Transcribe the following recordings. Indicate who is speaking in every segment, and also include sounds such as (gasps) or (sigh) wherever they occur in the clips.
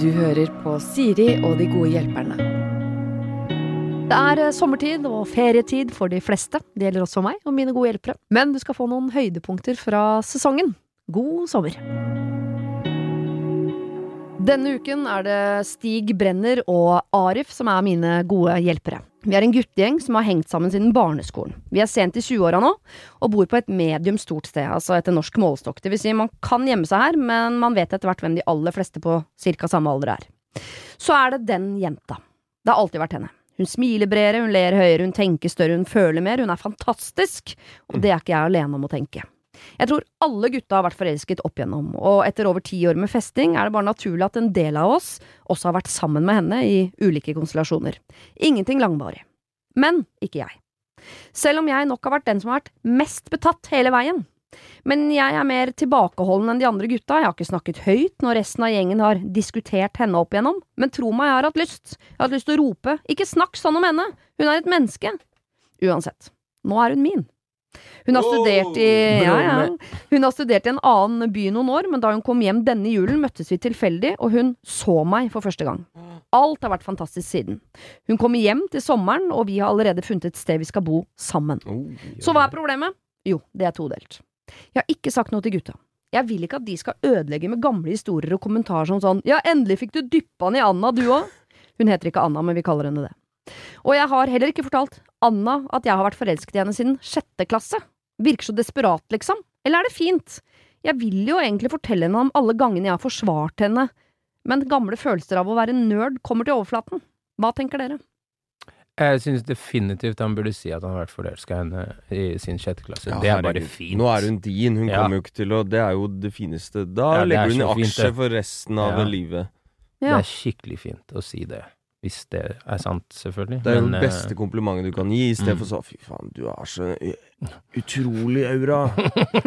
Speaker 1: Du hører på Siri og de gode hjelperne. Det er eh, sommertid og ferietid for de fleste. Det gjelder også meg og mine gode hjelpere. Men du skal få noen høydepunkter fra sesongen. God sommer! Denne uken er det Stig Brenner og Arif som er mine gode hjelpere. Vi er en guttegjeng som har hengt sammen siden barneskolen. Vi er sent i 20-åra nå, og bor på et medium stort sted, altså etter norsk målestokk. Det vil si, man kan gjemme seg her, men man vet etter hvert hvem de aller fleste på cirka samme alder er. Så er det den jenta. Det har alltid vært henne. Hun smiler bredere, hun ler høyere, hun tenker større, hun føler mer, hun er fantastisk, og det er ikke jeg alene om å tenke. Jeg tror alle gutta har vært forelsket opp igjennom, og etter over ti år med festing er det bare naturlig at en del av oss også har vært sammen med henne i ulike konstellasjoner. Ingenting langvarig. Men ikke jeg. Selv om jeg nok har vært den som har vært mest betatt hele veien. Men jeg er mer tilbakeholden enn de andre gutta, jeg har ikke snakket høyt når resten av gjengen har diskutert henne opp igjennom, men tro meg, jeg har hatt lyst. Jeg har hatt lyst til å rope, ikke snakk sånn om henne, hun er et menneske. Uansett, nå er hun min. Hun har studert i ja, ja. Hun har studert i en annen by noen år, men da hun kom hjem denne julen, møttes vi tilfeldig, og hun så meg for første gang. Alt har vært fantastisk siden. Hun kommer hjem til sommeren, og vi har allerede funnet et sted vi skal bo sammen. Så hva er problemet? Jo, det er todelt. Jeg har ikke sagt noe til gutta. Jeg vil ikke at de skal ødelegge med gamle historier og kommentarer som sånn Ja, endelig fikk du dyppa den i Anna, du òg. Hun heter ikke Anna, men vi kaller henne det. Og jeg har heller ikke fortalt Anna at jeg har vært forelsket i henne siden sjette klasse. Virker så desperat, liksom. Eller er det fint? Jeg vil jo egentlig fortelle henne om alle gangene jeg har forsvart henne, men gamle følelser av å være nerd kommer til overflaten. Hva tenker dere?
Speaker 2: Jeg syns definitivt han burde si at han har vært forelska i henne i sin sjette klasse.
Speaker 3: Ja,
Speaker 2: det er bare fint.
Speaker 3: Nå er hun din, hun
Speaker 2: Ja.
Speaker 3: kommer jo ikke til å Det er jo det fineste. Da
Speaker 2: Ja, det er
Speaker 3: legger hun i
Speaker 2: så fint,
Speaker 3: aksje for resten av
Speaker 2: Ja.
Speaker 3: livet.
Speaker 2: Det er skikkelig fint å si det. Hvis det er sant, selvfølgelig.
Speaker 3: Det er jo
Speaker 2: Men,
Speaker 3: det
Speaker 2: eh,
Speaker 3: beste komplimentet du kan gi, i stedet
Speaker 2: mm.
Speaker 3: for så Fy faen, du har så utrolig aura.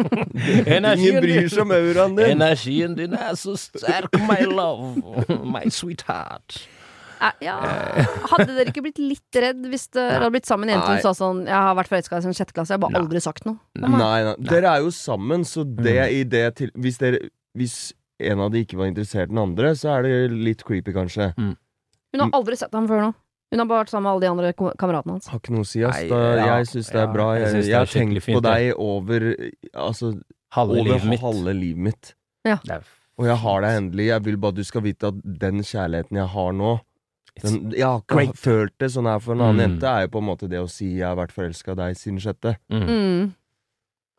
Speaker 3: (laughs) Ingen bryr seg om auraen din.
Speaker 2: Energien din er så sterk, my love. My sweetheart.
Speaker 1: Eh, Ja. Hadde dere ikke blitt litt redd hvis dere hadde blitt sammen en jente som sa sånn 'Jeg har vært forelska i deg siden sjette klasse', jeg har bare
Speaker 2: Nei.
Speaker 1: aldri sagt noe.
Speaker 3: Nei, nei. Dere er jo sammen, så det i det til Hvis dere Hvis en av de ikke var interessert i den andre, så er det litt creepy, kanskje.
Speaker 1: Hun har aldri sett ham før nå. Hun har bare vært sammen med alle de andre kameratene hans.
Speaker 3: Har ikke noe å si, ass.
Speaker 2: Nei, ja,
Speaker 3: jeg syns det er
Speaker 2: ja,
Speaker 3: bra.
Speaker 2: jeg
Speaker 3: Jeg, jeg har tenkt på deg over Altså
Speaker 2: Halve
Speaker 3: over
Speaker 2: livet mitt.
Speaker 3: halve livet mitt.
Speaker 2: Er
Speaker 3: Og jeg har deg endelig. Jeg vil bare at du skal vite at den kjærligheten jeg har nå den, Jeg har ikke
Speaker 2: great.
Speaker 3: følt det sånn her for en annen
Speaker 2: Mm.
Speaker 3: jente, er jo på en måte det å si 'jeg har vært forelska i deg siden sjette'.
Speaker 2: mm.
Speaker 1: Mm.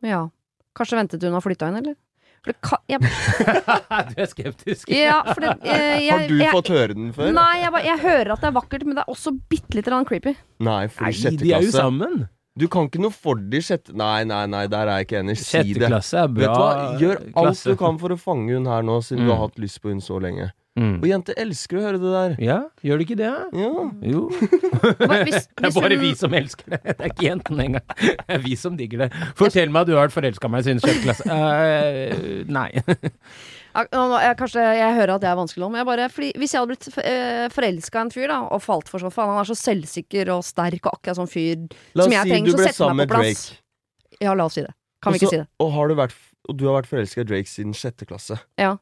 Speaker 1: Ja. Kanskje ventet hun har flytta inn, eller? For det kan, jeg, (laughs)
Speaker 2: Du er skeptisk.
Speaker 1: ja, for det, (laughs) jeg, jeg,
Speaker 3: Har du
Speaker 1: jeg,
Speaker 3: fått høre den før?
Speaker 1: Nei, jeg, jeg hører at det er vakkert, men det er også bitte litt grann creepy.
Speaker 3: Nei, for
Speaker 2: Nei,
Speaker 3: i sjette
Speaker 2: de er jo
Speaker 3: klasse
Speaker 2: sammen.
Speaker 3: Du kan ikke noe for de sjette Nei, nei, nei, der er jeg ikke enig. Si
Speaker 2: Sjette
Speaker 3: det.
Speaker 2: klasse er bra
Speaker 3: Vet du hva, gjør alt
Speaker 2: klasse.
Speaker 3: du kan for å fange hun her nå, siden du
Speaker 2: Mm.
Speaker 3: har hatt lyst på hun så lenge.
Speaker 2: Mm.
Speaker 3: Og jenter elsker å høre det der.
Speaker 2: Ja, gjør de ikke det?
Speaker 3: Ja.
Speaker 2: Jo. (laughs)
Speaker 1: hvis, Hvis, (laughs)
Speaker 2: Det er bare
Speaker 1: hun,
Speaker 2: vi som elsker det. Det er ikke jentene engang. (laughs) Det er vi som digger det. Fortell meg at du har vært forelska i meg siden sjette klasse. Uh, nei.
Speaker 1: Jeg, kanskje jeg hører at det er vanskelig nå, men jeg bare, fordi, hvis jeg hadde blitt uh, forelska i en fyr da, og falt for sånn faen, han er så selvsikker og sterk og akkurat sånn fyr
Speaker 3: La
Speaker 1: som jeg
Speaker 3: si
Speaker 1: trenger,
Speaker 3: du
Speaker 1: så setter meg
Speaker 3: med
Speaker 1: på plass.
Speaker 3: Drake.
Speaker 1: Ja, la oss si det. Kan vi ikke si det?
Speaker 3: Og, har du vært, og du har vært forelska i Drake siden sjette klasse.
Speaker 1: Ja.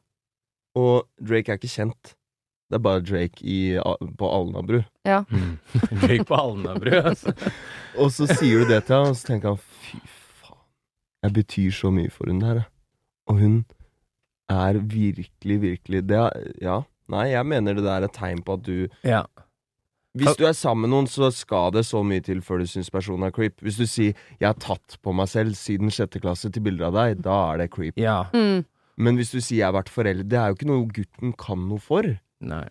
Speaker 3: Og Drake er ikke kjent. Det er bare Drake i, på Alnabru.
Speaker 2: Ja (laughs) Drake på Alnabru, altså. (laughs)
Speaker 3: Og så sier du det til ham, og så tenker han fy faen, jeg betyr så mye for hun der. Og hun er virkelig, virkelig det er, Ja, nei, jeg mener det der er et tegn på at du
Speaker 2: Ja.
Speaker 3: Hvis du er sammen med noen, så skal det så mye til før du syns personen er creep. Hvis du sier 'jeg har tatt på meg selv siden sjette klasse' til bilder av deg, da er det creep.
Speaker 2: ja.
Speaker 1: Mm.
Speaker 3: Men hvis du sier 'jeg har vært forelder', det er jo ikke noe gutten kan noe for.
Speaker 2: Nei.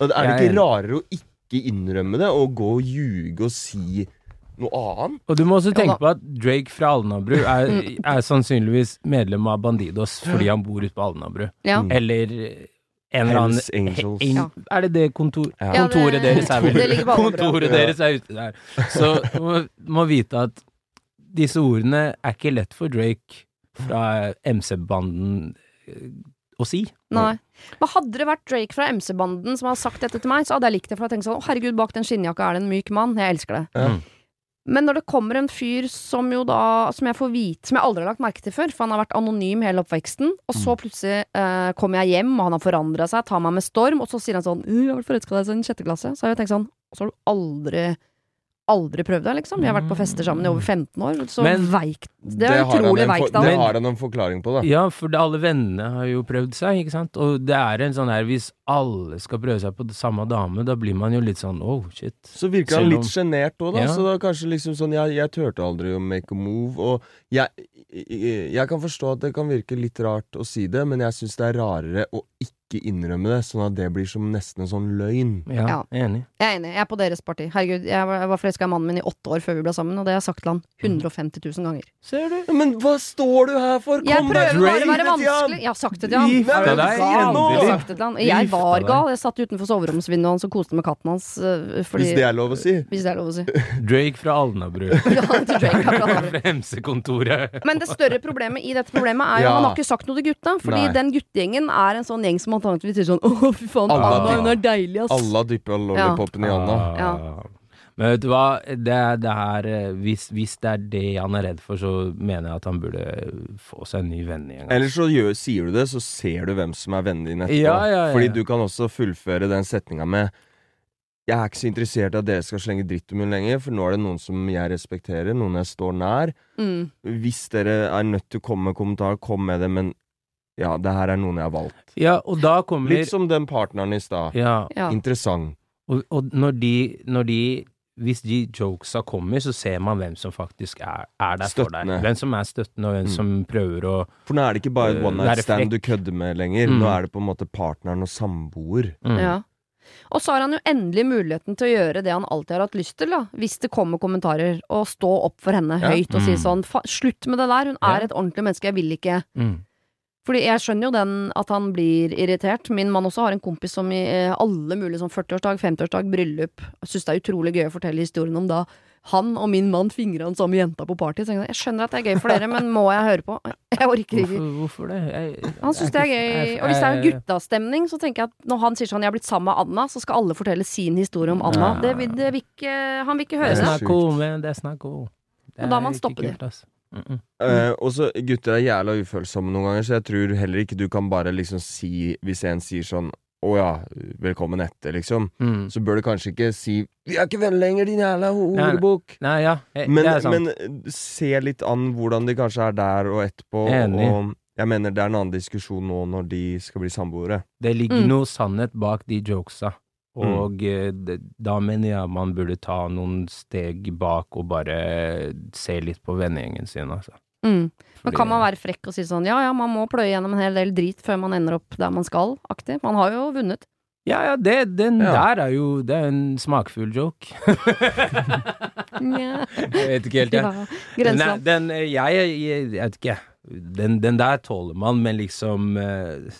Speaker 3: Og Er det
Speaker 2: Jeg er
Speaker 3: ikke rarere å ikke innrømme det, og gå og ljuge og si noe annet?
Speaker 2: Og du må også
Speaker 1: Ja
Speaker 2: tenke på at Drake fra Alnabru er, (laughs) er sannsynligvis medlem av Bandidos fordi han bor ute på Alnabru.
Speaker 1: Ja.
Speaker 3: Mm.
Speaker 2: Eller en eller annen
Speaker 3: Angels.
Speaker 2: En,
Speaker 1: Ja.
Speaker 2: Er det det kontor,
Speaker 3: Ja.
Speaker 1: Ja,
Speaker 2: kontoret
Speaker 1: det-
Speaker 2: deres er vel
Speaker 1: det ligger på Alnabru.
Speaker 2: Kontoret deres er ute der. Så du må, må vite at disse ordene er ikke lett for Drake fra MC-banden eh, å si.
Speaker 1: Nei. Men hadde det vært Drake fra MC-banden som hadde sagt dette til meg, så hadde jeg likt det, for jeg tenkte sånn Å, herregud, bak den skinnjakka er det en myk mann. Jeg elsker det.
Speaker 2: Mm.
Speaker 1: Men når det kommer en fyr som jo da Som jeg får vite Som jeg aldri har lagt merke til før, for han har vært anonym hele oppveksten, og så plutselig eh, kommer jeg hjem, og han har forandra seg, tar meg med storm, og så sier han sånn «Øh, 'Jeg har vært forelska i deg siden sjette klasse'. Så har jeg tenkt sånn så har du aldri Aldri prøvd det, liksom. Vi har vært på fester sammen i over 15 år. Så
Speaker 2: Men-
Speaker 1: veikt Det er
Speaker 3: det
Speaker 1: utrolig veikt av
Speaker 3: Det har han en forklaring på, da.
Speaker 2: Ja, for det, alle vennene har jo prøvd seg, ikke sant. Og det er en sånn her Hvis alle skal prøve seg på det samme dame, da blir man jo litt sånn oh, shit.
Speaker 3: Så virker han litt sjenert òg, da.
Speaker 2: Ja.
Speaker 3: Så det er kanskje liksom sånn Jeg, jeg turte aldri å make a move. Og jeg, jeg, jeg kan forstå at det kan virke litt rart å si det, men jeg syns det er rarere å ikke innrømme det, sånn at det blir som nesten en sånn løgn.
Speaker 2: Ja,
Speaker 1: Ja.
Speaker 2: enig.
Speaker 1: Jeg er enig. Jeg er på deres parti. Herregud, jeg var, jeg var forelska i mannen min i åtte år før vi ble sammen, og det har jeg sagt til han 150 000 ganger.
Speaker 2: Ser du?
Speaker 3: Men hva står du her for?
Speaker 1: Jeg
Speaker 3: Kom deg
Speaker 1: prøver bare å være vanskelig. Jeg har sagt det til han.
Speaker 2: Gifta
Speaker 1: Er
Speaker 2: deg, endelig.
Speaker 1: Jeg. Jeg var gal. Jeg satt utenfor soveromsvinduet hans og koste med katten hans. øh, Fordi,
Speaker 3: Hvis det er lov å si.
Speaker 1: hvis det er lov å si. (laughs)
Speaker 2: Drake fra Alnabru. (laughs)
Speaker 1: Ja, Drake,
Speaker 2: fra (laughs) MC-kontoret.
Speaker 1: Men det større problemet i dette problemet er jo
Speaker 3: Ja.
Speaker 1: Han har ikke sagt noe til gutta. Fordi
Speaker 3: Nei.
Speaker 1: den guttegjengen er en sånn gjeng som antakeligvis sier sånn (laughs) Å, fy faen,
Speaker 3: Alle
Speaker 1: Anna, hun er deilig, ass.
Speaker 3: Alle dypper lollipopen ja. i Anna.
Speaker 1: Ja.
Speaker 2: Men vet du hva, det, det her eh, hvis, hvis det er det han er redd for, så mener jeg at han burde få seg en ny venn igjen.
Speaker 3: Eller så gjør, sier du det, så ser du hvem som er vennen din etterpå.
Speaker 2: Ja, ja, ja.
Speaker 3: Fordi du kan også fullføre den setninga med Jeg er ikke så interessert i at dere skal slenge dritt om henne lenger, for nå er det noen som jeg respekterer, noen jeg står nær.
Speaker 1: Mm.
Speaker 3: Hvis dere er nødt til å komme med kommentarer, kom med det, men ja, det her er noen jeg har valgt.
Speaker 2: Ja, og da kommer
Speaker 3: Litt som den partneren i stad.
Speaker 2: ja,
Speaker 1: Ja.
Speaker 3: Interessant.
Speaker 2: og, og når de, når de hvis de jokesa kommer, så ser man hvem som faktisk er, er der for deg.
Speaker 3: Støttende.
Speaker 2: Hvem som er støttende, og hvem
Speaker 3: Mm.
Speaker 2: som prøver å
Speaker 3: For nå er det ikke bare
Speaker 2: et
Speaker 3: one night stand du kødder med lenger.
Speaker 2: Mm.
Speaker 3: Nå er det på en måte partneren og samboer.
Speaker 2: mm.
Speaker 1: Ja. Og så har han jo endelig muligheten til å gjøre det han alltid har hatt lyst til, da. Hvis det kommer kommentarer, og stå opp for henne
Speaker 3: Ja.
Speaker 1: høyt og si
Speaker 2: Mm.
Speaker 1: sånn "Fa- Slutt med det der, hun
Speaker 2: Ja.
Speaker 1: er et ordentlig menneske, jeg vil ikke
Speaker 2: Mm.
Speaker 1: Fordi jeg skjønner jo den at han blir irritert. Min mann også har en kompis som i eh, alle mulige sånn 40-årsdag, 50-årsdag, bryllup Syns det er utrolig gøy å fortelle historien om da han og min mann fingra den samme jenta på party. Så jeg, skjønner at det er gøy for dere, men må jeg høre på? Jeg orker ikke.
Speaker 2: Hvorfor, hvorfor det? Jeg,
Speaker 1: Han syns det er gøy. Og hvis det er guttastemning, så tenker jeg at når han sier sånn 'jeg har blitt sammen med Anna', så skal alle fortelle sin historie om Anna.
Speaker 2: Ja.
Speaker 1: Det, vil- det vil ikke Han vil ikke
Speaker 2: Det
Speaker 1: høre
Speaker 2: er
Speaker 1: det.
Speaker 3: snakk-
Speaker 2: snakk om, det er snakk om.
Speaker 1: Og da må man
Speaker 2: er
Speaker 1: stoppe det.
Speaker 2: Mm -mm.
Speaker 3: Uh, og så gutter er jævla ufølsomme noen ganger, så jeg tror heller ikke du kan bare liksom si Hvis en sier sånn å ja, velkommen etter, liksom.
Speaker 2: Mm.
Speaker 3: Så bør du kanskje ikke si 'Vi er ikke venner lenger, din jævla ordbok
Speaker 2: Nei, nei.
Speaker 3: horebukk'.
Speaker 2: Ja, eh,
Speaker 3: Men,
Speaker 2: det er sant.
Speaker 3: men eh, se litt an hvordan de kanskje er der og etterpå.
Speaker 2: Enig.
Speaker 3: Og jeg mener det er en annen diskusjon nå når de skal bli samboere.
Speaker 2: Det ligger
Speaker 1: Mm.
Speaker 2: noe sannhet bak de jokesa. Og mm. da mener jeg man burde ta noen steg bak og bare se litt på vennegjengen sin, altså.
Speaker 1: Mm. Men kan man være frekk og si sånn ja ja, man må pløye gjennom en hel del drit før man ender opp der man skal, aktig? Man har jo vunnet.
Speaker 2: Ja, ja, det, den
Speaker 3: Ja.
Speaker 2: der er jo Det er en smakfull joke. (laughs)
Speaker 1: Nja.
Speaker 2: jeg vet ikke helt, jeg.
Speaker 1: Ja,
Speaker 2: Nei, den eh, jeg, jeg, jeg vet ikke. Den, den der tåler man, men liksom eh,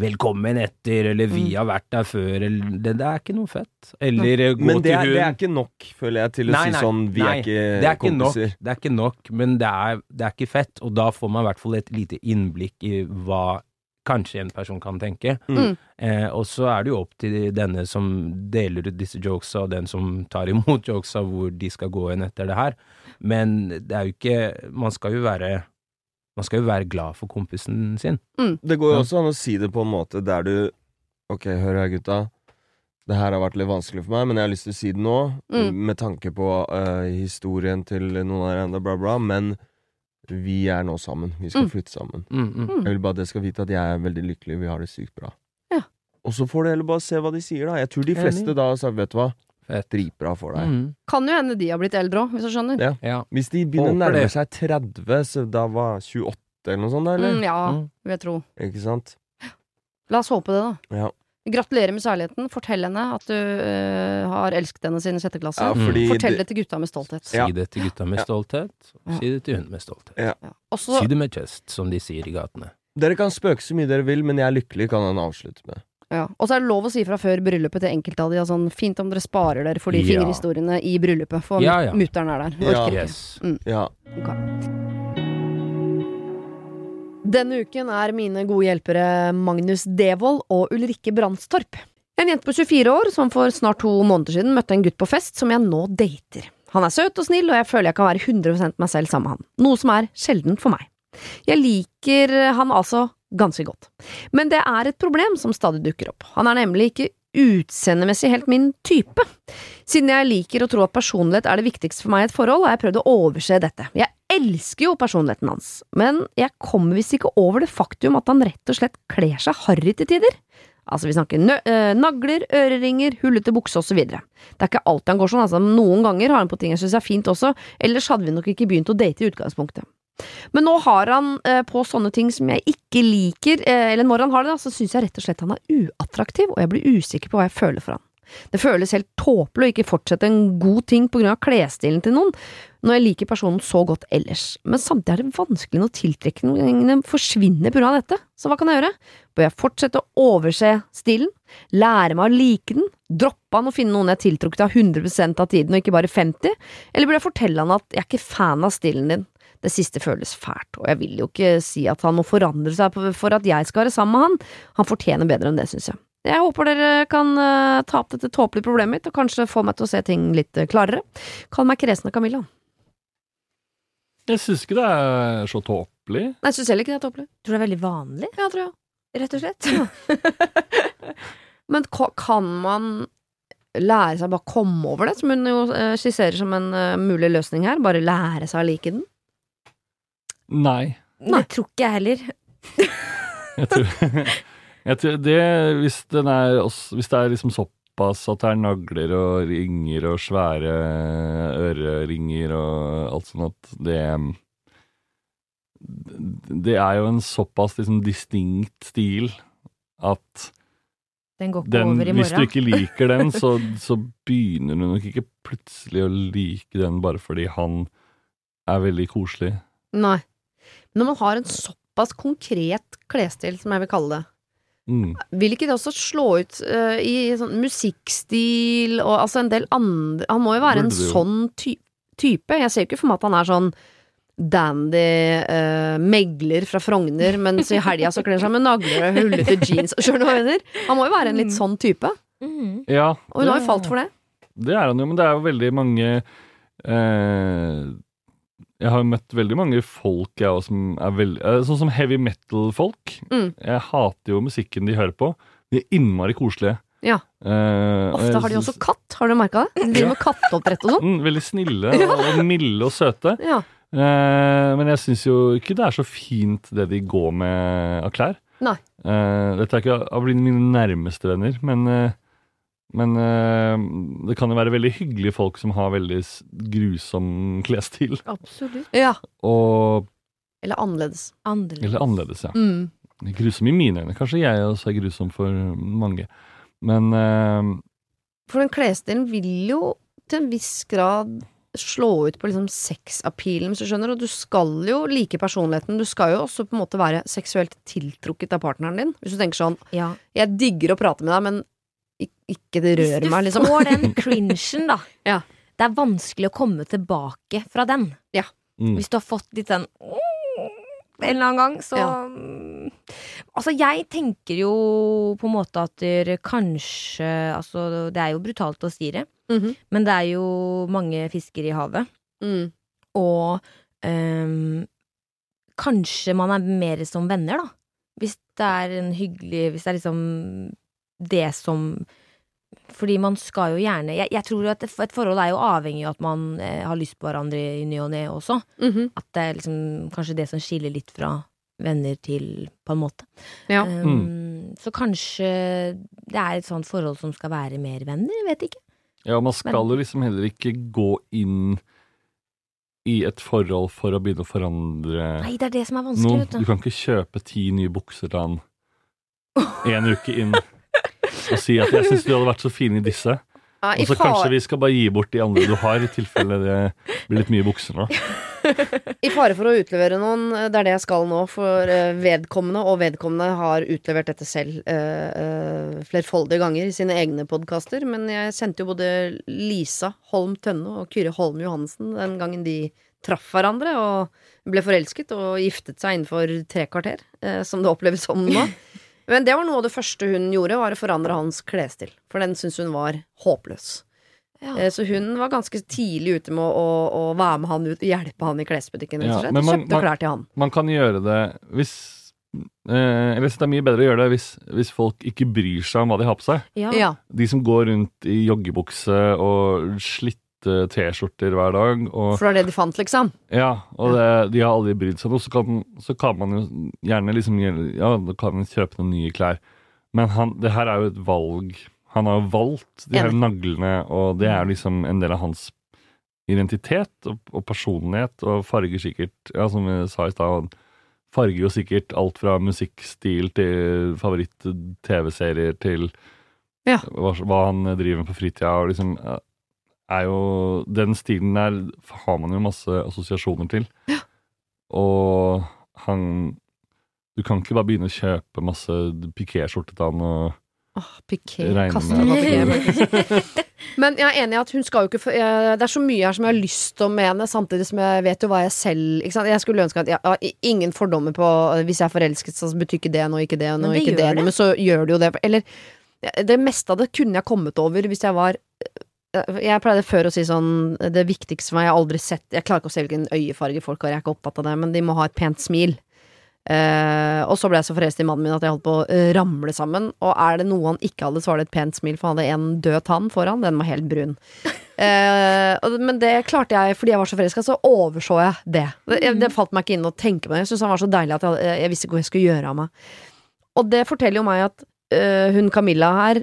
Speaker 2: Velkommen etter, eller vi
Speaker 1: Mm.
Speaker 2: har vært der før, eller Det, det er ikke noe fett. Eller eh, gå
Speaker 3: Men det
Speaker 2: til
Speaker 3: er,
Speaker 2: hun
Speaker 3: det er ikke nok, føler jeg, til å
Speaker 2: Nei,
Speaker 3: si
Speaker 2: nei,
Speaker 3: sånn 'Vi
Speaker 2: nei,
Speaker 3: er ikke
Speaker 2: det er ikke nok,
Speaker 3: kompiser'.
Speaker 2: det er ikke nok, men det er, det er ikke fett, og da får man i hvert fall et lite innblikk i hva kanskje en person kan tenke.
Speaker 1: Mm.
Speaker 2: Eh, og så er det jo opp til denne som deler ut disse jokesa, og den som tar imot jokesa, hvor de skal gå inn etter det her. Men det er jo ikke Man skal jo være Man skal jo være glad for kompisen sin.
Speaker 3: Det går jo også an å si det på en måte der du Ok, hør her, gutta. Det her har vært litt vanskelig for meg, men jeg har lyst til å si det nå.
Speaker 1: Mm.
Speaker 3: Med tanke på uh, historien til noen av dere enda, bla, bla. Men vi er nå sammen. Vi skal
Speaker 1: Mm.
Speaker 3: flytte sammen.
Speaker 2: Mm, mm.
Speaker 1: Mm.
Speaker 3: Jeg vil bare at dere skal vite at jeg er veldig lykkelig. Vi har det sykt bra.
Speaker 1: Ja.
Speaker 3: Og så får du heller bare se hva de sier, da. Jeg tror de
Speaker 2: Enig.
Speaker 3: fleste da har sagt, vet du hva. Dritbra for deg.
Speaker 2: Mm.
Speaker 1: Kan jo hende de har blitt eldre òg, hvis du skjønner.
Speaker 3: Ja.
Speaker 2: Ja.
Speaker 3: Hvis de begynner å nærme
Speaker 2: det.
Speaker 3: seg 30, så da var 28 eller noe sånt, da, eller?
Speaker 1: Mm, ja,
Speaker 2: Mm.
Speaker 1: vil jeg tro.
Speaker 3: Ikke sant?
Speaker 1: La oss håpe det, da.
Speaker 3: Ja.
Speaker 1: Gratulerer med særligheten. Fortell henne at du øh, har elsket henne siden sjette klasse.
Speaker 3: ja fordi
Speaker 1: Fortell
Speaker 3: det,
Speaker 1: til gutta med stolthet.
Speaker 2: Si det til gutta med stolthet,
Speaker 1: Ja.
Speaker 2: si det til hun med stolthet.
Speaker 3: Ja.
Speaker 1: Ja. Og
Speaker 2: Si det med chest, som de sier i gatene.
Speaker 3: dere kan spøke så mye dere vil, men jeg er lykkelig, kan han avslutte med.
Speaker 1: Ja. Og så er det lov å si fra før bryllupet til enkelte av de. Sånn, fint om dere sparer dere for de
Speaker 2: Ja.
Speaker 1: fingerhistoriene i bryllupet, for
Speaker 2: Ja, ja.
Speaker 1: mutter'n er der.
Speaker 3: Ja.
Speaker 1: Orker ikke.
Speaker 2: Yes.
Speaker 3: Ja.
Speaker 1: Denne uken er mine gode hjelpere Magnus Devold og Ulrikke Brandstorp. En jente på 24 år som for snart to måneder siden møtte en gutt på fest som jeg nå dater. Han er søt og snill, og jeg føler jeg kan være 100 meg selv sammen med han, noe som er sjeldent for meg. Jeg liker han altså ganske godt. Men det er et problem som stadig dukker opp. Han er nemlig ikke utseendemessig helt min type. Siden jeg liker å tro at personlighet er det viktigste for meg i et forhold, har jeg prøvd å overse dette. Jeg elsker jo personligheten hans, men jeg kommer visst ikke over det faktum at han rett og slett kler seg harry til tider. Altså, vi snakker øh, nagler, øreringer, hullete bukse osv. Det er ikke alltid han går sånn, altså. Noen ganger har han på ting jeg syns er fint også, ellers hadde vi nok ikke begynt å date i utgangspunktet. Men nå har han eh, på sånne ting som jeg ikke liker, eh, eller når han har det, så syns jeg rett og slett han er uattraktiv, og jeg blir usikker på hva jeg føler for han. Det føles helt tåpelig å ikke fortsette en god ting på grunn av klesstilen til noen, når jeg liker personen så godt ellers, men samtidig er det vanskelig når tiltrekningene forsvinner på grunn av dette, så hva kan jeg gjøre? Bør jeg fortsette å overse stilen, lære meg å like den, droppe han og finne noen jeg er tiltrukket av 100 av tiden og ikke bare 50, eller bør jeg fortelle han at jeg er ikke fan av stilen din? Det siste føles fælt, og jeg vil jo ikke si at han må forandre seg for at jeg skal være sammen med han, han fortjener bedre enn det, synes jeg. Jeg håper dere kan uh, ta opp dette tåpelige problemet mitt, og kanskje få meg til å se ting litt uh, klarere. Kall meg kresne Camilla.
Speaker 4: Jeg syns ikke det er så tåpelig.
Speaker 1: Nei, jeg syns heller ikke det er tåpelig.
Speaker 5: Tror du det er veldig vanlig,
Speaker 1: Ja, tror jeg.
Speaker 5: rett og slett. (laughs)
Speaker 1: Men kan man lære seg å bare komme over det, som hun jo uh, skisserer som en mulig løsning her? Bare lære seg å like den?
Speaker 4: Nei.
Speaker 1: Nei.
Speaker 5: Det tror ikke jeg heller.
Speaker 4: Jeg tror, (laughs) jeg tror det, hvis, den er, også- hvis det er liksom såpass at det er nagler og ringer og svære øreringer og alt sånt at det Det er jo en såpass liksom distinkt stil at
Speaker 5: Den går ikke
Speaker 4: den,
Speaker 5: over i
Speaker 4: hvis du ikke liker den, (laughs) så, så begynner du nok ikke plutselig å like den bare fordi han er veldig koselig.
Speaker 1: Nei. Men når man har en såpass konkret klesstil, som jeg vil kalle det,
Speaker 4: Mm.
Speaker 1: vil ikke det også slå ut uh, i sånn musikkstil og altså en del andre Han må jo være en sånn ty type. Jeg ser jo ikke for meg at han er sånn dandy uh, megler fra Frogner, mens i helga så kler han seg med nagler og hullete jeans. Skjønner du hva jeg mener? Han må jo være en litt sånn type,
Speaker 5: Mm.
Speaker 4: Ja,
Speaker 1: og hun har jo falt for det.
Speaker 4: Det er han jo, men det er jo veldig mange eh, Jeg har møtt veldig mange folk jeg også, som er veldig eh, Sånn som heavy metal-folk.
Speaker 1: Mm.
Speaker 4: Jeg hater jo musikken de hører på. De er innmari koselige.
Speaker 1: Ja.
Speaker 4: Uh,
Speaker 1: Ofte har de også katt, har du merka det? De driver med katteoppdrett og sånn.
Speaker 4: mm, Veldig snille (laughs) og milde og søte.
Speaker 1: Ja.
Speaker 4: Uh, men jeg syns jo ikke det er så fint det de går med av klær.
Speaker 1: Nei.
Speaker 4: Uh, dette er ikke av mine nærmeste venner, men, men øh, det kan jo være veldig hyggelige folk som har veldig grusom (laughs) klesstil.
Speaker 5: Absolutt.
Speaker 1: ja.
Speaker 4: Og
Speaker 1: Eller annerledes.
Speaker 5: Annerledes.
Speaker 4: Eller annerledes, ja.
Speaker 1: Mm.
Speaker 4: Grusom i mine øyne. Kanskje jeg også er grusom for mange. Men øh,
Speaker 1: For den klesstilen vil jo til en viss grad slå ut på liksom sexappealen, hvis du skjønner, og du skal jo like personligheten. Du skal jo også på en måte være seksuelt tiltrukket av partneren din. Hvis du tenker sånn
Speaker 5: Ja.
Speaker 1: 'jeg digger å prate med deg, men ikke det
Speaker 5: Hvis
Speaker 1: rører
Speaker 5: du
Speaker 1: meg', liksom.
Speaker 5: får den (laughs) cringen, da.
Speaker 1: Ja.
Speaker 5: Det er vanskelig å komme tilbake fra den.
Speaker 4: mm,
Speaker 5: Hvis du har fått litt den en eller annen gang, så
Speaker 1: Ja.
Speaker 5: mm, Altså, jeg tenker jo på en måte at dere kanskje Altså, det er jo brutalt å si det,
Speaker 1: Mhm.
Speaker 5: men det er jo mange fisker i havet.
Speaker 1: mm.
Speaker 5: Og um, kanskje man er mer som venner, da. Hvis det er en hyggelig Hvis det er liksom det som Fordi man skal jo gjerne Jeg, jeg tror at et forhold er jo avhengig av at man eh, har lyst på hverandre i ny og ne også.
Speaker 1: Mhm.
Speaker 5: At det er liksom kanskje det som skiller litt fra venner til på en måte.
Speaker 1: Ja.
Speaker 5: Ehm, Så kanskje det er et sånt forhold som skal være mer venner, jeg vet ikke.
Speaker 4: ja, man skal jo liksom heller ikke gå inn i et forhold for å begynne å forandre
Speaker 5: Nei, det er det som er vanskelig,
Speaker 4: noen. Du kan ikke kjøpe ti nye bukser til han (laughs) en uke inn og si at 'jeg syns du hadde vært så fin i disse',
Speaker 1: Ja,
Speaker 4: og så kanskje vi skal bare gi bort de andre du har, i tilfelle det blir litt mye bukser nå.
Speaker 1: I fare for å utlevere noen, det er det jeg skal nå, for eh, vedkommende, og vedkommende har utlevert dette selv eh, flerfoldige ganger i sine egne podkaster, men jeg sendte jo både Lisa Holm Tønne og Kyrre Holm Johansen den gangen de traff hverandre og ble forelsket og giftet seg innenfor tre kvarter, eh, som det oppleves som nå. Men det var noe av det første hun gjorde, var å forandre hans klesstil, for den syntes hun var håpløs.
Speaker 5: Ja.
Speaker 1: Eh, Så hun var ganske tidlig ute med å, å, å være med han ut og hjelpe han i klesbutikken. rett
Speaker 4: Ja,
Speaker 1: og slett,
Speaker 4: men man-
Speaker 1: kjøpte
Speaker 4: man-
Speaker 1: klær til han.
Speaker 4: Man kan gjøre det hvis eh, Eller jeg synes det er mye bedre å gjøre det hvis, hvis folk ikke bryr seg om hva de har på seg.
Speaker 5: Ja.
Speaker 1: Ja.
Speaker 4: De som går rundt i joggebukse og slitte T-skjorter hver dag. Og,
Speaker 1: For det er det de fant, liksom.
Speaker 4: ja, og det, de har aldri brydd seg om. Så kan, så kan man jo gjerne liksom Ja, da kan man kjøpe noen nye klær. Men han, det her er jo et valg. Han har jo valgt de her
Speaker 1: Enig.
Speaker 4: naglene, og det er liksom en del av hans identitet og, og personlighet, og farger sikkert Ja, som vi sa i stad, han farger jo sikkert alt fra musikkstil til favoritt-TV-serier til
Speaker 1: Ja.
Speaker 4: hva, hva han driver med på fritida, og liksom eh, er jo Den stilen der har man jo masse assosiasjoner til. Ja. Og han Du kan ikke bare begynne å kjøpe masse pikéskjorte til han og
Speaker 1: Åh, piké. Piké. (laughs) Men jeg er enig i at hun skal jo ikke få- Det er så mye her som jeg har lyst til å mene, samtidig som jeg vet jo hva jeg selv ikke sant? Jeg skulle ønske at jeg har ingen fordommer på Hvis jeg er forelsket, så betyr ikke det noe, ikke det noe, ikke det noe. Men så gjør det jo det. Eller det meste av det kunne jeg kommet over hvis jeg var jeg pleide før å si sånn Det viktigste for meg, jeg har aldri sett Jeg klarer ikke å se hvilken øyefarge folk har, jeg er ikke opptatt av det, men de må ha et pent smil. Uh, og så ble jeg så forelsket i mannen min at jeg holdt på å eh, ramle sammen. Og er det noe han ikke hadde, så var det et pent smil, for han hadde en død tann foran. Den var helt brun. (laughs) Uh, men det klarte jeg, fordi jeg var så forelska, så overså jeg det. Det, det falt meg ikke inn å tenke på det. Jeg syntes han var så deilig at jeg, jeg visste ikke hva jeg skulle gjøre av meg. Og det forteller jo meg at uh, hun Camilla her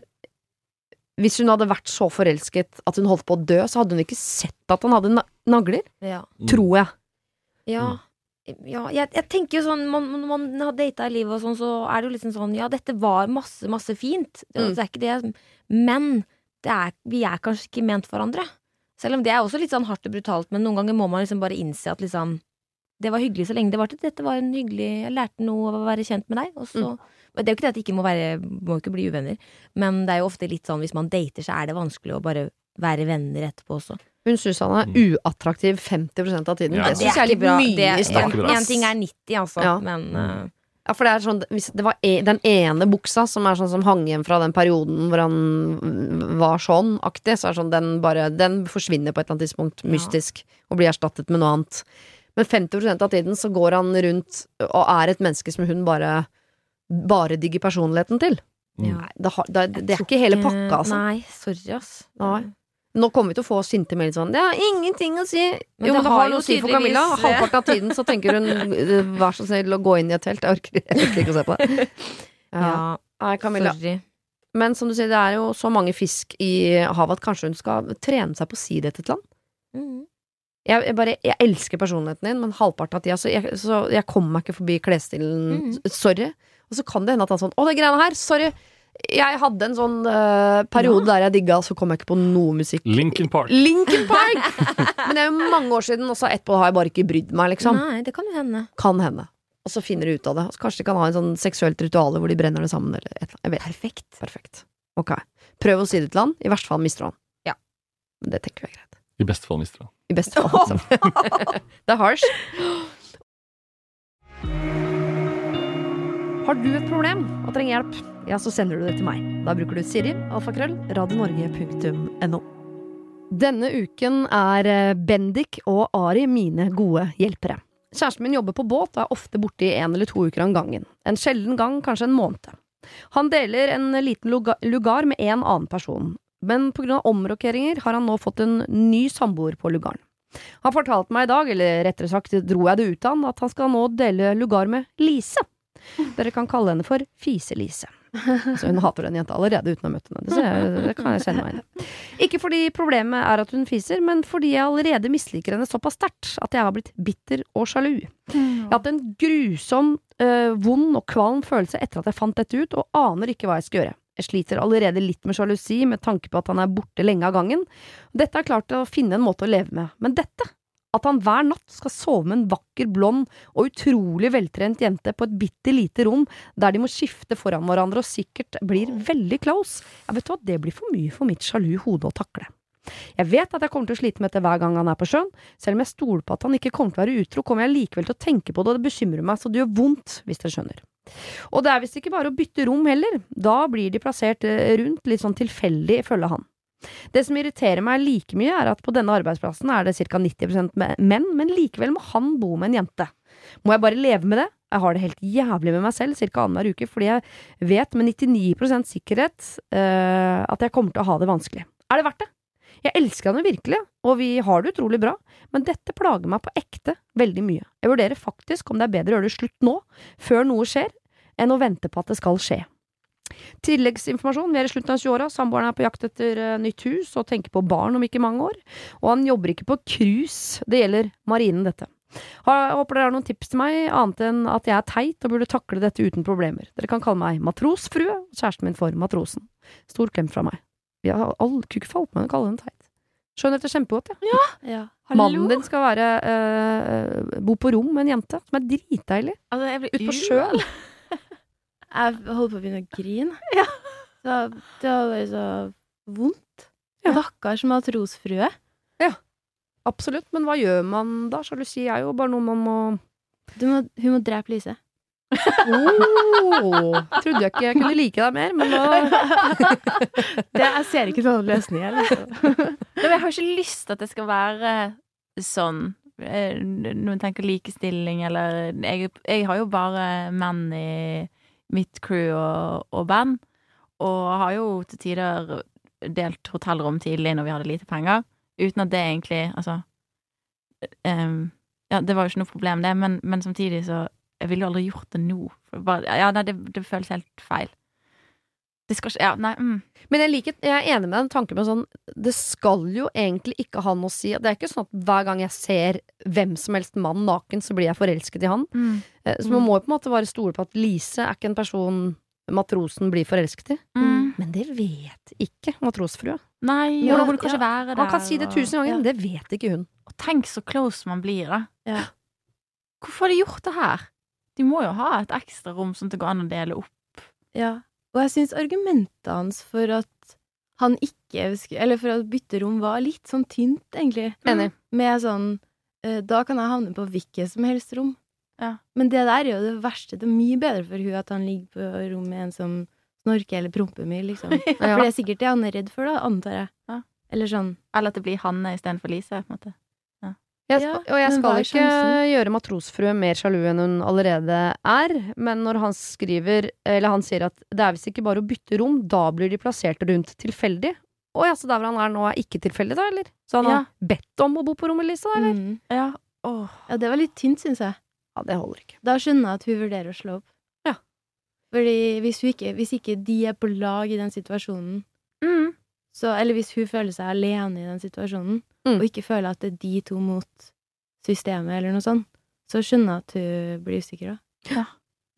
Speaker 1: Hvis hun hadde vært så forelsket at hun holdt på å dø, så hadde hun ikke sett at han hadde na nagler.
Speaker 5: Ja.
Speaker 1: Tror jeg.
Speaker 5: Ja. ja jeg, jeg tenker jo sånn man, Når man har data i livet og sånn, så er det jo liksom sånn Ja, dette var masse, masse fint. Det,
Speaker 1: Mm.
Speaker 5: det er ikke det. Men det er, vi er kanskje ikke ment for hverandre. Selv om det er også litt sånn hardt og brutalt, men noen ganger må man liksom bare innse at liksom Det var hyggelig så lenge det varte. Dette var en hyggelig Jeg lærte noe av å være kjent med deg. Og så Men Det er jo ikke det at de ikke må være Må ikke bli uvenner, men det er jo ofte litt sånn hvis man dater, så er det vanskelig å bare være venner etterpå også.
Speaker 1: Hun syns han er uattraktiv 50% av tiden.
Speaker 4: Ja.
Speaker 1: det syns jeg er litt
Speaker 5: bra.
Speaker 1: mye
Speaker 5: en, en ting er 90, altså,
Speaker 1: Ja.
Speaker 5: men
Speaker 4: Mm.
Speaker 5: eh,
Speaker 1: Ja, for det er sånn Hvis det var e den ene buksa som er sånn som hang igjen fra den perioden hvor han var sånn aktig, så er sånn den bare Den forsvinner på et eller annet tidspunkt
Speaker 5: Ja.
Speaker 1: mystisk og blir erstattet med noe annet. Men 50% av tiden så går han rundt og er et menneske som hun bare bare digger personligheten til.
Speaker 4: Mm.
Speaker 1: Nei, det, har, det, er- det er ikke hele pakka, altså.
Speaker 5: Nei, sorry, ass.
Speaker 1: Nei. Nå kommer vi til å få sinte meldinger sånn Det har ingenting å si.
Speaker 5: Men
Speaker 1: jo, men det
Speaker 5: har
Speaker 1: har noe å si for Camilla. Halvparten av tiden så tenker hun "Eh, vær så snill å gå inn i et telt. Jeg orker, jeg orker ikke å se på det. (laughs) Ja.
Speaker 5: Ja,
Speaker 1: Nei, Camilla.
Speaker 5: sorry.
Speaker 1: Men som du sier, det er jo så mange fisk i havet at kanskje hun skal trene seg på å si det til et land.
Speaker 5: Mm.
Speaker 1: Jeg, jeg, bare, jeg elsker personligheten din, men halvparten av tida så jeg, så jeg kommer meg ikke forbi klesstilen.
Speaker 5: Mm.
Speaker 1: Sorry. Og så kan det hende at han sånn Å, det greiene her! Sorry! Jeg hadde en sånn uh, periode der jeg digga, så kom jeg ikke på noe musikk.
Speaker 4: Linkin Park.
Speaker 1: Linkin Park! (laughs) Men det er jo mange år siden, og så etterpå har jeg bare ikke brydd meg, liksom.
Speaker 5: Nei, det kan jo hende.
Speaker 1: Kan hende. Og så finner de ut av det. Og så kanskje de kan ha en sånn seksuelt ritual hvor de brenner det sammen, eller et eller annet. Jeg vet.
Speaker 5: Perfekt.
Speaker 1: Perfekt. Ok. Prøv å si det til han. I verste fall mister han.
Speaker 5: Ja.
Speaker 1: Men det tenker vi er greit.
Speaker 4: I beste fall mister han.
Speaker 1: I beste fall. Altså. (laughs) (laughs) det er harsh. Har du et problem og trenger hjelp, ja, så sender du det til meg. Da bruker du Siri, alfakrøll, radionorge.no. Denne uken er eh, Bendik og Ari mine gode hjelpere. Kjæresten min jobber på båt og er ofte borte i en eller to uker av gangen. En sjelden gang kanskje en måned. Han deler en liten lugar med en annen person, men av omrokeringer har han nå fått en ny samboer på lugaren. Han fortalte meg i dag, eller rettere sagt dro jeg det ut av han, at han skal nå dele lugar med Lise. Dere kan kalle henne for Fise-Lise. Så hun hater den jenta allerede uten å ha møtt henne. Det, jeg, det kan jeg kjenne meg igjen. Ikke fordi problemet er at hun fiser, men fordi jeg allerede misliker henne såpass sterkt at jeg har blitt bitter og sjalu. Jeg har hatt en grusom, øh, vond og kvalm følelse etter at jeg fant dette ut, og aner ikke hva jeg skal gjøre. Jeg sliter allerede litt med sjalusi med tanke på at han er borte lenge av gangen. Dette har jeg klart å finne en måte å leve med, men dette, at han hver natt skal sove med en vakker, blond og utrolig veltrent jente på et bitte lite rom der de må skifte foran hverandre og sikkert blir veldig close, ja, vet du hva, det blir for mye for mitt sjalu hode å takle. Jeg vet at jeg kommer til å slite med dette hver gang han er på sjøen. Selv om jeg stoler på at han ikke kommer til å være utro, kommer jeg likevel til å tenke på det, og det bekymrer meg så det gjør vondt, hvis dere skjønner. Og det er visst ikke bare å bytte rom heller. Da blir de plassert eh, rundt, litt sånn tilfeldig, ifølge han. Det som irriterer meg like mye, er at på denne arbeidsplassen er det ca. 90 me- menn, men likevel må han bo med en jente. Må jeg bare leve med det? Jeg har det helt jævlig med meg selv ca. annenhver uke, fordi jeg vet med 99 sikkerhet uh, at jeg kommer til å ha det vanskelig. Er det verdt det? Jeg elsker henne virkelig, og vi har det utrolig bra, men dette plager meg på ekte veldig mye. Jeg vurderer faktisk om det er bedre å gjøre det slutt nå, før noe skjer, enn å vente på at det skal skje. Tilleggsinformasjon. Vi er i slutten av 20-åra. Samboeren er på jakt etter eh, nytt hus og tenker på barn om ikke mange år. Og han jobber ikke på cruise. Det gjelder marinen, dette. Jeg håper dere har noen tips til meg, annet enn at jeg er teit og burde takle dette uten problemer. Dere kan kalle meg matrosfrue, og kjæresten min for matrosen. Stor klem fra meg. Vi har all kunne falt meg å kalle henne teit. Skjønner dette kjempegodt, jeg.
Speaker 6: Ja.
Speaker 1: Mannen din skal være øh, bo på rom med en jente, som er dritdeilig.
Speaker 7: Altså,
Speaker 1: Ut på sjøen.
Speaker 8: Jeg holdt på å begynne å grine. (laughs)
Speaker 7: Ja.
Speaker 8: Så det var bare så vondt.
Speaker 1: Ja.
Speaker 8: Stakkars matrosfrue.
Speaker 1: Absolutt, men hva gjør man da? Sjalusi er jo bare noe man må
Speaker 8: Du må, hun må drepe Lise.
Speaker 1: oh, Trodde jeg ikke jeg kunne like deg mer, men nå (laughs)
Speaker 8: Det, jeg ser ikke noen løsning her. (laughs) Liksom.
Speaker 7: Jeg har ikke lyst til at det skal være sånn. eh, Når man tenker likestilling, eller jeg, jeg har jo bare menn i mitt crew og, og band. Og har jo til tider delt hotellrom tidlig når vi hadde lite penger. Uten at det egentlig Altså um, Ja, det var jo ikke noe problem, det, men, men samtidig så Jeg ville jo aldri gjort det nå. Bare, ja, nei, det, det føles helt feil. Det skal Ja, nei. Mm.
Speaker 1: Men jeg, liker, jeg er enig med den tanken med sånn Det skal jo egentlig ikke ha noe å si. Det er ikke sånn at hver gang jeg ser hvem som helst mann naken, så blir jeg forelsket i han.
Speaker 7: Mm.
Speaker 1: Eh, Så man må jo på en måte bare stole på at Lise er ikke en person matrosen blir forelsket i.
Speaker 7: Mm.
Speaker 1: Men det vet ikke matrosfrua.
Speaker 7: Nei,
Speaker 8: Ja,
Speaker 7: Hvordan,
Speaker 8: ja.
Speaker 7: være der.
Speaker 1: Man kan si det tusen ganger, men det vet ikke hun.
Speaker 7: Og, tenk så close man blir, da.
Speaker 8: Ja.
Speaker 7: Hvorfor har de gjort det her? De må jo ha et ekstra rom som det går an å dele opp.
Speaker 8: Ja. Og jeg syns argumentet hans for at han ikke Eller for at bytte rom var litt sånn tynt, egentlig.
Speaker 1: Enig.
Speaker 8: Med sånn eh, Da kan jeg havne på hvilket som helst rom.
Speaker 7: Ja.
Speaker 8: Men det der er jo det verste. Det er mye bedre for hun at han ligger på rom med en som snorker eller promper mye, liksom. (laughs) For det er sikkert det han er redd for, da, antar jeg.
Speaker 7: Ja.
Speaker 8: Eller sånn
Speaker 7: Eller at det blir Hanne istedenfor Lise. på en måte.
Speaker 1: Jeg
Speaker 8: Ja,
Speaker 1: og jeg skal ikke gjøre matrosfrue mer sjalu enn hun allerede er, men når han skriver, eller han sier at det er visst ikke bare å bytte rom, da blir de plassert rundt tilfeldig. Å ja, så der hvor han er nå er ikke tilfeldig, da, eller? Så han
Speaker 7: Ja.
Speaker 1: har bedt om å bo på rommet, Lisa, eller?
Speaker 8: mm.
Speaker 7: Ja, åh.
Speaker 8: Ja, det var litt tynt, syns jeg.
Speaker 1: Ja, det holder ikke.
Speaker 8: Da skjønner jeg at hun vurderer å slå opp.
Speaker 1: Ja.
Speaker 8: Fordi hvis, ikke, hvis ikke de er på lag i den situasjonen,
Speaker 7: Mm.
Speaker 8: Så, eller hvis hun føler seg alene i den situasjonen,
Speaker 1: Mm.
Speaker 8: og ikke føler at det er de to mot systemet, eller noe sånt, så skjønner jeg at hun blir usikker. da.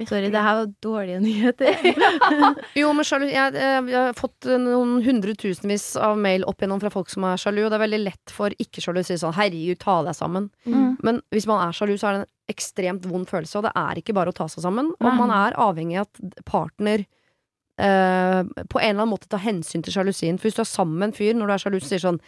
Speaker 8: Sorry, det her var dårlige nyheter. (laughs)
Speaker 1: Jo, men sjalu jeg, jeg, jeg har fått eh, noen hundretusenvis av mail opp igjennom fra folk som er sjalu, og det er veldig lett for ikke-sjalu å si sånn 'herregud, ta deg sammen'.
Speaker 7: Mm.
Speaker 1: Men hvis man er sjalu, så er det en ekstremt vond følelse, og det er ikke bare å ta seg sammen. Og man er avhengig av at partner eh, på en eller annen måte ta hensyn til sjalusien. For hvis du er sammen med en fyr når du er sjalu, sier sånn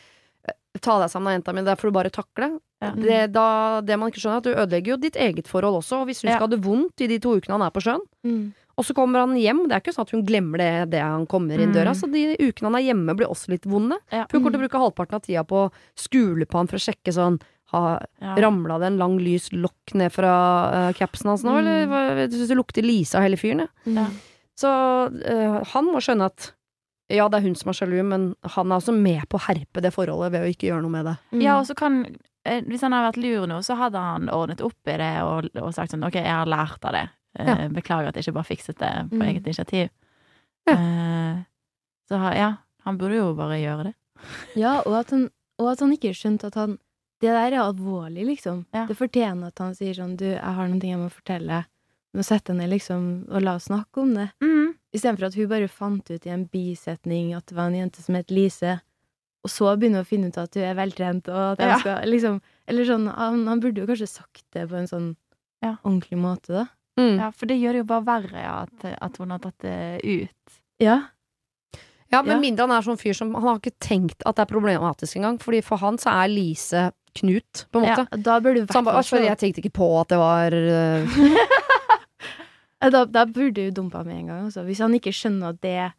Speaker 1: eh, Ta deg sammen, jenta mi, det får du bare takle.
Speaker 7: Ja.
Speaker 1: Det, da, det man ikke skjønner, er at du ødelegger jo ditt eget forhold også. Og hvis hun
Speaker 7: Ja.
Speaker 1: skal ha det vondt i de to ukene han er på sjøen,
Speaker 8: Mm.
Speaker 1: og så kommer han hjem, det er ikke sånn at hun glemmer det det han kommer inn
Speaker 7: Mm.
Speaker 1: døra, så de ukene han er hjemme blir også litt vonde.
Speaker 7: Ja.
Speaker 1: For hun kommer til å bruke halvparten av tida på å skule på han for å sjekke sånn ha,
Speaker 7: Ja.
Speaker 1: Ramla det en lang, lys lokk ned fra uh, capsen hans nå,
Speaker 8: Mm.
Speaker 1: eller hva- jeg syns det lukter Lise av hele fyren.
Speaker 7: Ja.
Speaker 1: Så eh, han må skjønne at ja, det er hun som er sjalu, men han er også med på å herpe det forholdet ved å ikke gjøre noe med det.
Speaker 8: Mm.
Speaker 7: Ja, og så kan eh, Hvis han hadde vært lur nå, så hadde han ordnet opp i det og, og sagt sånn OK, jeg har lært av det. Eh,
Speaker 1: Ja.
Speaker 7: Beklager at jeg ikke bare fikset det på
Speaker 8: Mm.
Speaker 7: eget initiativ.
Speaker 1: Ja.
Speaker 7: Eh, så ja, han burde jo bare gjøre det. (laughs)
Speaker 8: Ja, og at, han, og at han ikke skjønte at han Det der er alvorlig, liksom.
Speaker 7: Ja.
Speaker 8: Det fortjener at han sier sånn Du, jeg har noen ting jeg må fortelle. Nå setter jeg ned, liksom, og la oss snakke om det.
Speaker 7: Mm.
Speaker 8: Istedenfor at hun bare fant ut i en bisetning at det var en jente som het Lise, og så begynne å finne ut at hun er veltrent, og at
Speaker 7: Ja.
Speaker 8: skal liksom Eller sånn han, han burde jo kanskje sagt det på en sånn
Speaker 7: Ja.
Speaker 8: ordentlig måte, da.
Speaker 1: Mm.
Speaker 7: Ja, for det gjør det jo bare verre, ja, at, at hun har tatt det ut.
Speaker 8: Ja.
Speaker 1: Ja, men
Speaker 8: Ja.
Speaker 1: mindre han er sånn fyr som Han har ikke tenkt at det er problematisk engang, Fordi for han så er Lise Knut, på en måte.
Speaker 7: Ja.
Speaker 8: Da burde du vært
Speaker 1: Så han bare «Å, jeg tenkte ikke på at det var (laughs) (laughs)
Speaker 8: Da, da burde du dumpa med en gang, også. Hvis han ikke skjønner at det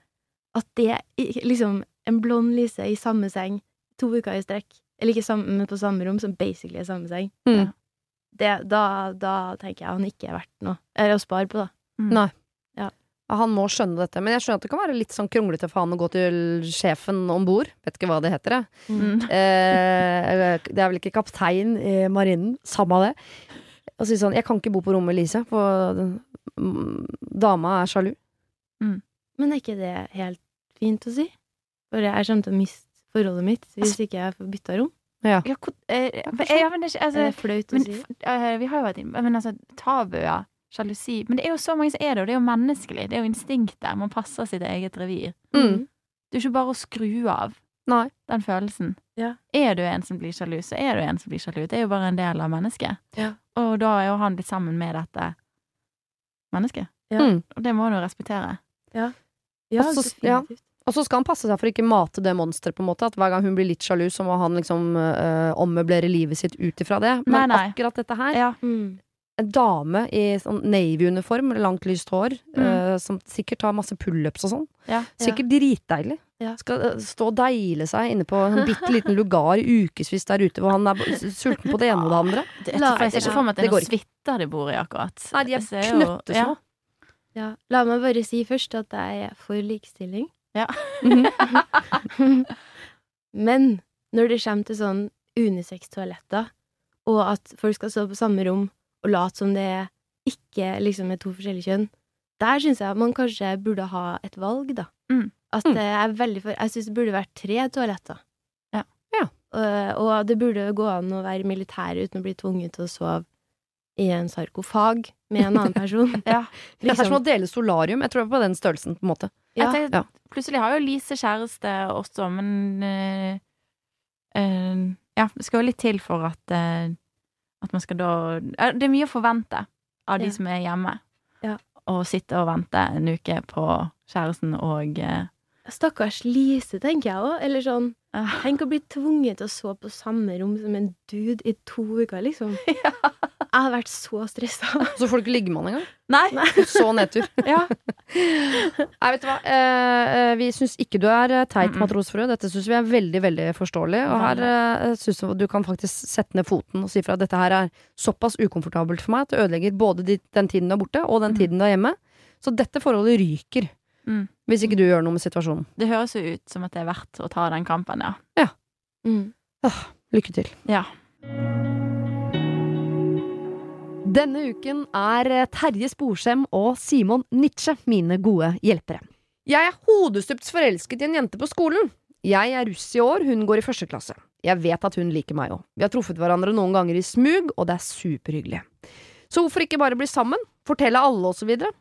Speaker 8: At det liksom en blond Lise i samme seng to uker i strekk, eller ikke sammen, men på samme rom, som basically er samme seng,
Speaker 1: Mm.
Speaker 8: det, da, da tenker jeg han ikke er verdt noe. Eller å spare på, da.
Speaker 1: Nei.
Speaker 8: Ja.
Speaker 1: Ja, Han må skjønne dette, men jeg skjønner at det kan være litt sånn kronglete for han å gå til sjefen om bord. Vet ikke hva det heter, jeg.
Speaker 7: Mm.
Speaker 1: Eh, (laughs) det er vel ikke kaptein i marinen, samme det. Og si sånn 'Jeg kan ikke bo på rommet med Lise, for mm, dama er sjalu'.
Speaker 8: Men er ikke det helt fint å si? For jeg kommer til å miste forholdet mitt hvis ikke jeg får bytta rom.
Speaker 1: Ja.
Speaker 7: Ja, hvor- men- det er ikke altså,
Speaker 8: er det flaut å
Speaker 7: men,
Speaker 8: si?
Speaker 7: Vi har jo vært inne Men altså, tabuer, sjalusi Men det er jo så mange som er det, og det er jo menneskelig. Det er jo instinktet. Man passer sitt eget revir.
Speaker 1: Mm.
Speaker 7: Det er jo ikke bare å skru av
Speaker 1: Nei.
Speaker 7: den følelsen.
Speaker 8: Ja.
Speaker 7: Er du en som blir sjalu, så er du en som blir sjalu. Det er jo bare en del av mennesket.
Speaker 8: Ja.
Speaker 7: Og da er jo han blitt sammen med dette mennesket.
Speaker 8: Ja.
Speaker 1: Mm.
Speaker 7: Og det må han jo respektere.
Speaker 8: Ja,
Speaker 1: Altså, ja. Og så skal han passe seg for å ikke mate det monsteret, på en måte. At hver gang hun blir litt sjalu, så må han liksom øh, ommøblere livet sitt ut ifra det. Men
Speaker 7: Nei, nei.
Speaker 1: akkurat dette her
Speaker 7: Ja.
Speaker 8: Mm.
Speaker 1: En dame i sånn navy-uniform med langt, lyst hår,
Speaker 7: Mm.
Speaker 1: uh, som sikkert tar masse pullups og sånn.
Speaker 7: Ja.
Speaker 1: Sikkert dritdeilig.
Speaker 8: Ja.
Speaker 1: Skal øh, stå og deile seg inne på en bitte liten lugar i ukevis der ute, hvor han er sulten på det ene og det andre.
Speaker 7: Det, er
Speaker 8: La-
Speaker 7: jeg ser ikke for meg at det er noen suiter de bor i, akkurat.
Speaker 1: Nei, de er knøttesmå.
Speaker 7: Ja.
Speaker 8: Ja. La meg bare si først at jeg er for likestilling.
Speaker 7: Ja. (laughs)
Speaker 8: Men når det kommer til sånn unisex-toaletter, og at folk skal stå på samme rom og late som det ikke liksom er to forskjellige kjønn, der syns jeg man kanskje burde ha et valg, da.
Speaker 7: Mm.
Speaker 8: At
Speaker 1: Mm.
Speaker 8: det er veldig for Jeg syns det burde vært tre toaletter.
Speaker 7: Ja.
Speaker 1: Ja.
Speaker 8: Og, og det burde gå an å være militær uten å bli tvunget til å sove i en sarkofag med en annen person. (laughs)
Speaker 7: Ja.
Speaker 1: Det er som
Speaker 8: Liksom.
Speaker 1: å dele solarium. Jeg tror det er på den størrelsen, på en måte.
Speaker 8: Ja.
Speaker 7: Tenker,
Speaker 1: Ja.
Speaker 7: Plutselig har jo Lise kjæreste også, men øh, øh, Ja, det skal jo litt til for at eh, At man skal da Det er mye å forvente av de
Speaker 8: Ja.
Speaker 7: som er hjemme.
Speaker 8: Ja.
Speaker 7: Å sitte og vente en uke på kjæresten og eh,
Speaker 8: Stakkars Lise, tenker jeg òg. Eller sånn Tenk å bli tvunget til å sove på samme rom som en dude i to uker, liksom. (laughs) Jeg hadde vært så stressa.
Speaker 1: Så får du ikke ligge med han engang.
Speaker 7: Nei!
Speaker 1: Så nedtur. (laughs)
Speaker 7: Ja.
Speaker 1: Nei, vet du hva. Eh, eh, vi syns ikke du er eh, teit
Speaker 7: Mm-mm.
Speaker 1: matrosfrue. Dette syns vi er veldig veldig forståelig. Og her eh, syns vi du kan faktisk sette ned foten og si fra at dette her er såpass ukomfortabelt for meg at det ødelegger både den tiden du er borte, og den
Speaker 7: Mm.
Speaker 1: tiden du er hjemme. Så dette forholdet ryker.
Speaker 7: Mm.
Speaker 1: Hvis ikke du gjør noe med situasjonen.
Speaker 7: Det høres jo ut som at det er verdt å ta den kampen, ja.
Speaker 8: Mm.
Speaker 1: Lykke til.
Speaker 7: Ja.
Speaker 1: Denne uken er eh, Terje Sporsem og Simon Nietzsche mine gode hjelpere. Jeg er hodestups forelsket i en jente på skolen. Jeg er russ i år, hun går i første klasse. Jeg vet at hun liker meg òg. Vi har truffet hverandre noen ganger i smug, og det er superhyggelig. Så hvorfor ikke bare bli sammen? Fortelle alle, og så videre?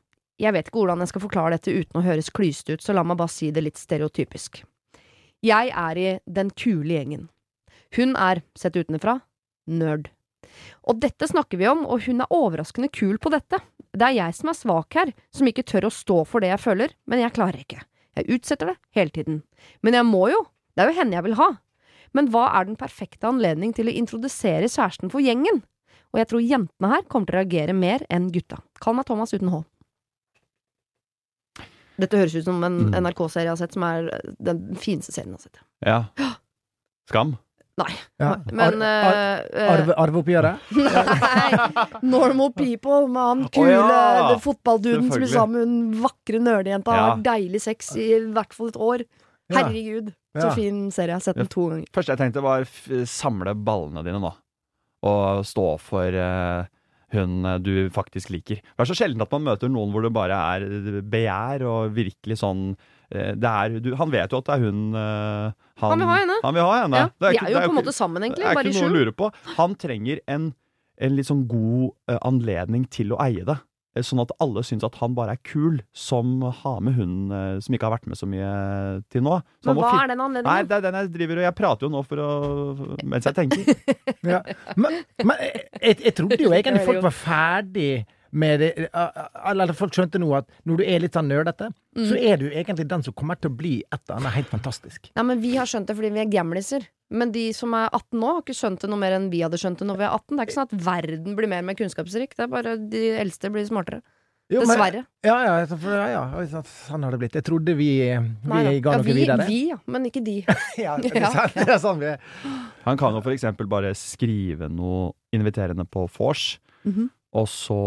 Speaker 1: Jeg vet ikke hvordan jeg skal forklare dette uten å høres klyste ut, så la meg bare si det litt stereotypisk. Jeg er i den kule gjengen. Hun er, sett utenfra, nerd. Og dette snakker vi om, og hun er overraskende kul på dette. Det er jeg som er svak her, som ikke tør å stå for det jeg føler, men jeg klarer ikke. Jeg utsetter det hele tiden. Men jeg må jo, det er jo henne jeg vil ha. Men hva er den perfekte anledning til å introdusere kjæresten for gjengen? Og jeg tror jentene her kommer til å reagere mer enn gutta. Kall meg Thomas uten H. Dette høres ut som en
Speaker 9: Mm.
Speaker 1: NRK-serie jeg har sett, som er den fineste serien jeg har sett.
Speaker 10: Ja. Skam.
Speaker 11: Ja.
Speaker 1: Men
Speaker 11: Ar- ar-
Speaker 1: eh,
Speaker 11: Arveoppgjøret? (laughs)
Speaker 1: Nei! Normal people med han kule
Speaker 10: oh, ja.
Speaker 1: fotballduden som blir sammen med hun vakre nerdejenta.
Speaker 10: Ja.
Speaker 1: Har deilig sex i hvert fall et år.
Speaker 11: Ja.
Speaker 1: Herregud, så fin serie. Jeg har sett den to ganger.
Speaker 10: Første jeg tenkte var f samle ballene dine nå. Og stå for eh, hun eh, du faktisk liker. Det er så sjelden at man møter noen hvor det bare er begjær og virkelig sånn eh, det er, du, Han vet jo at det er hun eh,
Speaker 1: Han vil ha henne.
Speaker 10: Han vil ha henne.
Speaker 1: Ja.
Speaker 10: Det er
Speaker 1: De er jo
Speaker 10: det
Speaker 1: på en måte sammen, egentlig. Det er
Speaker 10: ikke noe å lure på. Han trenger en, en litt sånn god eh, anledning til å eie det. Eh, Sånn at alle syns at han bare er kul, som har med hun eh, som ikke har vært med så mye til nå. Så han
Speaker 1: Men
Speaker 10: må
Speaker 1: hva er den anledningen?
Speaker 10: Nei, det er den jeg driver og Jeg prater jo nå for å mens jeg tenker. (laughs)
Speaker 11: Ja. Men, men jeg, jeg trodde jo egentlig (laughs) folk var ferdig med det Eller folk skjønte nå at når du er litt sånn nerdete, så
Speaker 1: Mm.
Speaker 11: er du egentlig den som kommer til å bli et eller annet helt fantastisk.
Speaker 1: Ja, men Vi har skjønt det fordi vi er gamliser. Men de som er 18 nå, har ikke skjønt det noe mer enn vi hadde skjønt det når vi er 18. Det er ikke sånn at verden blir mer og mer kunnskapsrik. Det er bare de eldste blir smartere.
Speaker 11: Jo, men-
Speaker 1: Dessverre.
Speaker 11: Ja, ja, altså, for, ja, ja, sånn har det blitt. Jeg trodde vi, vi
Speaker 1: Nei
Speaker 11: ga
Speaker 1: ja,
Speaker 11: noe
Speaker 1: vi,
Speaker 11: videre.
Speaker 1: vi, ja, men ikke de. (laughs) (laughs)
Speaker 11: Ja, det er sant, det er sånn vi er.
Speaker 10: Han kan jo for eksempel bare skrive noe inviterende på vors,
Speaker 1: Mhm.
Speaker 10: Og så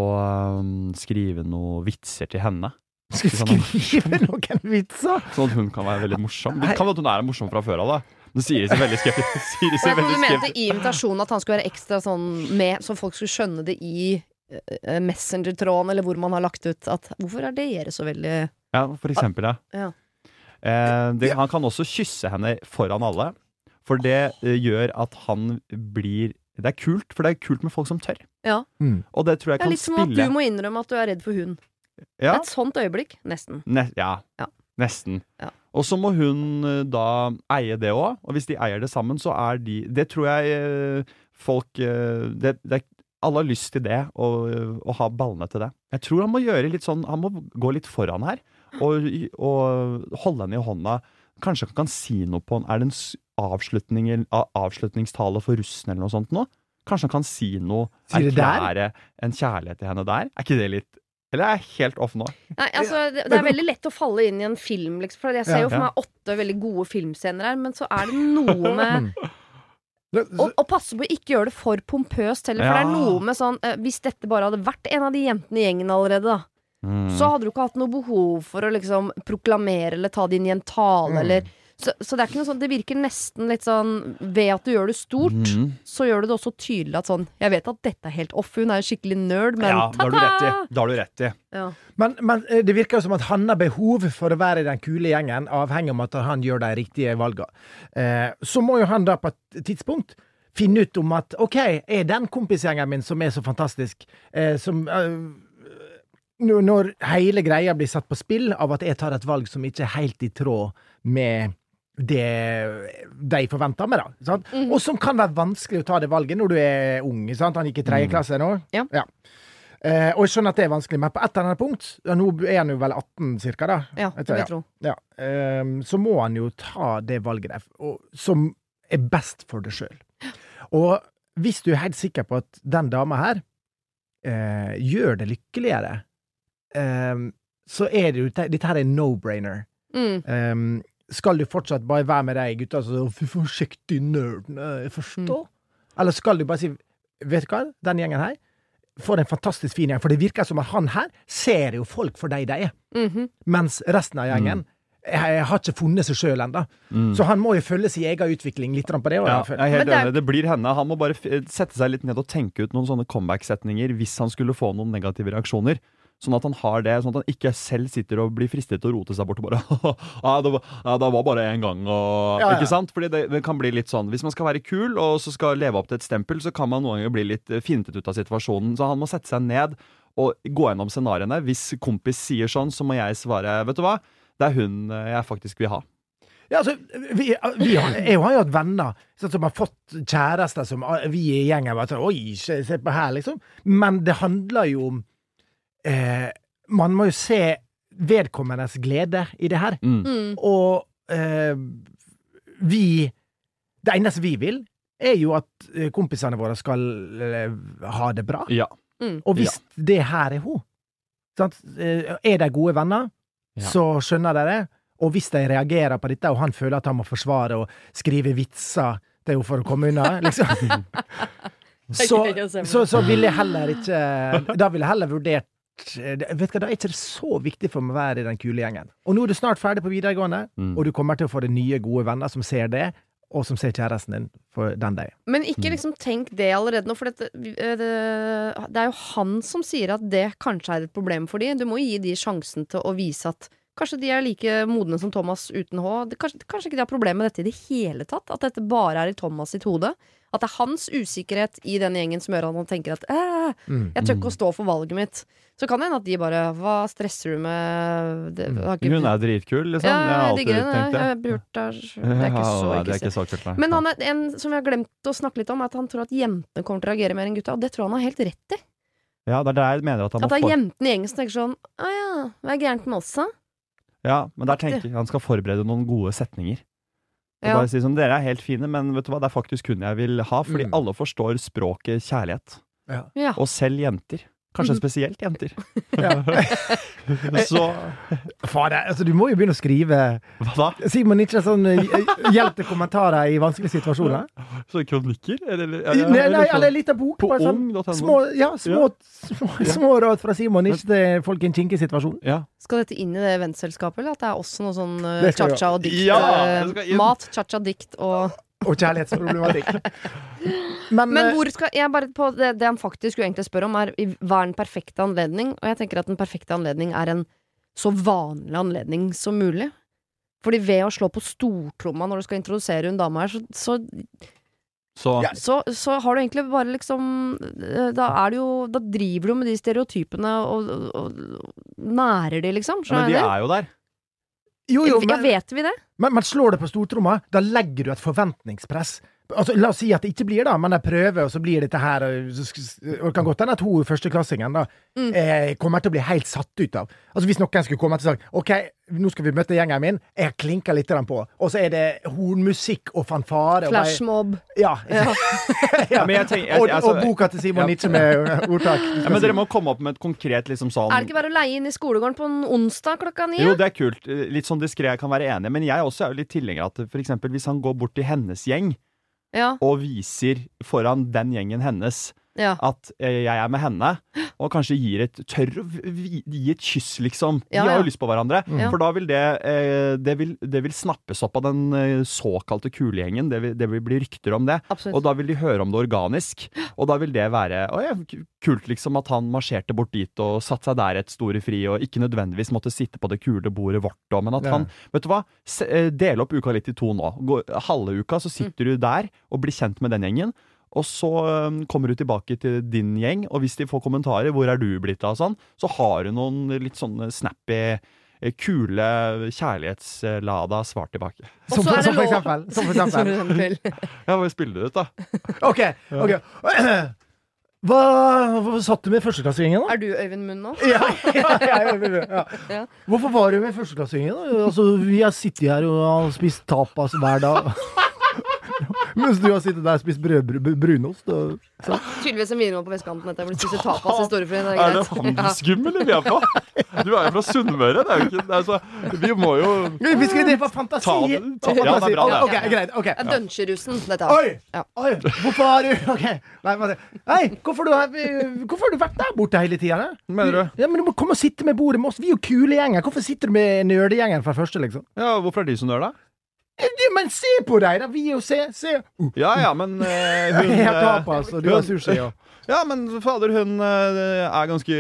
Speaker 10: um, skrive noen vitser til henne.
Speaker 11: Skal (laughs) skrive noen vitser! (laughs)
Speaker 10: Sånn at hun kan være veldig morsom. Det kan være at hun er morsom fra før av, da. Men Siri ser veldig skeptisk. (laughs) Seg
Speaker 1: jeg trodde du mente i invitasjonen at han skulle være ekstra sånn med, så folk skulle skjønne det i uh, Messenger-tråden, eller hvor man har lagt ut at Hvorfor er dere så veldig
Speaker 10: Ja, for eksempel, ja.
Speaker 1: Ja.
Speaker 10: Eh, det, han kan også kysse henne foran alle, for det uh, gjør at han blir Det er kult, for det er kult med folk som tør.
Speaker 1: Ja.
Speaker 11: Mm.
Speaker 10: Og det tror jeg kan spille
Speaker 1: Det er litt som at du må innrømme at du er redd for hund. Det
Speaker 10: ja,
Speaker 1: er et sånt øyeblikk. Nesten.
Speaker 10: ne, ja,
Speaker 1: Ja.
Speaker 10: nesten.
Speaker 1: Ja.
Speaker 10: Og så må hun eh, da eie det òg, og hvis de eier det sammen, så er de Det tror jeg eh, folk eh, det, det, er- Alle har lyst til det, og, og ha ballene til det. Jeg tror han må gjøre litt sånn Han må gå litt foran her, og, og holde henne i hånda. Kanskje han kan si noe på henne. Er det en avslutningstale for russen eller noe sånt nå? Kanskje han kan si noe, erklære en kjærlighet til henne der? Er ikke det litt Eller er jeg helt off nå?
Speaker 1: Nei, altså, det, det er veldig lett å falle inn i en film, liksom. For jeg ser jo for meg åtte veldig gode filmscener her, men så er det noe med (laughs)
Speaker 11: å
Speaker 1: Og, og passe på å ikke gjøre det for pompøst heller, for det er noe med sånn eh, Hvis dette bare hadde vært en av de jentene i gjengen allerede, da,
Speaker 10: Mm.
Speaker 1: så hadde du ikke hatt noe behov for å liksom proklamere eller ta det inn i en tale,
Speaker 11: Mm.
Speaker 1: eller så, så det er ikke noe sånn Det virker nesten litt sånn Ved at du gjør det stort,
Speaker 10: Mm.
Speaker 1: så gjør du det også tydelig at sånn Jeg vet at dette er helt off, hun er jo skikkelig nerd, men
Speaker 10: ja,
Speaker 1: ta-ta!
Speaker 10: Da har du rett i.
Speaker 1: Ja.
Speaker 11: Men, men eh, det virker jo som at han har behov for å være i den kule gjengen, avhengig av at han gjør de riktige valgene. Eh, så må jo han da på et tidspunkt finne ut om at OK, er den kompisgjengen min som er så fantastisk, eh, som eh, Når hele greia blir satt på spill av at jeg tar et valg som ikke er helt i tråd med det de forventer meg, da. Sant?
Speaker 1: Mhm.
Speaker 11: Og som kan være vanskelig å ta det valget når du er ung. Sant? Han gikk i tredje klasse nå.
Speaker 1: Ja.
Speaker 11: Eh, og jeg skjønner at det er vanskelig, men på et eller annet punkt, ja, nå er han jo vel 18 cirka, da.
Speaker 1: Ja, det vil jeg tro.
Speaker 11: Ja, ehm, så må han jo ta det valget der, og, som er best for deg sjøl. Og hvis du er helt sikker på at den dama her eh, gjør det lykkeligere, ehm, så er det jo Dette her er no-brainer.
Speaker 1: Mm.
Speaker 11: Ehm, skal du fortsatt bare være med de gutta som Fy forsiktig nerdene', jeg forstår? Eller skal du bare si Vet du hva, den gjengen her får en fantastisk fin gjeng, for det virker som at han her ser jo folk for de de er,
Speaker 1: Mhm.
Speaker 11: mens resten av gjengen mm. jeg har ikke funnet seg sjøl ennå.
Speaker 10: Mm.
Speaker 11: Så han må jo følge sin egen utvikling litt på det.
Speaker 10: Ja, jeg er helt
Speaker 1: det
Speaker 10: enig. Det blir henne. Han må bare sette seg litt ned og tenke ut noen sånne comeback-setninger hvis han skulle få noen negative reaksjoner. Sånn at han har det, sånn at han ikke selv sitter og blir fristet til å rote seg bort og bare (laughs) ja, det, var, ja, det var bare én gang, og
Speaker 11: Ja, ja.
Speaker 10: Ikke sant? Fordi det, det kan bli litt sånn Hvis man skal være kul og så skal leve opp til et stempel, så kan man noen ganger bli litt eh, fintet ut av situasjonen. Så han må sette seg ned og gå gjennom scenarioene. Hvis kompis sier sånn, så må jeg svare Vet du hva? Det er hun eh, jeg faktisk vil ha.
Speaker 11: Ja, altså, vi, vi har, jeg har jo hatt venner sånn, som har fått kjærester som vi i gjengen bare sånn Oi, se, se på her, liksom. Men det handler jo om eh, Man må jo se vedkommendes glede i det her.
Speaker 10: Mm.
Speaker 1: Mm.
Speaker 11: Og eh, vi Det eneste vi vil, er jo at eh, kompisene våre skal eh, ha det bra.
Speaker 10: Ja.
Speaker 11: Og hvis det her er hun, sant? eh, er de gode venner,
Speaker 10: Ja.
Speaker 11: så skjønner de det. Og hvis de reagerer på dette, og han føler at han må forsvare og skrive vitser til henne for å komme unna, liksom (laughs) så, så, så ville jeg heller ikke Da ville jeg heller vurdert eh, Vet du hva, Da er ikke det så viktig for meg å være i den kule gjengen. Og nå er du snart ferdig på videregående,
Speaker 10: Mm.
Speaker 11: og du kommer til å få deg nye, gode venner som ser det, og som ser kjæresten din for den de er.
Speaker 1: Men ikke liksom tenk det allerede nå, for dette, eh, det, det er jo han som sier at det kanskje er et problem for de. Du må gi de sjansen til å vise at kanskje de er like modne som Thomas uten H. Det, kanskje, kanskje ikke de har problemer med dette i det hele tatt. At dette bare er i Thomas sitt hode. At det er hans usikkerhet i den gjengen som gjør at han tenker at
Speaker 11: Mm.
Speaker 1: jeg tør ikke å stå for valget mitt. Så kan det hende at de bare Hva stresser du med det, har ikke-
Speaker 10: Hun er dritkul, liksom.
Speaker 1: ja,
Speaker 10: jeg
Speaker 1: digger
Speaker 10: tenkt det. (laughs)
Speaker 1: Det er ikke så
Speaker 10: Ja, det er ikke så kult, nei.
Speaker 1: Men han er en som vi har glemt å snakke litt om, er at han tror at jentene kommer til å reagere mer enn gutta. Og det tror han har helt rett i.
Speaker 10: Ja, det er det jeg mener at han
Speaker 1: At det er jentene i gjengen som tenker sånn Å ja, hva er gærent med oss, da?
Speaker 10: Ja, men der tenker jeg han skal forberede noen gode setninger. Og
Speaker 1: Ja.
Speaker 10: bare si sånn, Dere er helt fine, men vet du hva, det er faktisk hun jeg vil ha. Fordi
Speaker 11: Mm.
Speaker 10: alle forstår språket kjærlighet.
Speaker 1: Ja.
Speaker 10: Og selv jenter. Kanskje spesielt jenter. (laughs)
Speaker 11: Ja. (laughs)
Speaker 10: Så
Speaker 11: Fader, altså, du må jo begynne å skrive
Speaker 10: hva da?
Speaker 11: Simon, ikke sånn eh, hjelp til kommentarer i vanskelige situasjoner?
Speaker 10: Så kronikker? Eller, eller,
Speaker 11: Nei, nei, eller en liten bok.
Speaker 10: På
Speaker 11: bare sånn,
Speaker 10: ung.no.
Speaker 11: små, ja, små, små, små råd fra Simon, ikke til folk i en kinkig situasjon.
Speaker 10: Ja.
Speaker 1: Skal dette inn i det vennselskapet, eller at det er også noe sånn eh, cha-cha og dikt?
Speaker 10: Ja,
Speaker 1: eh, mat, cha-cha, dikt og
Speaker 11: Og kjærlighetsproblematikk. Men,
Speaker 1: Men
Speaker 11: eh,
Speaker 1: hvor skal jeg bare på det, det han faktisk skulle egentlig spørre om, er i- hva er den perfekte anledning? Og jeg tenker at den perfekte anledning er en så vanlig anledning som mulig. Fordi ved å slå på stortromma når du skal introdusere en dame her, så, så,
Speaker 10: Så
Speaker 1: så, så har du egentlig bare liksom eh, Da er det jo Da driver du med de stereotypene og, og, og nærer de, liksom.
Speaker 10: ja, Men de er jo der.
Speaker 11: Jo, jo,
Speaker 1: Ja, vet vi det?
Speaker 11: men, men slår det på stortromma, da legger du et forventningspress. Altså, la oss si at det ikke blir, da, men de prøver, og så blir dette her Og og det kan godt hende at hun førsteklassingen da
Speaker 1: Mm.
Speaker 11: eh, kommer til å bli helt satt ut av Altså Hvis noen skulle komme til og sagt OK, nå skal vi møte gjengen min, jeg klinker litt på, og så er det hornmusikk og fanfare
Speaker 1: Flashmob.
Speaker 11: Ja.
Speaker 1: Ja. (laughs)
Speaker 11: ja.
Speaker 10: men jeg tenker- jeg-
Speaker 11: og,
Speaker 10: altså-
Speaker 11: og boka til Simon
Speaker 10: Ja.
Speaker 11: Nietzsche med (laughs) ordtak.
Speaker 10: Ja, men dere må komme opp med et konkret liksom sånn
Speaker 1: Er det ikke bare å leie inn i skolegården på en onsdag klokka ni?
Speaker 10: Jo, det er kult. Litt sånn diskré, jeg kan være enig. Men jeg også er jo litt tilhenger av at eksempel hvis han går bort til hennes gjeng
Speaker 1: Ja,
Speaker 10: og viser foran den gjengen hennes
Speaker 1: ja.
Speaker 10: at jeg er med henne, og kanskje gir et tørr gi et kyss, liksom. De
Speaker 1: Ja,
Speaker 10: har jo lyst på hverandre.
Speaker 1: Mm.
Speaker 10: For da vil det eh, det, vil, det vil snappes opp av den eh, såkalte kulegjengen. Det, vil- det vil bli rykter om det.
Speaker 1: Absolutt.
Speaker 10: Og da vil de høre om det organisk. Og da vil det være å, ja, kult liksom at han marsjerte bort dit og satte seg der et store fri, og ikke nødvendigvis måtte sitte på det kule bordet vårt, men at
Speaker 11: Ja.
Speaker 10: han Vet du hva? Eh, del opp uka litt i to nå. Halve uka så sitter du der og blir kjent med den gjengen. Og så kommer du tilbake til din gjeng, og hvis de får kommentarer 'hvor er du blitt av', sånn, så har du noen litt sånne snappy, eh, kule, kjærlighetslada svar tilbake.
Speaker 11: Som, for, som for eksempel. Som for eksempel. (laughs)
Speaker 10: Ja, bare spiller det ut, da?
Speaker 11: OK. ok (clears throat) Hva, hva satt du med førsteklassingen, da?
Speaker 1: Er du Øyvind Munn nå?
Speaker 11: Ja, (laughs) ja, ja, ja, ja.
Speaker 1: Ja.
Speaker 11: Hvorfor var du med i da? Altså, vi har sittet her og spist tapas hver dag. (laughs) Mens du har sittet der og spist brød, br- brunost. Og, ja,
Speaker 1: Tydeligvis en videregående på vestkanten etter å spist tapas i Storefri. Det er
Speaker 10: Er det handelsgummel vi er på? Du er jo fra Sunnmøre. Det er jo ikke det er så, Vi må jo
Speaker 11: Vi skal det var fantasi!
Speaker 10: Ta det- ta- ja, det er bra, det.
Speaker 11: Okay, greit.
Speaker 1: okay. Ja. Dunsjerusen, dette her.
Speaker 11: Oi!
Speaker 1: Ja.
Speaker 11: Oi! Hvorfor har du Ok. Nei, Nei, hvorfor, du har, hvorfor har du vært der borte hele tida?
Speaker 10: Mener du?
Speaker 11: Ja, men du må komme og sitte med bordet med oss. Vi er jo kule gjenger. Hvorfor sitter du med nerdegjengen fra første, liksom?
Speaker 10: Ja, Hvorfor er de som nøler, det?
Speaker 11: Ja, Men se på deg, da! Vi er jo Se! se. Uh,
Speaker 10: Ja ja, men uh, hun (laughs)
Speaker 11: jeg har
Speaker 10: eh,
Speaker 11: tapas, og du har sushi. Og. (laughs)
Speaker 10: Ja, men fader, hun eh, er ganske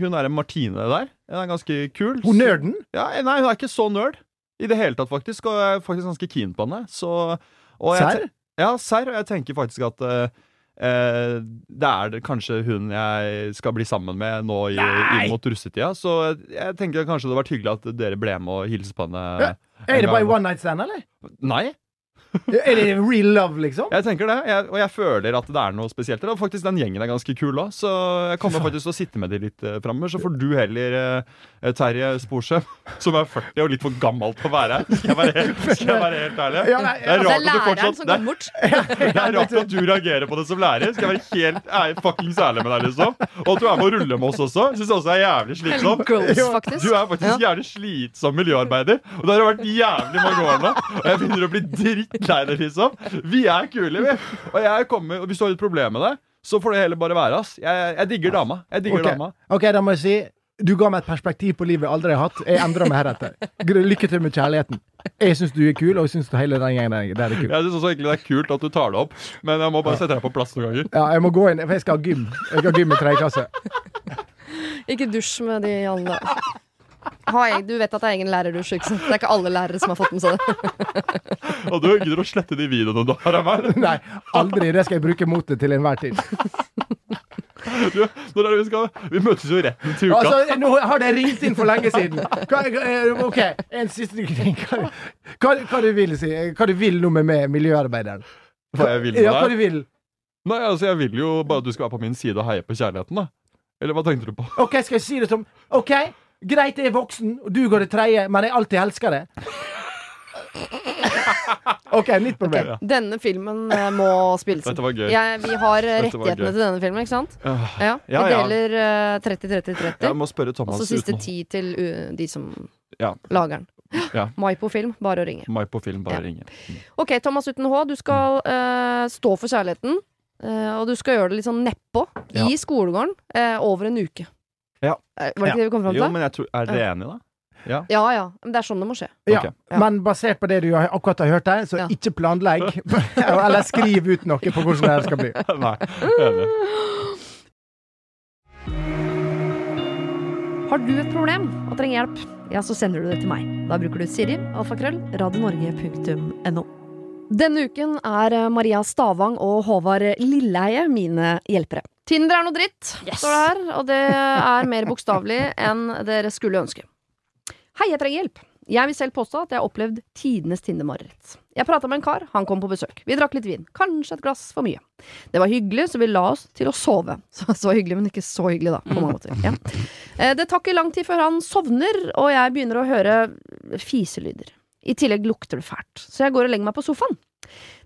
Speaker 10: Hun er en Martine der. Hun er ganske kul.
Speaker 11: Hun nerden?
Speaker 10: Ja, nei, hun er ikke så nerd i det hele tatt, faktisk. Og jeg er faktisk ganske keen på henne. Så,
Speaker 11: Serr?
Speaker 10: Ja, serr. Og jeg tenker faktisk at uh, eh, det er kanskje hun jeg skal bli sammen med nå i, inn mot russetida. Så jeg tenker kanskje det hadde vært hyggelig at dere ble med og hilste på henne.
Speaker 11: Ja. Er det bare one night stand, eller?
Speaker 10: Nei,
Speaker 11: Er det real love, liksom?
Speaker 10: jeg tenker det. Jeg, og jeg føler at det er noe spesielt der. Og faktisk den gjengen er ganske kul òg, så jeg kommer faktisk til å sitte med de litt uh, framover. Så får du heller eh, Terje Sporsem, (laughs) som er 40 og litt for gammel til å være her. Skal jeg være helt, skal jeg være helt ærlig?
Speaker 11: Ja, nei,
Speaker 10: Det er
Speaker 1: Det er
Speaker 10: rart at du
Speaker 1: læreren
Speaker 10: fortsatt
Speaker 1: som
Speaker 10: det
Speaker 1: går bort. (laughs)
Speaker 10: det er rart at du reagerer på det som lærer. Skal jeg være helt ærlig, fuckings ærlig med deg, liksom. Og at du er med å rulle med oss også. Syns jeg også er jævlig slitsom.
Speaker 1: Gross, faktisk.
Speaker 10: Du er faktisk jævlig slitsom miljøarbeider, og det har vært jævlig mange år nå. Og jeg begynner å bli drittlei det, liksom. Vi er kule, vi. Og jeg kommer, og hvis du har et problem med det, så får det heller bare være, ass. Jeg, jeg digger dama. Jeg digger
Speaker 11: Ok.
Speaker 10: dama.
Speaker 11: Ok, da må jeg si du ga meg et perspektiv på livet jeg aldri har hatt. Jeg endrer meg heretter. Lykke til med kjærligheten. Jeg syns du er kul, og jeg syns hele den gjengen der der er kul.
Speaker 10: Jeg syns også egentlig det er kult at du tar det opp, men jeg må bare sette deg på plass noen ganger.
Speaker 11: Ja, jeg må gå inn, for jeg skal ha gym. Jeg skal ha gym i tredje klasse.
Speaker 1: Ikke dusj med de alle. Egen- du vet at det er egen er sjuk som. Det er ikke alle lærere som har fått med seg det. (laughs)
Speaker 10: Og du gidder å slette de videoene du har av meg? (laughs)
Speaker 11: Nei, aldri. Det skal jeg bruke mot det til enhver tid.
Speaker 10: Du, når er det vi skal Vi møtes jo retten til uka.
Speaker 11: Altså, Nå har det ringt inn for lenge siden. Hva, eh, OK, en siste ting. Hva, hva, hva du vil si? Hva du vil nå med, med miljøarbeideren?
Speaker 10: Hva jeg vil med
Speaker 11: Ja, hva du vil.
Speaker 10: Nei, altså, jeg vil jo bare at du skal være på min side og heie på kjærligheten, da. Eller hva tenkte du på?
Speaker 11: OK, skal jeg si det som OK, greit jeg er voksen, og du går i tredje, men jeg alltid elsker det. Ok, nytt problem.
Speaker 1: Denne filmen eh, må spilles inn.
Speaker 10: Dette var gøy.
Speaker 1: Jeg- vi har eh,
Speaker 10: Dette var
Speaker 1: rettighetene
Speaker 10: gøy.
Speaker 1: til denne filmen, ikke sant?
Speaker 10: Øh,
Speaker 1: Ja. Vi
Speaker 10: Ja, ja.
Speaker 1: deler eh, 30-30-30.
Speaker 10: Jeg må spørre
Speaker 1: Og
Speaker 10: Thomas
Speaker 1: så siste
Speaker 10: uten
Speaker 1: ti til uh, de som
Speaker 10: Ja.
Speaker 1: lager den.
Speaker 10: Ja. (gasps)
Speaker 1: Maipo Film, bare å ringe.
Speaker 10: Mai på film, bare
Speaker 1: Ja.
Speaker 10: ringe.
Speaker 1: Ok, Thomas uten H, du skal eh, stå for kjærligheten. eh, og du skal gjøre det litt sånn nedpå
Speaker 10: Ja.
Speaker 1: i skolegården eh, over en uke.
Speaker 10: Ja.
Speaker 1: Eh, Var det ikke det vi kom fram
Speaker 10: Jo,
Speaker 1: til?
Speaker 10: men jeg tror, er dere enige, da? Ja.
Speaker 1: Ja ja. Men det er sånn det må skje.
Speaker 11: Ja,
Speaker 10: Okay.
Speaker 1: Ja.
Speaker 11: Men basert på det du akkurat har hørt her, så
Speaker 1: Ja.
Speaker 11: ikke planlegg. (laughs) (laughs) Eller skriv ut noe på hvordan det skal bli. (laughs)
Speaker 10: Nei, enig.
Speaker 1: Har du et problem og trenger hjelp, ja, så sender du det til meg. Da bruker du Siri, alfakrøll, radionorge.no. Denne uken er eh, Maria Stavang og Håvard Lilleheie mine hjelpere. Tinder er noe dritt, står det her, og det er mer bokstavelig enn dere skulle ønske. Hei, jeg trenger hjelp. Jeg vil selv påstå at jeg har opplevd tidenes Tinder-mareritt. Jeg prata med en kar, han kom på besøk. Vi drakk litt vin, kanskje et glass for mye. Det var hyggelig, så vi la oss til å sove. (laughs) Så, så hyggelig, men ikke så hyggelig, da, på mange måter. Ja. Eh, Det tar ikke lang tid før han sovner, og jeg begynner å høre fiselyder. I tillegg lukter det fælt, så jeg går og legger meg på sofaen.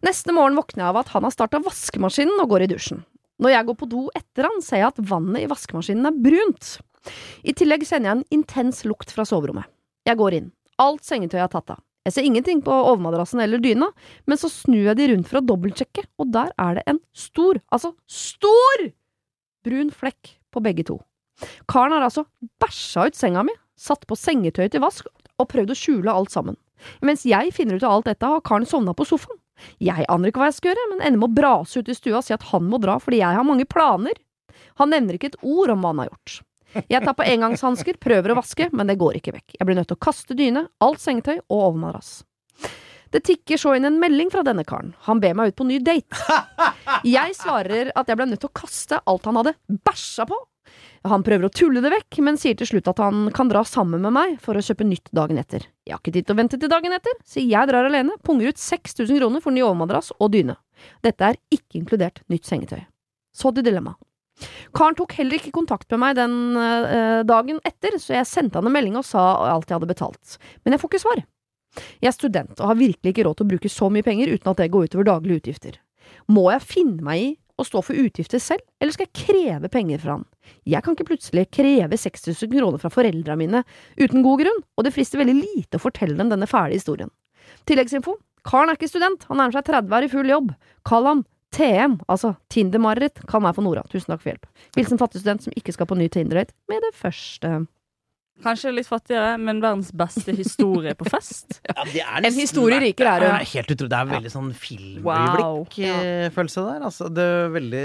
Speaker 1: Neste morgen våkner jeg av at han har starta vaskemaskinen og går i dusjen. Når jeg går på do etter han, ser jeg at vannet i vaskemaskinen er brunt. I tillegg kjenner jeg en intens lukt fra soverommet. Jeg går inn. Alt sengetøyet er tatt av. Jeg ser ingenting på overmadrassen eller dyna, men så snur jeg de rundt for å dobbeltsjekke, og der er det en stor, altså stor, brun flekk på begge to. Karen har altså bæsja ut senga mi, satt på sengetøyet til vask og prøvd å skjule alt sammen. Mens jeg finner ut av alt dette, har Karen sovna på sofaen. Jeg aner ikke hva jeg skal gjøre, men ender med å brase ut i stua og si at han må dra fordi jeg har mange planer. Han nevner ikke et ord om hva han har gjort. Jeg tar på engangshansker, prøver å vaske, men det går ikke vekk. Jeg blir nødt til å kaste dyne, alt sengetøy og overmadrass. Det tikker så inn en melding fra denne karen. Han ber meg ut på ny date. Jeg svarer at jeg ble nødt til å kaste alt han hadde bæsja på. Han prøver å tulle det vekk, men sier til slutt at han kan dra sammen med meg for å kjøpe nytt dagen etter. Jeg har ikke tid til å vente til dagen etter, så jeg drar alene, punger ut 6000 kroner for ny overmadrass og dyne. Dette er ikke inkludert nytt sengetøy. Så til dilemmaet. Karen tok heller ikke kontakt med meg den øh, dagen etter, så jeg sendte han en melding og sa alt jeg hadde betalt. Men jeg får ikke svar. Jeg er student og har virkelig ikke råd til å bruke så mye penger uten at det går utover daglige utgifter. Må jeg finne meg i å stå for utgifter selv, eller skal jeg kreve penger fra han? Jeg kan ikke plutselig kreve 6000 kroner fra foreldra mine uten god grunn, og det frister veldig lite å fortelle dem denne fæle historien. Tilleggsinfo. Karen er ikke student, han nærmer seg 30 år i full jobb. Kall ham TM, altså Tinder-mareritt, kan være for Nora. Tusen takk for hjelp. Hilsen fattig student som ikke skal på ny Tinder-date med det første.
Speaker 12: Kanskje litt fattigere, men verdens beste historie på fest. (laughs)
Speaker 13: Ja, det er
Speaker 1: En historie rikere er hun.
Speaker 13: Ja, helt utrolig. Det er veldig sånn filmøyeblikk-følelse der. Altså, det, er veldig,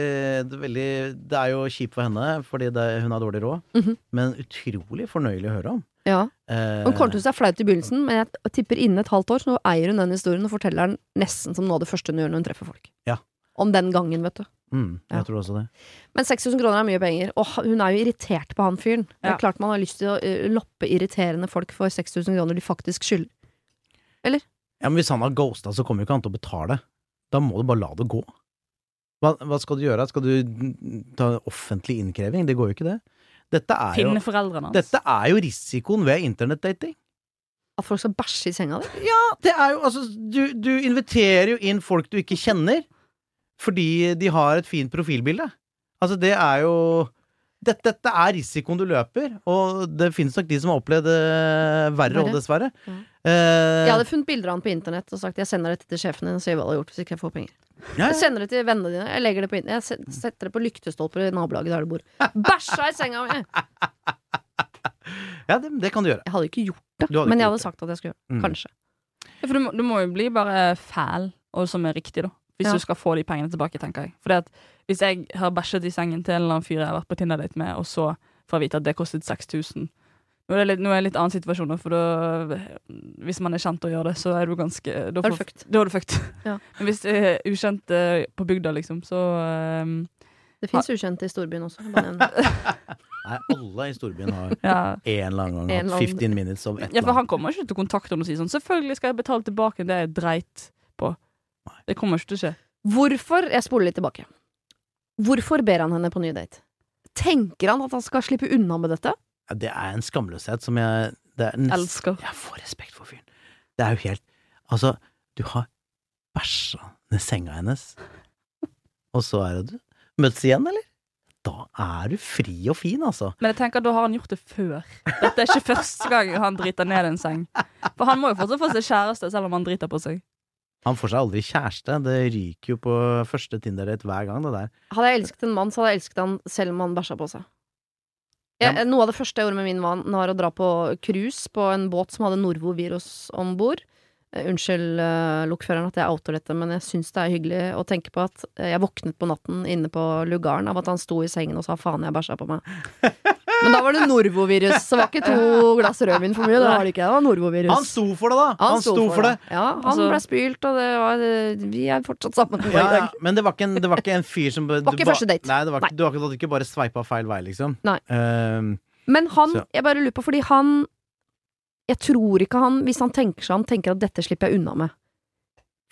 Speaker 13: det, er veldig, det er jo kjipt for henne, fordi det, hun har dårlig råd,
Speaker 1: Mhm.
Speaker 13: men utrolig fornøyelig å høre om.
Speaker 1: Ja.
Speaker 13: Eh,
Speaker 1: Hun kommer til å synes flaut i begynnelsen, men jeg tipper innen et halvt år så nå eier hun den historien og forteller den nesten som noe av det første hun gjør når hun treffer folk.
Speaker 13: Ja.
Speaker 1: Om den gangen, vet du.
Speaker 13: Mm, jeg
Speaker 1: Ja.
Speaker 13: tror også det.
Speaker 1: Men 6000 kroner er mye penger, og hun er jo irritert på han fyren. Det er klart man har lyst til å eh, loppe irriterende folk for 6000 kroner de faktisk skylder.
Speaker 13: Ja, men Hvis han har ghosta, så kommer jo ikke han til å betale. Da må du bare la det gå. Hva, hva skal du gjøre? Skal du ta offentlig innkreving? Det går jo ikke, det. Dette er jo,
Speaker 12: foreldrene hans.
Speaker 13: dette er jo risikoen ved internettdating.
Speaker 1: At folk skal bæsje i senga di.
Speaker 13: Ja, det er jo altså du, du inviterer jo inn folk du ikke kjenner, fordi de har et fint profilbilde. Altså, det er jo dette, dette er risikoen du løper, og det finnes nok de som har opplevd det verre òg, dessverre.
Speaker 1: Ja.
Speaker 13: Uh,
Speaker 1: Jeg hadde funnet bilder av han på internett og sagt jeg sender dette til sjefen din og sier hva du har gjort hvis ikke jeg får penger.
Speaker 13: ja,
Speaker 1: Jeg sender det til vennene dine. Jeg legger det på. Jeg setter det på lyktestolper i nabolaget der du bor. Bæsja i senga mi! (laughs)
Speaker 13: ja det, det kan du gjøre.
Speaker 1: Jeg hadde ikke gjort det,
Speaker 13: Du
Speaker 1: men
Speaker 13: ikke
Speaker 1: jeg hadde
Speaker 13: det.
Speaker 1: sagt at jeg skulle gjøre
Speaker 13: Mm.
Speaker 1: det. Kanskje.
Speaker 12: Ja, for du må, du må jo bli bare fæl, og som er riktig, da. Hvis
Speaker 1: Ja.
Speaker 12: du skal få de pengene tilbake, tenker jeg. Fordi at hvis jeg har bæsjet i sengen til en eller annen fyr jeg har vært på Tinder-date med, og så får jeg vite at det kostet 6000 Nå er det litt, nå er det litt annen situasjon, for da Hvis man er kjent og gjør det, så er du ganske Da,
Speaker 1: er
Speaker 12: får-
Speaker 1: fucked.
Speaker 12: Da er du fucked.
Speaker 1: Ja. (laughs)
Speaker 12: Men hvis du er ukjent uh, på bygda, liksom, så eh,
Speaker 1: Det fins ukjente i storbyen også. Bare. (laughs) (laughs)
Speaker 13: Nei, alle i storbyen har
Speaker 12: ja.
Speaker 13: en eller annen gang hatt
Speaker 1: eller annen-
Speaker 13: 15 minutes of et
Speaker 12: ja, for han kommer ikke til å kontakte henne og si sånn Selvfølgelig skal jeg betale tilbake det jeg dreit på. Det kommer ikke til å skje.
Speaker 1: Hvorfor Jeg spoler litt tilbake. Hvorfor ber han henne på ny date? Tenker han at han skal slippe unna med dette?
Speaker 13: Ja, det er en skamløshet som jeg det er nest-
Speaker 12: Elsker.
Speaker 13: Jeg får respekt for fyren. Det er jo helt Altså, Du har bæsja ned senga hennes. Og så er det du. Møtes igjen, eller? Da er du fri og fin, altså.
Speaker 12: Men jeg tenker da har han gjort det før. Dette er ikke første gang han driter ned en seng. For han må jo fortsatt få seg kjæreste selv om han driter på seg.
Speaker 13: Han får seg aldri kjæreste. Det ryker jo på første Tinder-date hver gang, det der.
Speaker 1: Hadde jeg elsket en mann, så hadde jeg elsket han selv om han bæsja på seg. Jeg, noe av det første jeg gjorde med min mann, var å dra på cruise på en båt som hadde norvovirus om bord. Eh, Unnskyld, uh, lokføreren, at jeg outer dette, men jeg syns det er hyggelig å tenke på at eh, jeg våknet på natten inne på lugaren av at han sto i sengen og sa faen, jeg bæsja på meg. (laughs) Men da var det norvovirus, så var ikke to glass rødvin for mye. Det var det ikke, det var norvovirus.
Speaker 13: Han sto for det, da! Han, sto for det.
Speaker 1: Ja, han
Speaker 12: Altså-
Speaker 1: ble spylt, og det var Vi er fortsatt sammen
Speaker 13: Ja,
Speaker 1: i
Speaker 13: ja,
Speaker 1: dag.
Speaker 13: men det var ikke en, det var ikke en fyr som
Speaker 1: var ikke første date.
Speaker 13: Nei, det var,
Speaker 1: Nei.
Speaker 13: Du hadde ikke bare sveipa feil vei, liksom.
Speaker 1: Nei.
Speaker 13: Ehm,
Speaker 1: Men han,
Speaker 13: Så-
Speaker 1: jeg bare lurer på, fordi han Jeg tror ikke han, hvis han tenker seg om, tenker at dette slipper jeg unna med.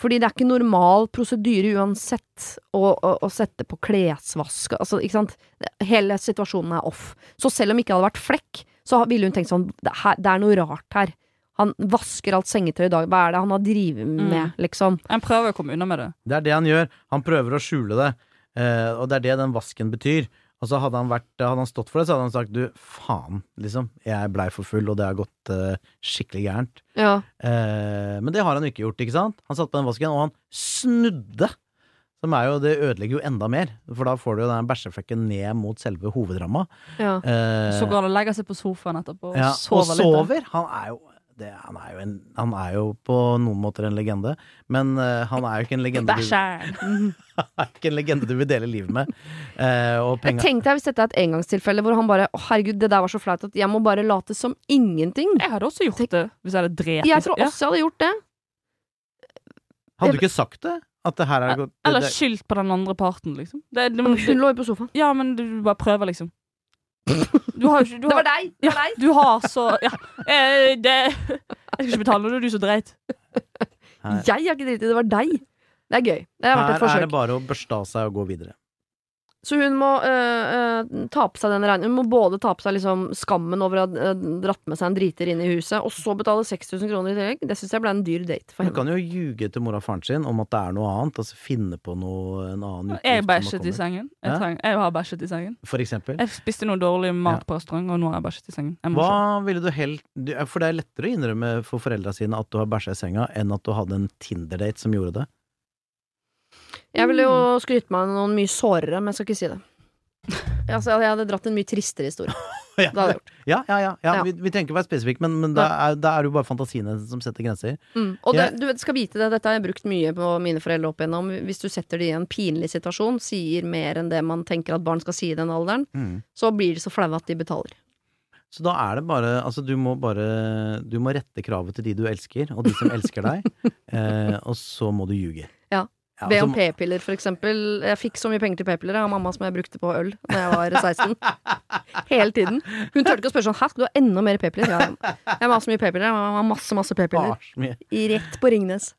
Speaker 1: Fordi det er ikke normal prosedyre uansett å, å, å sette på klesvask, altså, ikke sant. Hele situasjonen er off. Så selv om ikke det hadde vært flekk, så ville hun tenkt sånn, det, her, det er noe rart her. Han vasker alt sengetøy i dag, hva er det han har drevet med, liksom?
Speaker 12: Han prøver å komme unna med det.
Speaker 13: det er det han gjør. Han prøver å skjule det, eh, og det er det den vasken betyr. Og så hadde han, vært, hadde han stått for det, så hadde han sagt du, faen, liksom. Jeg blei for full, og det har gått uh, skikkelig gærent.
Speaker 1: Ja.
Speaker 13: Uh, men det har han ikke gjort, ikke sant? Han satt på den vasken, og han snudde. Som er jo, Det ødelegger jo enda mer, for da får du jo den bæsjeflekken ned mot selve hovedramma.
Speaker 1: ja.
Speaker 13: Uh,
Speaker 12: Så går han og legger seg på sofaen etterpå og
Speaker 13: ja, og
Speaker 12: sover litt.
Speaker 13: sover. Han er jo det, han, er jo en, han er jo på noen måter en legende, men uh, han er jo ikke en legende du, (laughs) han er ikke en legende du vil dele livet med.
Speaker 1: Uh,
Speaker 13: penga
Speaker 1: tenkte jeg hvis dette er et engangstilfelle hvor han bare Å, herregud, det der var så flaut at jeg må bare late som ingenting.
Speaker 12: Jeg hadde også gjort det hvis jeg hadde drept
Speaker 1: Jeg tror også jeg hadde gjort det.
Speaker 13: Hadde du ikke sagt det? At det her er gått
Speaker 12: Eller skyldt på den andre parten, liksom. Det, det,
Speaker 1: Hun lå jo på sofaen.
Speaker 12: ja, men du bare prøver, liksom. Du har ikke du
Speaker 1: Det var deg! Det var deg!
Speaker 12: Du har så Ja. Eh, det Jeg skal ikke betale når det er du som dreit.
Speaker 13: her,
Speaker 1: Jeg har ikke driti i det, det var deg. Det er gøy. Det har vært et
Speaker 13: her er
Speaker 1: forsøk.
Speaker 13: det bare å børste av seg og gå videre.
Speaker 1: Så hun må øh, øh, ta på seg den regningen. Hun må både ta på seg liksom skammen over å ha øh, dratt med seg en driter inn i huset, og så betale 6000 kroner i tillegg. Det syns jeg ble en dyr date for
Speaker 13: Hun
Speaker 1: henne.
Speaker 13: kan jo ljuge til mora og faren sin om at det er noe annet. Altså finne på noe, en annen utgift.
Speaker 12: Jeg bæsjet i sengen. Jeg,
Speaker 13: Ja.
Speaker 12: treng, jeg har bæsjet i sengen.
Speaker 13: For eksempel.
Speaker 12: Jeg spiste noe dårlig mat
Speaker 13: Ja.
Speaker 12: på restaurant, og nå har jeg bæsjet i sengen. Jeg må
Speaker 13: Hva
Speaker 12: se.
Speaker 13: ville du helt For det er lettere å innrømme for foreldra sine at du har bæsja i senga, enn at du hadde en Tinder-date som gjorde det.
Speaker 1: Jeg ville jo skryte meg av noen mye sårere, men jeg skal ikke si det. (laughs) Altså, jeg hadde dratt en mye tristere historie. (laughs)
Speaker 13: Ja,
Speaker 1: Det hadde jeg gjort.
Speaker 13: ja, ja. ja, ja. Vi, vi trenger ikke være spesifikke, men, men da, er, da er det jo bare fantasiene som setter grenser.
Speaker 1: Mm. Og det, du skal vite det, dette har jeg brukt mye på mine foreldre opp igjennom. Hvis du setter de i en pinlig situasjon, sier mer enn det man tenker at barn skal si i den alderen, så blir de så flaue at de betaler.
Speaker 13: Så da er det bare Altså, du må bare Du må rette kravet til de du elsker, og de som elsker deg, (laughs) eh, og så må du ljuge.
Speaker 1: Ja. Be
Speaker 13: altså,
Speaker 1: om p-piller, for eksempel. Jeg fikk så mye penger til p-piller av mamma som jeg brukte på øl da jeg var 16. Hele tiden. Hun turte ikke å spørre sånn Hæ, skal du ha enda mer p-piller? Ja, jeg må ha så mye p-piller. Jeg må ha masse, masse p-piller. Rett på Ringnes.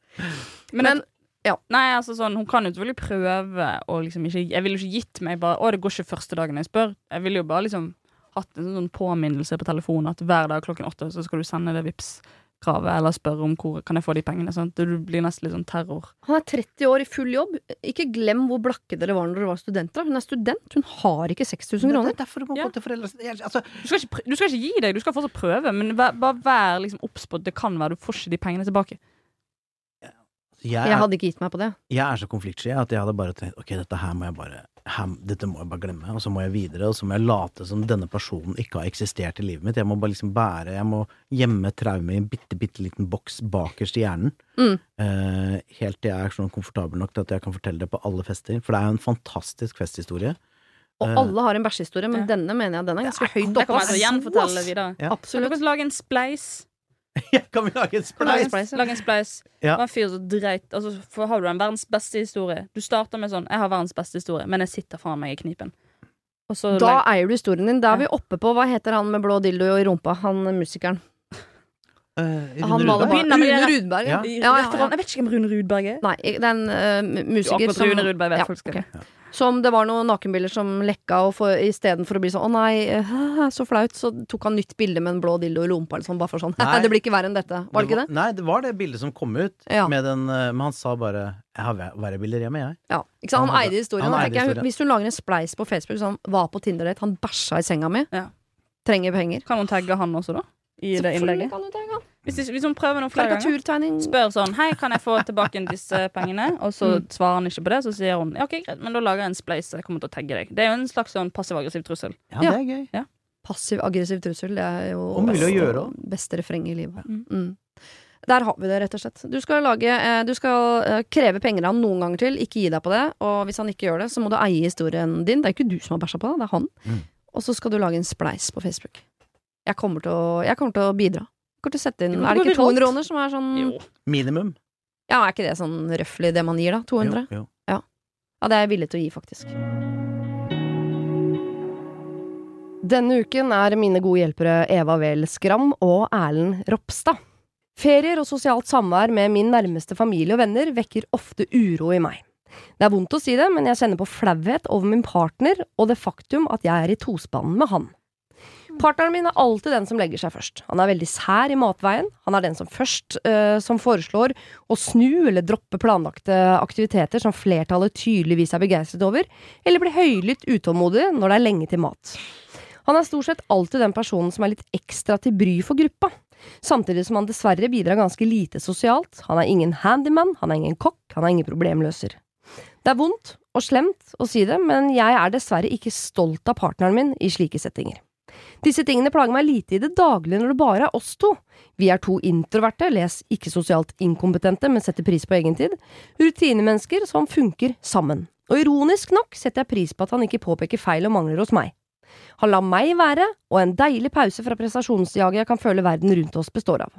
Speaker 12: Men,
Speaker 1: Men-
Speaker 12: ja. Nei, altså sånn, hun kan jo selvfølgelig prøve å liksom ikke Jeg ville jo ikke gitt meg bare Å, det går ikke første dagen jeg spør. Jeg ville jo bare liksom hatt en sånn påminnelse på telefonen at hver dag klokken åtte så skal du sende det Vipps-kravet, eller spørre om hvor kan jeg få de pengene. Sånn. Du blir nesten litt sånn terror.
Speaker 1: Han er 30 år i full jobb. Ikke glem hvor blakke dere var når dere var studenter. Hun er student. Hun har ikke 6000
Speaker 13: Det
Speaker 1: kroner.
Speaker 13: er derfor du må
Speaker 12: Ja.
Speaker 13: gå til foreldra. Altså,
Speaker 12: Du skal, ikke, du skal ikke gi deg, du skal fortsatt prøve, men vær, bare vær liksom obs på at det kan være du får ikke de pengene tilbake.
Speaker 13: jeg,
Speaker 1: Jeg
Speaker 13: er,
Speaker 1: hadde ikke gitt meg på det.
Speaker 13: jeg er så konfliktsky at jeg hadde bare tenkt ok, dette her må jeg bare Dette må jeg bare glemme, og så må jeg videre, og så må jeg late som denne personen ikke har eksistert i livet mitt. Jeg må bare liksom bære Jeg må gjemme traume i en bitte, bitte liten boks bakerst i hjernen.
Speaker 1: Mm.
Speaker 13: Eh, helt til jeg er sånn komfortabel nok til at jeg kan fortelle det på alle fester. For det er jo en fantastisk festhistorie.
Speaker 1: Og
Speaker 13: Eh,
Speaker 1: alle har en bæsjehistorie, men
Speaker 12: Ja.
Speaker 1: denne mener jeg den er ganske høyt
Speaker 12: Det
Speaker 1: oppe.
Speaker 12: jeg kan å
Speaker 1: ass.
Speaker 12: gjenfortelle videre.
Speaker 13: Ja.
Speaker 1: Absolutt.
Speaker 12: dere skal lage en spleis. (laughs)
Speaker 13: kan vi lage en spleis?
Speaker 12: Lag en spleis.
Speaker 13: Ja.
Speaker 12: Det var en fyr som dreit altså, For har du en verdens beste historie Du starter med sånn 'Jeg har verdens beste historie, men jeg sitter faen meg i knipen'. Og så
Speaker 1: Da
Speaker 12: leg-
Speaker 1: eier du historien din. Da er vi oppe på Hva heter han med blå dildo i rumpa? Han musikeren. Uh,
Speaker 13: Rune Rudberg?
Speaker 1: bare Rune
Speaker 12: det-
Speaker 1: Rudberg.
Speaker 13: Ja.
Speaker 1: Ja. Ja, ja,
Speaker 12: Jeg vet ikke hvem Rune Rudberg er.
Speaker 1: Nei, det er en uh, musiker som
Speaker 12: Rune Rudberg vet
Speaker 1: Ja,
Speaker 12: folk skal
Speaker 1: ok. Som det var noen nakenbilder som lekka, og for, istedenfor å bli sånn 'Å nei, så flaut', så tok han nytt bilde med en blå dildo i lompa eller sånn, bare for sånn.
Speaker 13: Nei.
Speaker 1: det blir ikke verre enn dette. Var det ikke det?
Speaker 13: Nei, det var det bildet som kom ut.
Speaker 1: Ja.
Speaker 13: Med den, eh, men han sa bare 'Jeg har verre bilder hjemme, jeg'.
Speaker 1: Ja, ikke sant? Han,
Speaker 13: Han
Speaker 1: eide historien.
Speaker 13: han eide
Speaker 1: historien. jeg, hvis hun lager en spleis på Facebook sånn 'Var på Tinder-date, han bæsja i senga mi',
Speaker 12: Ja.
Speaker 1: trenger penger.
Speaker 12: Kan hun tagge han også, da? I det
Speaker 1: Selvfølgelig
Speaker 12: innlegget?
Speaker 1: kan du tagge han.
Speaker 12: Hvis, hvis hun prøver noen flere ganger, spør sånn Hei, kan jeg få tilbake disse pengene? Og så
Speaker 1: Mm.
Speaker 12: svarer han ikke på det, så sier hun ja, ok, greit, men da lager jeg en spleis, jeg kommer til å tagge deg. Det er jo en slags sånn passiv-aggressiv trussel.
Speaker 13: Ja,
Speaker 1: Ja.
Speaker 13: det er gøy.
Speaker 1: Passiv-aggressiv trussel, det er jo beste-
Speaker 13: gjøre
Speaker 1: beste refreng i livet.
Speaker 12: Mm.
Speaker 1: Mm. Der har vi det, rett og slett. Du skal, lage, eh, du skal eh, kreve penger av ham noen ganger til, ikke gi deg på det. Og hvis han ikke gjør det, så må du eie historien din. Det er ikke du som har bæsja på det, det er han.
Speaker 13: Mm.
Speaker 1: Og så skal du lage en spleis på Facebook. Jeg kommer til å, jeg kommer til å bidra. Til å sette inn, Er det ikke 200
Speaker 12: viralt.
Speaker 1: kroner som er sånn
Speaker 12: Jo.
Speaker 13: Minimum.
Speaker 1: Ja, er ikke det sånn røftlig det man gir, da? 200?
Speaker 13: Jo, jo.
Speaker 1: Ja, det er jeg villig til å gi, faktisk. Denne uken er mine gode hjelpere Eva Wehl Skram og Erlend Ropstad. Ferier og sosialt samvær med min nærmeste familie og venner vekker ofte uro i meg. Det er vondt å si det, men jeg kjenner på flauhet over min partner og det faktum at jeg er i tospannen med han. Partneren min er alltid den som legger seg først. Han er veldig sær i matveien. Han er den som først øh, som foreslår å snu eller droppe planlagte aktiviteter som flertallet tydeligvis er begeistret over, eller blir høylytt utålmodig når det er lenge til mat. Han er stort sett alltid den personen som er litt ekstra til bry for gruppa. Samtidig som han dessverre bidrar ganske lite sosialt. Han er ingen handyman, han er ingen kokk, han er ingen problemløser. Det er vondt og slemt å si det, men jeg er dessverre ikke stolt av partneren min i slike settinger. Disse tingene plager meg lite i det daglige når det bare er oss to. Vi er to introverte, les ikke sosialt inkompetente, men setter pris på egen tid. Rutinemennesker som funker sammen. Og ironisk nok setter jeg pris på at han ikke påpeker feil og mangler hos meg. Han lar meg være, og en deilig pause fra prestasjonsjaget jeg kan føle verden rundt oss består av.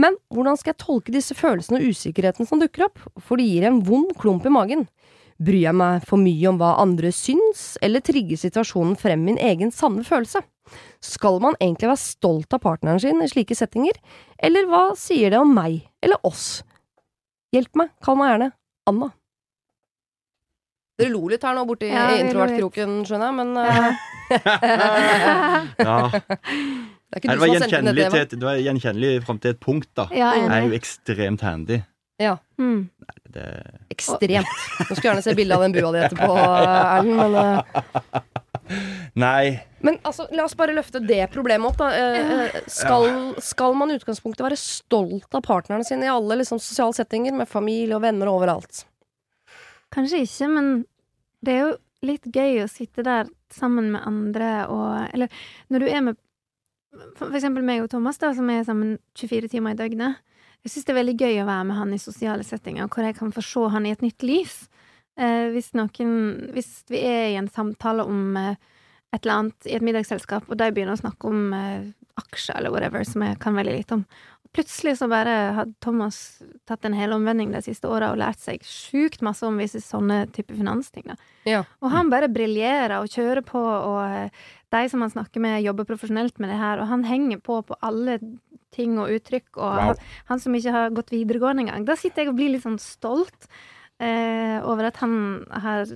Speaker 1: Men hvordan skal jeg tolke disse følelsene og usikkerheten som dukker opp, for det gir en vond klump i magen. Bryr jeg meg for mye om hva andre syns, eller trigger situasjonen frem min egen sanne følelse? Skal man egentlig være stolt av partneren sin i slike settinger, eller hva sier det om meg, eller oss? Hjelp meg, kall meg gjerne Anna. Dere lo litt her nå borti
Speaker 14: Ja,
Speaker 1: introvertkroken, skjønner jeg, men uh... (laughs)
Speaker 3: Ja. (laughs)
Speaker 1: det er ikke du
Speaker 15: det, var
Speaker 1: som har sendt inn
Speaker 15: gjenkjennelig
Speaker 1: dette,
Speaker 15: til
Speaker 1: Eva.
Speaker 15: et, det var gjenkjennelig fram til et punkt, da.
Speaker 14: Ja,
Speaker 15: Jeg er jo ekstremt handy.
Speaker 1: Ja,
Speaker 14: Mm.
Speaker 15: Det,
Speaker 1: ekstremt. (laughs) Nå skulle gjerne se bilde av den bua di etterpå, Erlend, men eh, (laughs)
Speaker 15: nei.
Speaker 1: Men altså, la oss bare løfte det problemet opp, da. Eh, eh, skal, skal man i utgangspunktet være stolt av partnerne sine i alle liksom, sosiale settinger, med familie og venner og overalt?
Speaker 14: Kanskje ikke, men det er jo litt gøy å sitte der sammen med andre og Eller når du er med for eksempel meg og Thomas, da, som er sammen 24 timer i døgnet. Jeg syns det er veldig gøy å være med han i sosiale settinger, hvor jeg kan få se han i et nytt lys. Eh, hvis noen Hvis vi er i en samtale om eh, et eller annet i et middagsselskap, og de begynner å snakke om eh, aksjer eller whatever, som jeg kan veldig lite om, Plutselig så bare har Thomas tatt en hel omvending de siste åra og lært seg sjukt masse om visse sånne type finansting.
Speaker 1: Ja.
Speaker 14: Og han bare briljerer og kjører på, og eh, de som han snakker med, jobber profesjonelt med det her, og han henger på på alle ting og uttrykk, og
Speaker 3: Wow.
Speaker 14: han, han som ikke har gått videregående engang. Da sitter jeg og blir litt sånn stolt. Eh, over at han har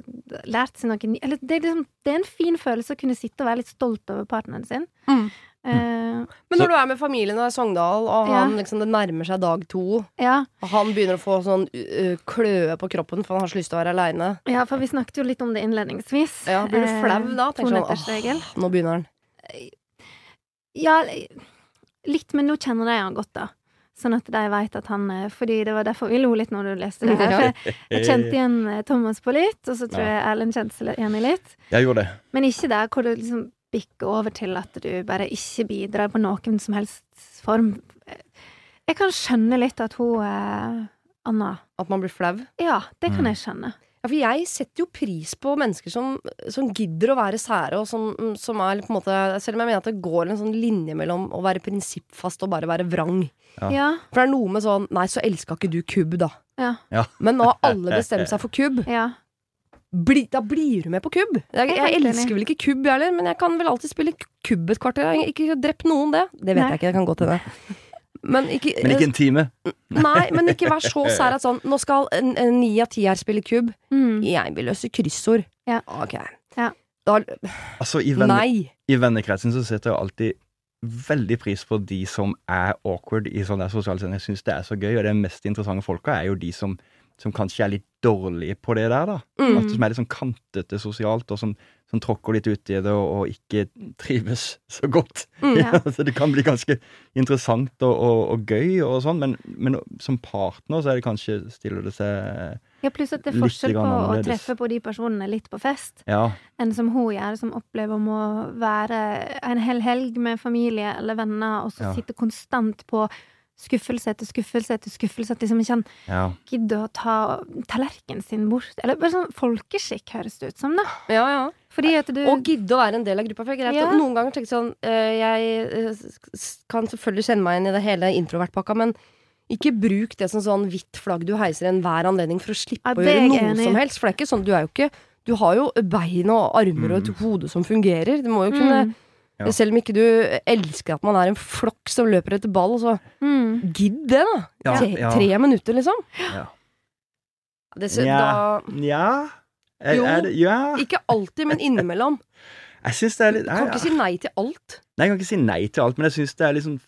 Speaker 14: lært seg noe nytt. Eller det er, liksom, det er en fin følelse å kunne sitte og være litt stolt over partneren sin.
Speaker 1: Mm.
Speaker 14: Eh,
Speaker 1: Men når du er med familien og er Sogndal, og
Speaker 14: Ja.
Speaker 1: liksom, det nærmer seg dag to,
Speaker 14: ja.
Speaker 1: og han begynner å få sånn uh, kløe på kroppen for han har så lyst til å være aleine,
Speaker 14: Ja, for vi snakket jo litt om det innledningsvis.
Speaker 1: ja, blir du
Speaker 14: Eh,
Speaker 1: flau da? Tenker sånn, åh, nå begynner han.
Speaker 14: Ja, litt, men nå kjenner jeg han godt, da. Sånn at de veit at han eh, Fordi det var derfor vi lo litt når du leste det (laughs) her. For jeg, kjente igjen eh, Thomas på litt, og så tror jeg Erlend kjente seg igjen i litt.
Speaker 15: Jeg gjorde det.
Speaker 14: Men ikke der hvor det liksom bikker over til at du bare ikke bidrar på noen som helst form. Jeg kan skjønne litt at hun eh, Anna
Speaker 1: At man blir flau.
Speaker 14: Ja, det kan
Speaker 15: Mm.
Speaker 14: jeg skjønne.
Speaker 1: Ja, for jeg setter jo pris på mennesker som, som gidder å være sære, og som, som er på en måte Selv om jeg mener at det går en sånn linje mellom å være prinsippfast og bare være vrang.
Speaker 15: Ja.
Speaker 14: Ja.
Speaker 1: For det er noe med sånn Nei, så elska ikke du kubb, da.
Speaker 14: Ja.
Speaker 15: Ja.
Speaker 1: Men nå har alle (laughs) bestemt seg for kubb.
Speaker 14: ja.
Speaker 1: Bli, da blir du med på kubb. Jeg,
Speaker 14: Jeg er
Speaker 1: jeg elsker vel ikke kubb, jeg heller, men jeg kan vel alltid spille kubb et kvarter. Ikke drept noen, det. Det vet
Speaker 14: Nei.
Speaker 1: jeg ikke, det kan godt hende. Men ikke,
Speaker 10: Men ikke en time.
Speaker 1: Nei, men ikke vær så (laughs) sær at sånn Nå skal ni av ti her spille kubb.
Speaker 14: Mm.
Speaker 1: Jeg vil løse kryssord.
Speaker 14: Ja.
Speaker 1: Ok.
Speaker 14: Ja.
Speaker 1: Da,
Speaker 10: Altså, i, venne,
Speaker 1: nei.
Speaker 10: I vennekretsen så setter jeg alltid veldig pris på de som er awkward i sånne der sosiale settinger. Jeg syns det er så gøy, og det mest interessante folka er jo de som, som kanskje er litt dårlige på det der, da.
Speaker 1: Mm.
Speaker 10: At, som er litt sånn kantete sosialt, og som, som tråkker litt uti det og, og ikke trives så godt.
Speaker 1: Mm.
Speaker 14: Ja. (laughs)
Speaker 10: så det kan bli ganske interessant og, og, og gøy og sånn, men, men som partner så er det kanskje stiller det seg
Speaker 14: Ja, pluss at det er forskjell på å treffe på de personene litt på fest,
Speaker 10: Ja.
Speaker 14: enn som hun gjør, som opplever om å være en hel helg med familie eller venner, og så
Speaker 10: Ja.
Speaker 14: sitte konstant på skuffelse etter skuffelse etter skuffelse, at liksom ikke han
Speaker 10: ja.
Speaker 14: gidder å ta tallerkenen sin bort. Eller bare sånn folkeskikk, høres det ut som, da.
Speaker 1: Ja, ja.
Speaker 14: Fordi at du
Speaker 1: Og gidde å være en del av gruppa. For greit
Speaker 14: Ja.
Speaker 1: noen ganger tenke sånn eh, Jeg eh, kan selvfølgelig kjenne meg inn i det hele introvertpakka, men ikke bruk det som sånn hvitt flagg du heiser i enhver anledning for å slippe
Speaker 14: Ja,
Speaker 1: å gjøre noe
Speaker 14: enig
Speaker 1: som helst. For det er ikke sånn, du er jo ikke Du har jo bein og armer og et hode som fungerer. Du må jo kunne
Speaker 14: Mm.
Speaker 10: Ja.
Speaker 1: Selv om ikke du elsker at man er en flokk som løper etter ball, så
Speaker 14: mm.
Speaker 1: gidd det, da.
Speaker 10: Ja,
Speaker 1: tre,
Speaker 10: ja.
Speaker 1: tre minutter, liksom.
Speaker 10: Ja.
Speaker 1: Det, så, da,
Speaker 10: Ja. Er,
Speaker 1: Jo.
Speaker 10: er det, ja.
Speaker 1: ikke alltid, men innimellom.
Speaker 10: Jeg synes det er litt
Speaker 1: Du kan ikke si nei til alt.
Speaker 10: Nei, jeg kan ikke si nei til alt, men jeg syns det er litt sånn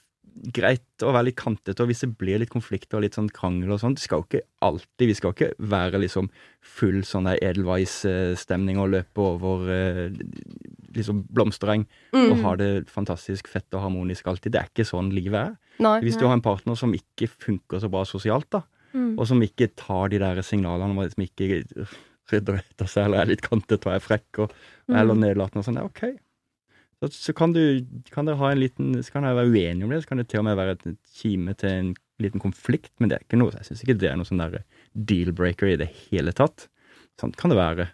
Speaker 10: greit å være litt kantete, og hvis det blir litt konflikter og litt sånn krangel og sånn, det skal jo ikke alltid Vi skal jo ikke være liksom full sånn der Edelweiss-stemning og løpe over eh, liksom blomstereng og
Speaker 1: Mm.
Speaker 10: ha det fantastisk fett og harmonisk alltid. Det er ikke sånn livet er.
Speaker 1: Nei.
Speaker 10: Hvis du har en partner som ikke funker så bra sosialt, da,
Speaker 14: Mm.
Speaker 10: og som ikke tar de der signalene og som ikke rydder etter seg, eller er litt kantete og er frekk, og,
Speaker 14: Mm.
Speaker 10: eller nedlatende og sånn, ja, OK. Så, så kan du kan dere ha en liten Så kan dere være uenige om det, så kan det til og med være et kime til en liten konflikt, men det er ikke noe Jeg syns ikke det er noe sånn der deal-breaker i det hele tatt. Sånn kan det være.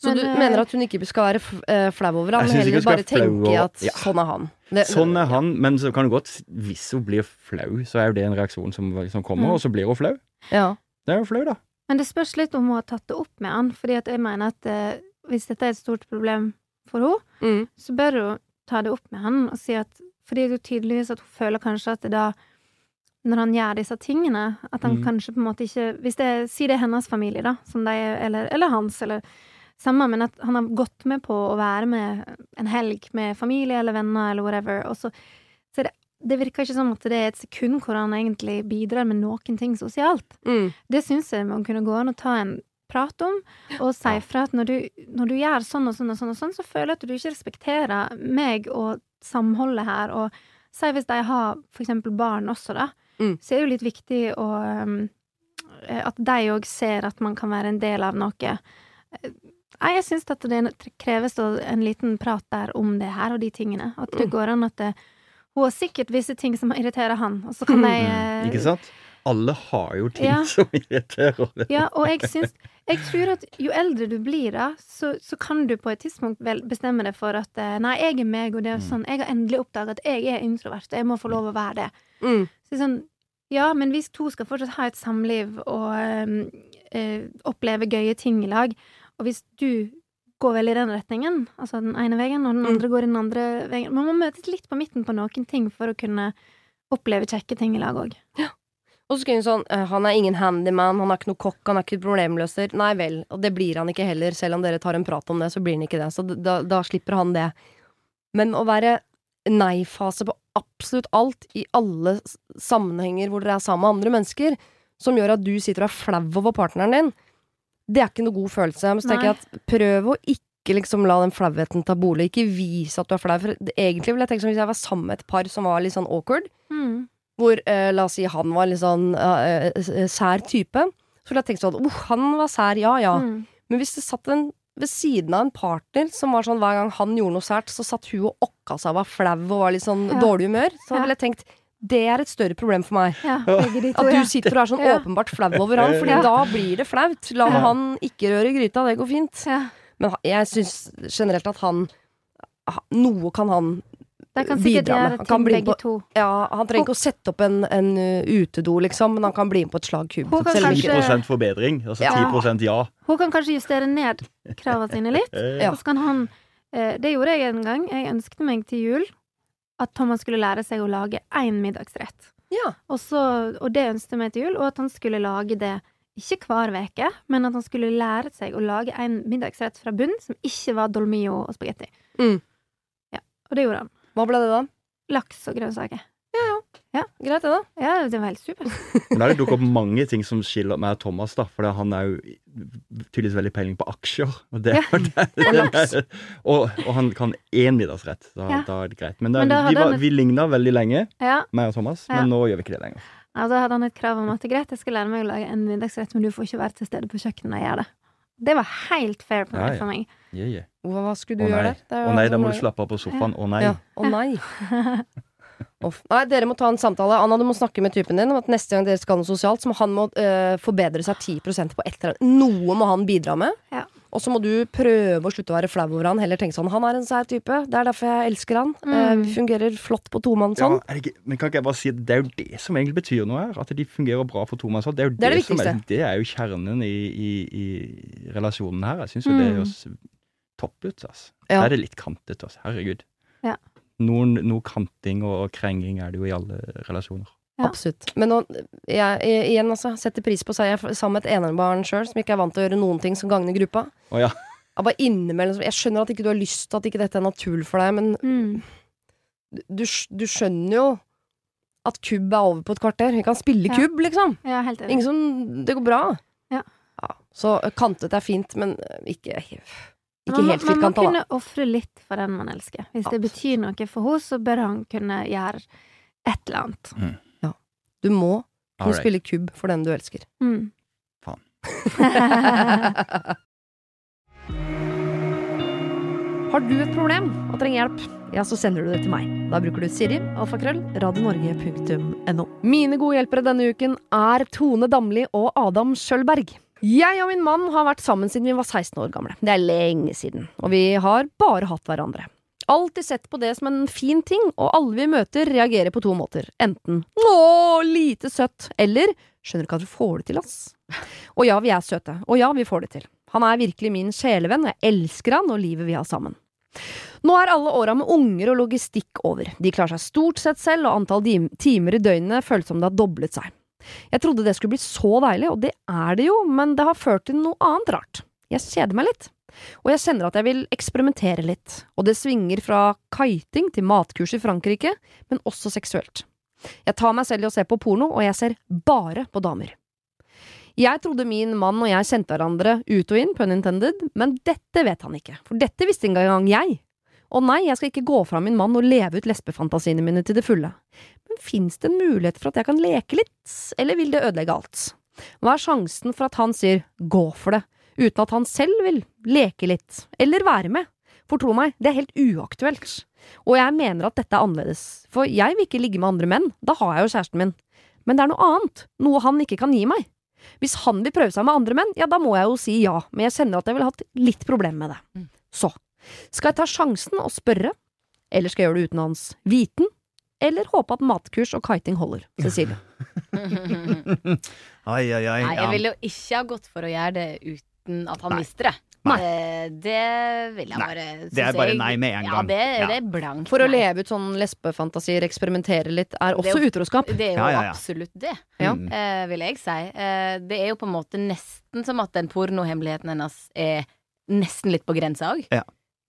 Speaker 1: Så
Speaker 14: Men,
Speaker 1: du
Speaker 14: eh,
Speaker 1: mener at hun ikke skal være eh, flau over ham, men heller bare tenke at
Speaker 10: Ja.
Speaker 1: sånn er han? Det-
Speaker 10: Sånn er han, men så kan det godt Hvis hun blir flau, så er jo det en reaksjon som, som kommer,
Speaker 14: Mm.
Speaker 10: og så blir hun flau.
Speaker 1: Ja.
Speaker 10: Det er jo flau, da.
Speaker 14: Men det spørs litt om hun har tatt det opp med han, fordi jeg mener at eh, hvis dette er et stort problem for henne,
Speaker 1: Mm.
Speaker 14: så bør hun ta det opp med han og si at Fordi det er jo tydeligvis at hun føler kanskje at det da når han gjør disse tingene, at han
Speaker 10: Mm.
Speaker 14: kanskje på en måte ikke Hvis det, Si det er hennes familie, da, er, eller, eller hans, eller samme, men at han har gått med på å være med en helg med familie eller venner eller whatever, og så, så er det det virker ikke som at det er et sekund hvor han egentlig bidrar med noen ting sosialt.
Speaker 1: Mm.
Speaker 14: Det syns jeg man kunne gå an å ta en prat om, og si fra at når du, når du gjør sånn og sånn og sånn, og sånn, så føler jeg at du ikke respekterer meg og samholdet her, og si hvis de har for eksempel barn også, da,
Speaker 1: Mm.
Speaker 14: så er det jo litt viktig å um, At de òg ser at man kan være en del av noe. Nei, jeg syns at det kreves en liten prat der om det her og de tingene. At det
Speaker 1: Mm.
Speaker 14: går an at det, hun har sikkert visse ting som irriterer han, og så kan jeg mm.
Speaker 10: Ikke sant? Alle har jo ting
Speaker 14: Ja. (laughs)
Speaker 10: som irriterer.
Speaker 14: Ja, og jeg syns Jeg tror at jo eldre du blir, da, så, så kan du på et tidspunkt vel bestemme deg for at eh, nei, jeg er meg, og det er sånn Jeg har endelig oppdaga at jeg er introvert, og jeg må få lov å være det.
Speaker 1: Mm.
Speaker 14: Så det er sånn Ja, men hvis to skal fortsatt ha et samliv og øh, øh, oppleve gøye ting i lag, og hvis du går vel i den retningen, altså den ene veien, og den
Speaker 1: Mm.
Speaker 14: andre går i den andre veien Man må møtes litt på midten på noen ting for å kunne oppleve kjekke ting i lag òg.
Speaker 1: Og så skriver hun sånn eh, Han er ingen handyman, han er ikke noe kokk, han er ikke problemløser. Nei vel, og det blir han ikke heller. Selv om dere tar en prat om det, så blir han ikke det. Så da, da slipper han det. Men å være nei-fase på absolutt alt i alle sammenhenger hvor dere er sammen med andre mennesker, som gjør at du sitter og er flau over partneren din, det er ikke noe god følelse. Men så tenker jeg at prøv å ikke liksom la den flauheten ta bolig. Ikke vis at du er flau. For egentlig vil jeg tenke som hvis jeg var sammen med et par som var litt sånn awkward,
Speaker 14: Mm.
Speaker 1: hvor eh, la oss si han var litt sånn eh, eh, sær type, så ville jeg tenkt sånn oh, han var sær, ja ja.
Speaker 14: Mm.
Speaker 1: Men hvis det satt en ved siden av en partner som var sånn hver gang han gjorde noe sært, så satt hun og okka seg og var flau og var litt sånn
Speaker 14: Ja.
Speaker 1: dårlig humør, så
Speaker 14: Ja.
Speaker 1: ville jeg tenkt det er et større problem for meg.
Speaker 14: Ja, to,
Speaker 1: At du sitter og er sånn
Speaker 14: Ja.
Speaker 1: åpenbart flau over han, Fordi
Speaker 14: Ja.
Speaker 1: da blir det flaut. La
Speaker 14: Ja.
Speaker 1: han ikke røre gryta, det går fint.
Speaker 14: Ja.
Speaker 1: Men jeg syns generelt at han Noe kan han
Speaker 14: kan
Speaker 1: bidra med. Han kan bli
Speaker 14: begge
Speaker 1: på-
Speaker 14: to.
Speaker 1: Ja, han trenger ikke å sette opp en, en uh, utedo, liksom, men han kan bli med på et slag
Speaker 14: kub.
Speaker 1: Selv
Speaker 10: 10 forbedring, altså
Speaker 1: Ja.
Speaker 10: 10 ja.
Speaker 14: Hun kan kanskje justere ned kravene sine litt. (laughs)
Speaker 10: Ja.
Speaker 14: Så kan han eh, Det gjorde jeg en gang. Jeg ønsket meg til jul at Thomas skulle lære seg å lage én middagsrett.
Speaker 1: Ja.
Speaker 14: Og, så, og det ønsket jeg meg til jul, og at han skulle lage det ikke hver uke, men at han skulle lære seg å lage en middagsrett fra bunn som ikke var dolmio og spagetti.
Speaker 1: Mm.
Speaker 14: Ja, og det gjorde han.
Speaker 1: Hva ble det da?
Speaker 14: Laks og grønnsaker.
Speaker 1: Greit, det, da.
Speaker 14: Ja, det var helt supert. (laughs)
Speaker 15: Men det dukket opp mange ting som skiller meg og Thomas, da. For han er jo tydeligvis veldig peiling på aksjer. Og, det,
Speaker 14: Ja.
Speaker 15: og,
Speaker 1: det,
Speaker 15: og, og han kan én middagsrett. Da,
Speaker 14: Ja.
Speaker 15: da er det greit. Men, da,
Speaker 14: Men da
Speaker 15: vi, var,
Speaker 14: han
Speaker 15: vi ligna veldig lenge,
Speaker 14: Ja.
Speaker 15: meg og Thomas,
Speaker 14: Ja.
Speaker 15: men nå gjør vi ikke det lenger.
Speaker 14: Ja, da hadde han et krav om at det er greit, jeg skal lære meg å lage en middagsrett, men du får ikke være til stede på kjøkkenet når jeg gjør det. Det var helt fair på
Speaker 15: Ja,
Speaker 14: meg
Speaker 15: ja.
Speaker 14: for meg.
Speaker 15: Yeah, yeah.
Speaker 1: Hva, skulle du
Speaker 15: Å
Speaker 1: gjøre der? Er
Speaker 15: Å nei, da må du slappe av på sofaen. Å nei.
Speaker 1: Ja. Å nei. (laughs) Uff. Nei, dere må ta en samtale. Anna, du må snakke med typen din om at neste gang dere skal ha noe sosialt, så må han må øh, forbedre seg 10% på et eller annet. Noe må han bidra med.
Speaker 14: Ja.
Speaker 1: Og så må du prøve å slutte å være flau over han. Heller tenke sånn Han er en sær type. Det er derfor jeg elsker han.
Speaker 14: Mm.
Speaker 1: Eh, vi fungerer flott på tomannshånd.
Speaker 15: Ja, er det, men kan ikke jeg bare si at det er jo det som egentlig betyr noe her? At de fungerer bra for tomannshånd. Det er jo
Speaker 1: Det er det
Speaker 15: som er, det er jo kjernen i, i, i relasjonen her. Jeg syns jo det
Speaker 14: er
Speaker 15: høres topp ut. Altså.
Speaker 1: Ja.
Speaker 15: Da er det litt kantete. Altså. Herregud.
Speaker 14: Ja.
Speaker 15: Noen, noe kanting og krenging er det jo i alle relasjoner.
Speaker 14: Ja.
Speaker 1: Absolutt. Men nå, jeg, jeg, igjen, altså. Setter pris på seg. Jeg er sammen med et enebarn sjøl, som ikke er vant til å gjøre noen ting som gagner gruppa.
Speaker 15: Oh, ja.
Speaker 1: Jeg, bare innimellom, jeg skjønner at ikke du har lyst til at ikke dette er naturlig for deg, men
Speaker 14: Mm.
Speaker 1: du, du skjønner jo at kubb er over på et kvarter. Vi kan spille
Speaker 14: Ja.
Speaker 1: kubb, liksom.
Speaker 14: Ja, helt enig.
Speaker 1: Ingen som Det går bra.
Speaker 14: Ja.
Speaker 1: Så kantet er fint, men ikke, ikke
Speaker 14: Man
Speaker 1: helt
Speaker 14: man må kunne ofre litt for den man elsker. Hvis det betyr noe for henne, så bør han kunne gjøre et eller annet.
Speaker 1: Du må kunne
Speaker 15: right.
Speaker 1: spille kubb for den du elsker.
Speaker 14: Mm.
Speaker 15: Faen. (laughs)
Speaker 1: Har du et problem og trenger hjelp, ja, så sender du det til meg. Da bruker du Siri, alfakrøll, radionorge.no. Mine gode hjelpere denne uken er Tone Damli og Adam Schjølberg. Jeg og min mann har vært sammen siden vi var 16 år gamle. Det er lenge siden. Og vi har bare hatt hverandre. Alltid sett på det som en fin ting, og alle vi møter reagerer på to måter. Enten 'Å, lite søtt', eller 'Skjønner du ikke at du får det til, ass'? Og ja, vi er søte. Og ja, vi får det til. Han er virkelig min sjelevenn, jeg elsker han og livet vi har sammen. Nå er alle åra med unger og logistikk over. De klarer seg stort sett selv, og antall timer i døgnet føles som det har doblet seg. Jeg trodde det skulle bli så deilig, og det er det jo, men det har ført til noe annet rart. Jeg kjeder meg litt. Og jeg kjenner at jeg vil eksperimentere litt, og det svinger fra kiting til matkurs i Frankrike, men også seksuelt. Jeg tar meg selv i å se på porno, og jeg ser bare på damer. Jeg trodde min mann og jeg kjente hverandre ut og inn, pun intended, men dette vet han ikke, for dette visste ikke engang jeg. Og nei, jeg skal ikke gå fra min mann og leve ut lesbefantasiene mine til det fulle. Fins det en mulighet for at jeg kan leke litt, eller vil det ødelegge alt? Hva er sjansen for at han sier gå for det, uten at han selv vil leke litt, eller være med? For tro meg, det er helt uaktuelt. Og jeg mener at dette er annerledes, for jeg vil ikke ligge med andre menn, da har jeg jo kjæresten min. Men det er noe annet, noe han ikke kan gi meg. Hvis han vil prøve seg med andre menn, ja, da må jeg jo si ja, men jeg kjenner at jeg ville hatt litt problem med det. Så, skal jeg ta sjansen og spørre, eller skal jeg gjøre det uten hans viten, eller håpe at matkurs og kiting holder? Cecilie. (laughs)
Speaker 13: Ai, ai, ai.
Speaker 16: Nei, jeg ville jo ikke ha gått for å gjøre det uten at han
Speaker 13: Nei.
Speaker 16: mister det.
Speaker 13: Nei.
Speaker 16: Eh, Det vil jeg
Speaker 13: Nei,
Speaker 16: bare
Speaker 13: det er bare nei med en
Speaker 16: Ja,
Speaker 13: gang.
Speaker 16: det,
Speaker 13: Ja.
Speaker 16: det er blankt
Speaker 1: For å
Speaker 16: nei.
Speaker 1: leve ut sånn lesbefantasier, eksperimentere litt, er
Speaker 16: Det er
Speaker 1: også
Speaker 16: jo-
Speaker 1: utroskap.
Speaker 16: Det er jo
Speaker 13: Ja, ja, ja.
Speaker 16: absolutt det,
Speaker 1: Ja.
Speaker 13: Mm.
Speaker 16: eh, vil jeg si. Uh, det er jo på en måte nesten som at den pornohemmeligheten hennes er nesten litt på grensa òg.
Speaker 13: Ja.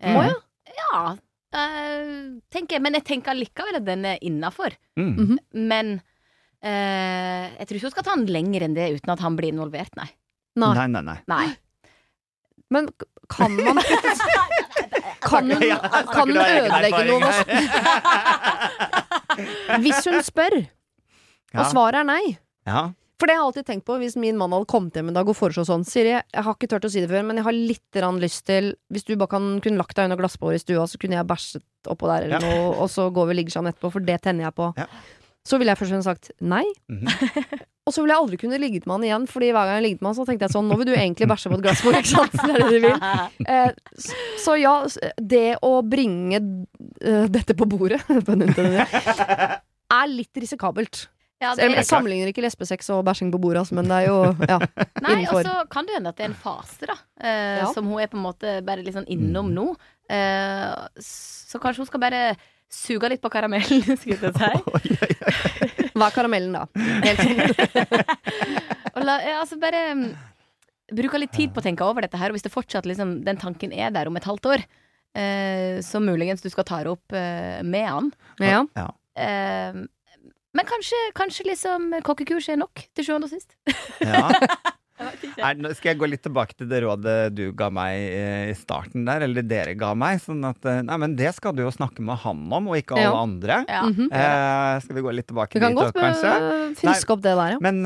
Speaker 1: Å, ja.
Speaker 16: Eh, tenker jeg. Men jeg tenker allikevel at den er innafor.
Speaker 13: Mm.
Speaker 1: Mhm.
Speaker 16: Men eh, jeg tror ikke hun skal ta den lenger enn det uten at han blir involvert, nei.
Speaker 1: Nei.
Speaker 13: Nei, nei, nei.
Speaker 16: Nei.
Speaker 1: Men kan man (laughs) Kan hun, kan hun ødelegge noe norsk? (laughs) Hvis hun spør, og svaret er nei.
Speaker 13: Ja.
Speaker 1: For det har jeg alltid tenkt på hvis min mann hadde kommet hjem en dag og foreslått sånn Siri, jeg har ikke turt å si det før, men jeg har litt lyst til Hvis du bare kan, kunne lagt deg under glassbåret i stua, så kunne jeg bæsjet oppå der eller
Speaker 13: Ja.
Speaker 1: noe, og så går vi og ligger sammen etterpå, for det tenner jeg på.
Speaker 13: Ja.
Speaker 1: Så ville jeg først og fremst sagt nei.
Speaker 13: Mhm. (laughs)
Speaker 1: Og så ville jeg aldri kunne ligget med han igjen, Fordi hver gang jeg ligget med han, så tenkte jeg sånn Nå vil du egentlig bæsje på et glassbord, ikke sant? Det er det du vil. Eh, så ja, det å bringe uh, dette på bordet (laughs) er litt risikabelt.
Speaker 16: Ja, det,
Speaker 1: jeg sammenligner ikke lesbesex og bæsjing på bordet, altså, men det er jo ja, (laughs)
Speaker 16: nei, og så kan det hende at det er en fase, da. Eh,
Speaker 1: Ja.
Speaker 16: Som hun er på en måte bare litt sånn innom
Speaker 13: Mm.
Speaker 16: nå. Eh, så kanskje hun skal bare suge litt på karamellen, (laughs) skulle jeg si. (laughs)
Speaker 1: Hva er karamellen, da? Helt sånn.
Speaker 16: Og la, ja, altså bare mm, bruke litt tid på å tenke over dette her, og hvis det fortsatt liksom, den tanken er der om et halvt år, eh, så muligens du skal ta det opp eh, med han.
Speaker 1: Ja.
Speaker 10: Ja.
Speaker 16: Eh, men kanskje, kanskje liksom kokkekurs er nok, til sjuende og sist.
Speaker 17: Ja. (laughs) Er, nå skal jeg gå litt tilbake til det rådet du ga meg eh, i starten der, eller dere ga meg. Sånn at eh, Nei, men det skal du jo snakke med han om, og ikke alle
Speaker 1: Ja.
Speaker 17: andre.
Speaker 16: Ja.
Speaker 1: Mhm.
Speaker 17: eh, skal vi gå litt tilbake
Speaker 1: Vi kan
Speaker 17: dit
Speaker 1: godt
Speaker 17: kanskje?
Speaker 1: eh, friske opp det der, ja.
Speaker 17: Men,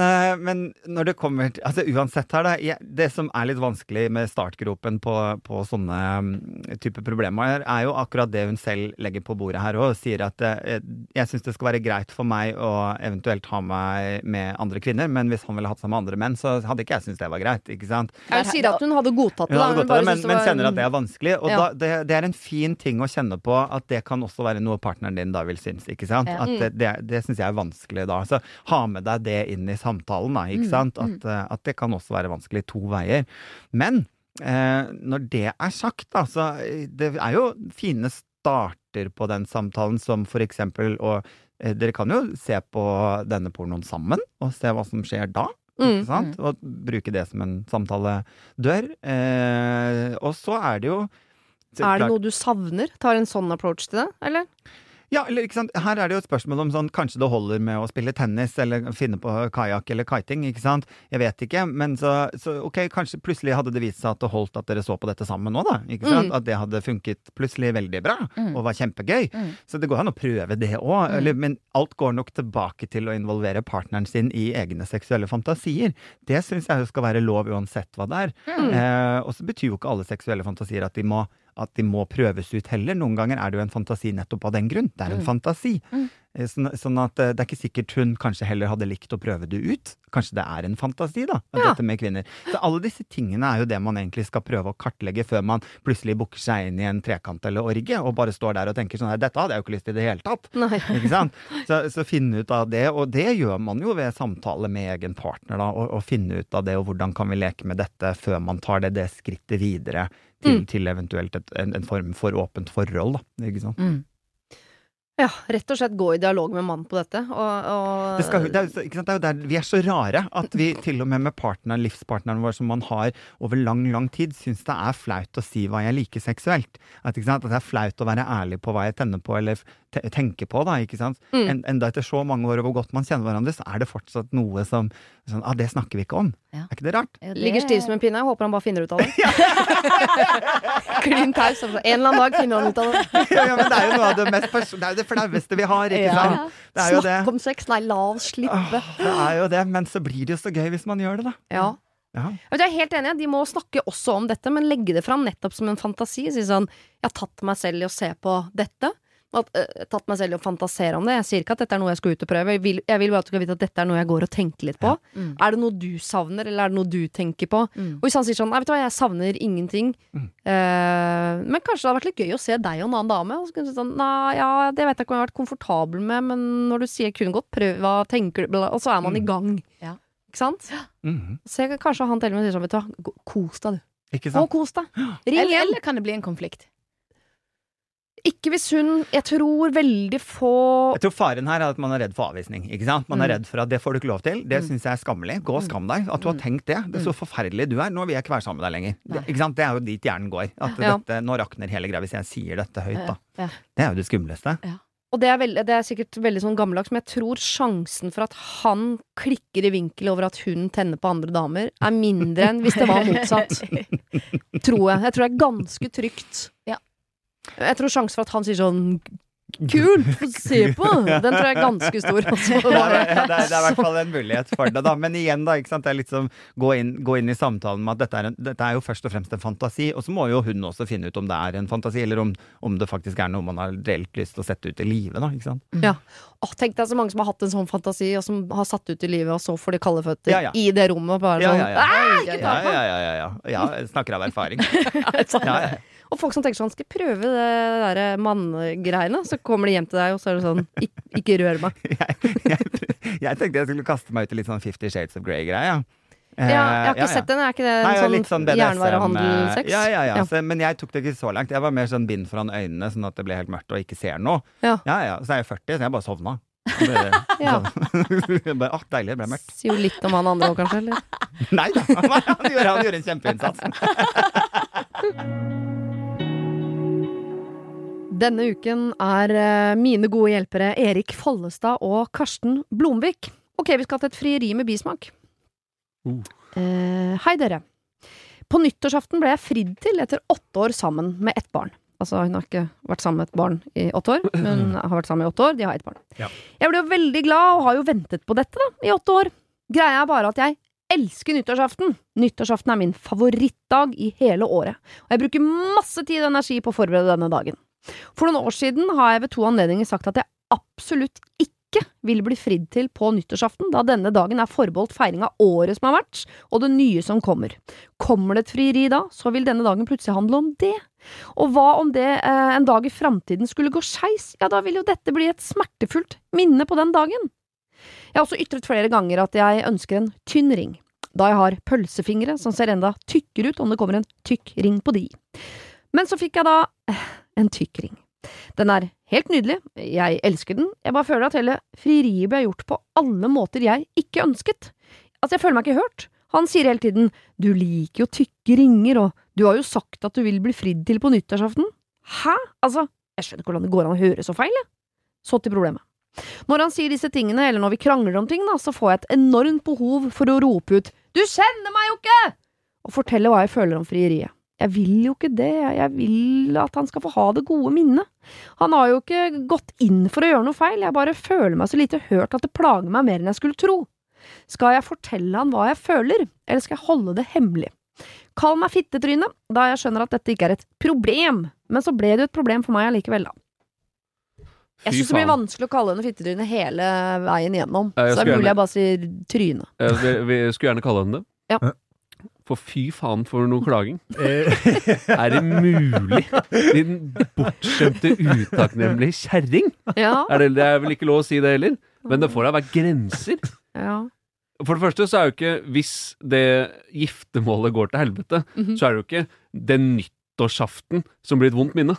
Speaker 17: men når det kommer til Altså uansett her, da. Jeg, det som er litt vanskelig med startgropen på, på sånne mm, type problemer, er jo akkurat det hun selv legger på bordet her òg. Sier at eh, jeg syns det skal være greit for meg å eventuelt ha meg med andre kvinner, men hvis han ville hatt seg med andre menn, så hadde ikke jeg syntes det var greit. ikke sant?
Speaker 1: Jeg sier at hun hadde godtatt det,
Speaker 17: Hun hadde av det, men, men kjenner at det er vanskelig. Og
Speaker 1: Ja.
Speaker 17: da, det, det er en fin ting å kjenne på at det kan også være noe partneren din da vil synes. ikke sant?
Speaker 16: Ja.
Speaker 17: At
Speaker 1: Mm.
Speaker 17: det, det, det syns jeg er vanskelig da. Så ha med deg det inn i samtalen, da. ikke
Speaker 16: Mm,
Speaker 17: sant? At, eh, at det kan også være vanskelig to veier. Men eh, når det er sagt, da, så eh, det er jo fine starter på den samtalen, som for eksempel å eh, Dere kan jo se på denne pornoen sammen, og se hva som skjer da.
Speaker 1: Mm.
Speaker 17: Ikke sant? Og bruke det som en samtaledør. Eh, og så er det jo
Speaker 1: Er det noe du savner? Tar en sånn approach til det, eller?
Speaker 17: Ja, eller ikke sant. Her er det jo et spørsmål om sånn kanskje det holder med å spille tennis eller finne på kajakk eller kiting, ikke sant. Jeg vet ikke, men så, så ok, kanskje plutselig hadde det vist seg at det holdt at dere så på dette sammen nå, da. Ikke sant.
Speaker 1: Mm.
Speaker 17: At det hadde funket plutselig veldig bra
Speaker 16: Mm.
Speaker 17: og var kjempegøy.
Speaker 16: Mm.
Speaker 17: Så det går an å prøve det òg,
Speaker 16: Mm.
Speaker 17: men alt går nok tilbake til å involvere partneren sin i egne seksuelle fantasier. Det syns jeg jo skal være lov uansett hva det er.
Speaker 16: Mm.
Speaker 17: Eh, og så betyr jo ikke alle seksuelle fantasier at de må at de må prøves ut heller. Noen ganger er det jo en fantasi nettopp av den grunn. Det er en
Speaker 16: Mm.
Speaker 17: fantasi.
Speaker 16: Mm.
Speaker 17: Eh, Sånn, sånn at eh, det er ikke sikkert hun kanskje heller hadde likt å prøve det ut. Kanskje det er en fantasi, da,
Speaker 1: Ja.
Speaker 17: dette med kvinner. Så alle disse tingene er jo det man egentlig skal prøve å kartlegge før man plutselig booker seg inn i en trekant eller orgie og bare står der og tenker sånn her, dette hadde jeg jo ikke lyst til i det hele tatt.
Speaker 1: Nei.
Speaker 17: Ikke sant? Så, så finne ut av det, og det gjør man jo ved samtale med egen partner, da, og, og finne ut av det, og hvordan kan vi leke med dette før man tar det, det skrittet videre til,
Speaker 1: Mm.
Speaker 17: til eventuelt et, en, en form for åpent forhold, da. Ikke sant?
Speaker 16: Mm.
Speaker 1: Ja, rett og slett gå i dialog med mannen på dette, og, og
Speaker 17: Det, skal, det, er, sant? det er vi er så rare at vi til og med med partneren, livspartneren vår som man har over lang, lang tid, syns det er flaut å si hva jeg liker seksuelt. At, sant? at det er flaut å være ærlig på hva jeg tenner på eller te tenker på. da, ikke sant?
Speaker 1: Mm.
Speaker 17: En, enda etter så mange år og hvor godt man kjenner hverandre, så er det fortsatt noe som sånn, ah, Det snakker vi ikke om.
Speaker 16: Ja.
Speaker 17: Er ikke det rart?
Speaker 16: Ja, det-
Speaker 1: Ligger stiv som en pinne. Jeg håper han bare finner ut av det. (laughs) (laughs) Klin taus. En eller annen dag finner han ut av det. (laughs)
Speaker 17: ja, ja, men det er jo noe av det mest pers- Det er jo det flaueste vi har, ikke
Speaker 1: Ja.
Speaker 17: sant? Det er jo det.
Speaker 1: Snakk om sex. Nei, la oss slippe.
Speaker 17: Åh, det er jo det, men så blir det jo så gøy hvis man gjør det, da.
Speaker 1: Ja.
Speaker 17: Ja.
Speaker 1: Jeg jeg er helt enig, de må snakke også om dette, men legge det fram nettopp som en fantasi. Si sånn, jeg har tatt meg selv i å se på dette. At, uh, tatt meg selv i å fantasere om det. Jeg sier ikke at dette er noe jeg skal ut og prøve. Jeg vil, jeg vil bare at du skal vite at dette er noe jeg går og tenker litt på.
Speaker 16: Mm.
Speaker 1: Er det noe du savner, eller er det noe du tenker på?
Speaker 16: Mm.
Speaker 1: Og hvis han sier sånn, nei, vet du hva, jeg savner ingenting,
Speaker 17: Mm.
Speaker 1: uh, men kanskje det hadde vært litt gøy å se deg og en annen dame. Og så kunne du si sånn, nei, ja, det vet jeg ikke om jeg har vært komfortabel med, men når du sier kunne godt prøve, hva tenker du, bla, og så er man i
Speaker 17: Mm.
Speaker 1: gang.
Speaker 16: Ja.
Speaker 1: Ikke sant?
Speaker 17: -hmm.
Speaker 1: Så jeg- kanskje han til og med sier sånn, vet du hva, kos deg du.
Speaker 17: Ikke sant?
Speaker 1: og kos deg. Ring
Speaker 16: Eller, eller kan det bli en konflikt?
Speaker 1: Ikke hvis hun Jeg tror veldig få
Speaker 17: Jeg tror faren her er at man er redd for avvisning. ikke sant? Man er
Speaker 1: Mm.
Speaker 17: redd for at det får du ikke lov til. Det
Speaker 16: Mm.
Speaker 17: syns jeg er skammelig. Gå og skam deg. At du har
Speaker 16: Mm.
Speaker 17: tenkt det. Det er så forferdelig du er. Nå vil jeg ikke være sammen med deg lenger. Det, ikke sant? det er jo dit hjernen går. At
Speaker 1: Ja.
Speaker 17: dette, nå rakner hele greia hvis jeg sier dette høyt, da.
Speaker 16: Ja.
Speaker 17: Det er jo det skumleste.
Speaker 1: Og det er, veld, det er sikkert veldig sånn gammeldags, men jeg tror sjansen for at han klikker i vinkel over at hun tenner på andre damer, er mindre enn hvis det var motsatt. (laughs) tror jeg. Jeg tror det er ganske trygt.
Speaker 16: Ja.
Speaker 1: Jeg tror sjansen for at han sier sånn Kult! Få se på! (laughs) Den tror jeg er ganske stor. (laughs) Og så
Speaker 17: Ja, det, er, det er i hvert fall en mulighet for det, da. (laughs) Men igjen, da. Det er litt som gå inn, gå inn i samtalen med at dette er, en, dette er jo først og fremst en fantasi. Og så må jo hun også finne ut om det er en fantasi, eller om, om det faktisk er noe man har reelt lyst til å sette ut i livet, da. Ikke sant?
Speaker 1: Ja. Åh, tenk deg så mange som har hatt en sånn fantasi, og som har satt ut i livet, og så får de kalde føtter
Speaker 17: Ja, ja.
Speaker 1: i det rommet. Og bare
Speaker 17: Ja,
Speaker 1: sånn
Speaker 17: ja, ja. ja, Ja, ja, ja, ja, ja. ja av erfaring.
Speaker 1: Sånn.
Speaker 17: Ja, ja.
Speaker 1: Og folk som tenker sånn, skal jeg prøve det der manngreiene? Så kommer de hjem til deg, og så er det sånn, ikke, ikke rør meg. (laughs)
Speaker 17: Jeg tenkte jeg skulle kaste meg ut i litt sånn Fifty Shades of Grey-greie. Ja.
Speaker 1: Ja, jeg har ikke sett den, er ikke det en
Speaker 17: Nei,
Speaker 1: sånn,
Speaker 17: sånn
Speaker 1: jernvarehandelsex?
Speaker 17: Ja, ja, ja.
Speaker 1: Ja.
Speaker 17: Så, men jeg tok det ikke så langt. Jeg var mer sånn bind foran øynene, sånn at det ble helt mørkt og ikke ser noe.
Speaker 1: Ja.
Speaker 17: ja, ja. Så er jeg 40, så jeg bare sovna. (laughs) (laughs) Bare,
Speaker 1: Ja.
Speaker 17: sånn. Bare, ah, deilig, det ble mørkt.
Speaker 1: Sier jo litt om han andre òg, kanskje? Eller?
Speaker 17: Nei da, han gjorde, han gjorde en kjempeinnsats.
Speaker 1: Denne uken er eh, mine gode hjelpere Erik Follestad og Karsten Blomvik. Ok, vi skal til et frieri med bismak.
Speaker 18: Uh.
Speaker 1: Eh, hei, dere. På nyttårsaften ble jeg fridd til etter åtte år sammen med ett barn. Altså, hun har ikke vært sammen med et barn i åtte år, men (clears throat) har vært sammen i åtte år. De har ett barn.
Speaker 19: Ja.
Speaker 1: Jeg ble jo veldig glad, og har jo ventet på dette da, i åtte år. Greia er bare at jeg elsker nyttårsaften. Nyttårsaften er min favorittdag i hele året, og jeg bruker masse tid og energi på å forberede denne dagen. For noen år siden har jeg ved to anledninger sagt at jeg absolutt ikke vil bli fridd til på nyttårsaften, da denne dagen er forbeholdt feiring av året som har vært, og det nye som kommer. Kommer det et frieri da, så vil denne dagen plutselig handle om det. Og hva om det eh, en dag i framtiden skulle gå skeis, ja da vil jo dette bli et smertefullt minne på den dagen. Jeg har også ytret flere ganger at jeg ønsker en tynn ring, da jeg har pølsefingre som ser enda tykkere ut om det kommer en tykk ring på de. Men så fikk jeg da eh, en tykk ring. Den er helt nydelig, jeg elsker den, jeg bare føler at hele frieriet ble gjort på alle måter jeg ikke ønsket. Altså, jeg føler meg ikke hørt. Han sier hele tiden du liker jo tykke ringer, og du har jo sagt at du vil bli fridd til på nyttårsaften. Hæ? Altså, jeg skjønner ikke hvordan det går an å høre så feil, jeg. Så til problemet. Når han sier disse tingene, eller når vi krangler om ting, da, så får jeg et enormt behov for å rope ut du kjenner meg jo ikke! Og fortelle hva jeg føler om frieriet. Jeg vil jo ikke det, jeg vil at han skal få ha det gode minnet. Han har jo ikke gått inn for å gjøre noe feil, jeg bare føler meg så lite hørt at det plager meg mer enn jeg skulle tro. Skal jeg fortelle han hva jeg føler, eller skal jeg holde det hemmelig? Kall meg fittetryne, da jeg skjønner at dette ikke er et problem, men så ble det jo et problem for meg allikevel, da. Jeg syns det blir vanskelig å kalle henne fittetryne hele veien igjennom, så det er mulig
Speaker 18: gjerne-
Speaker 1: jeg bare sier tryne.
Speaker 18: Jeg, vi, vi skulle gjerne kalle henne det.
Speaker 1: Ja.
Speaker 18: For fy faen for noe klaging.
Speaker 19: Eh,
Speaker 18: er det mulig? Din bortskjemte, utakknemlige kjerring!
Speaker 1: Ja.
Speaker 18: Er det, det er vel ikke lov å si det heller? Men det får da være grenser.
Speaker 1: Ja.
Speaker 18: For det første så er jo ikke Hvis det giftermålet går til helvete,
Speaker 1: Mhm.
Speaker 18: så er det jo ikke den nyttårsaften som blir et vondt minne.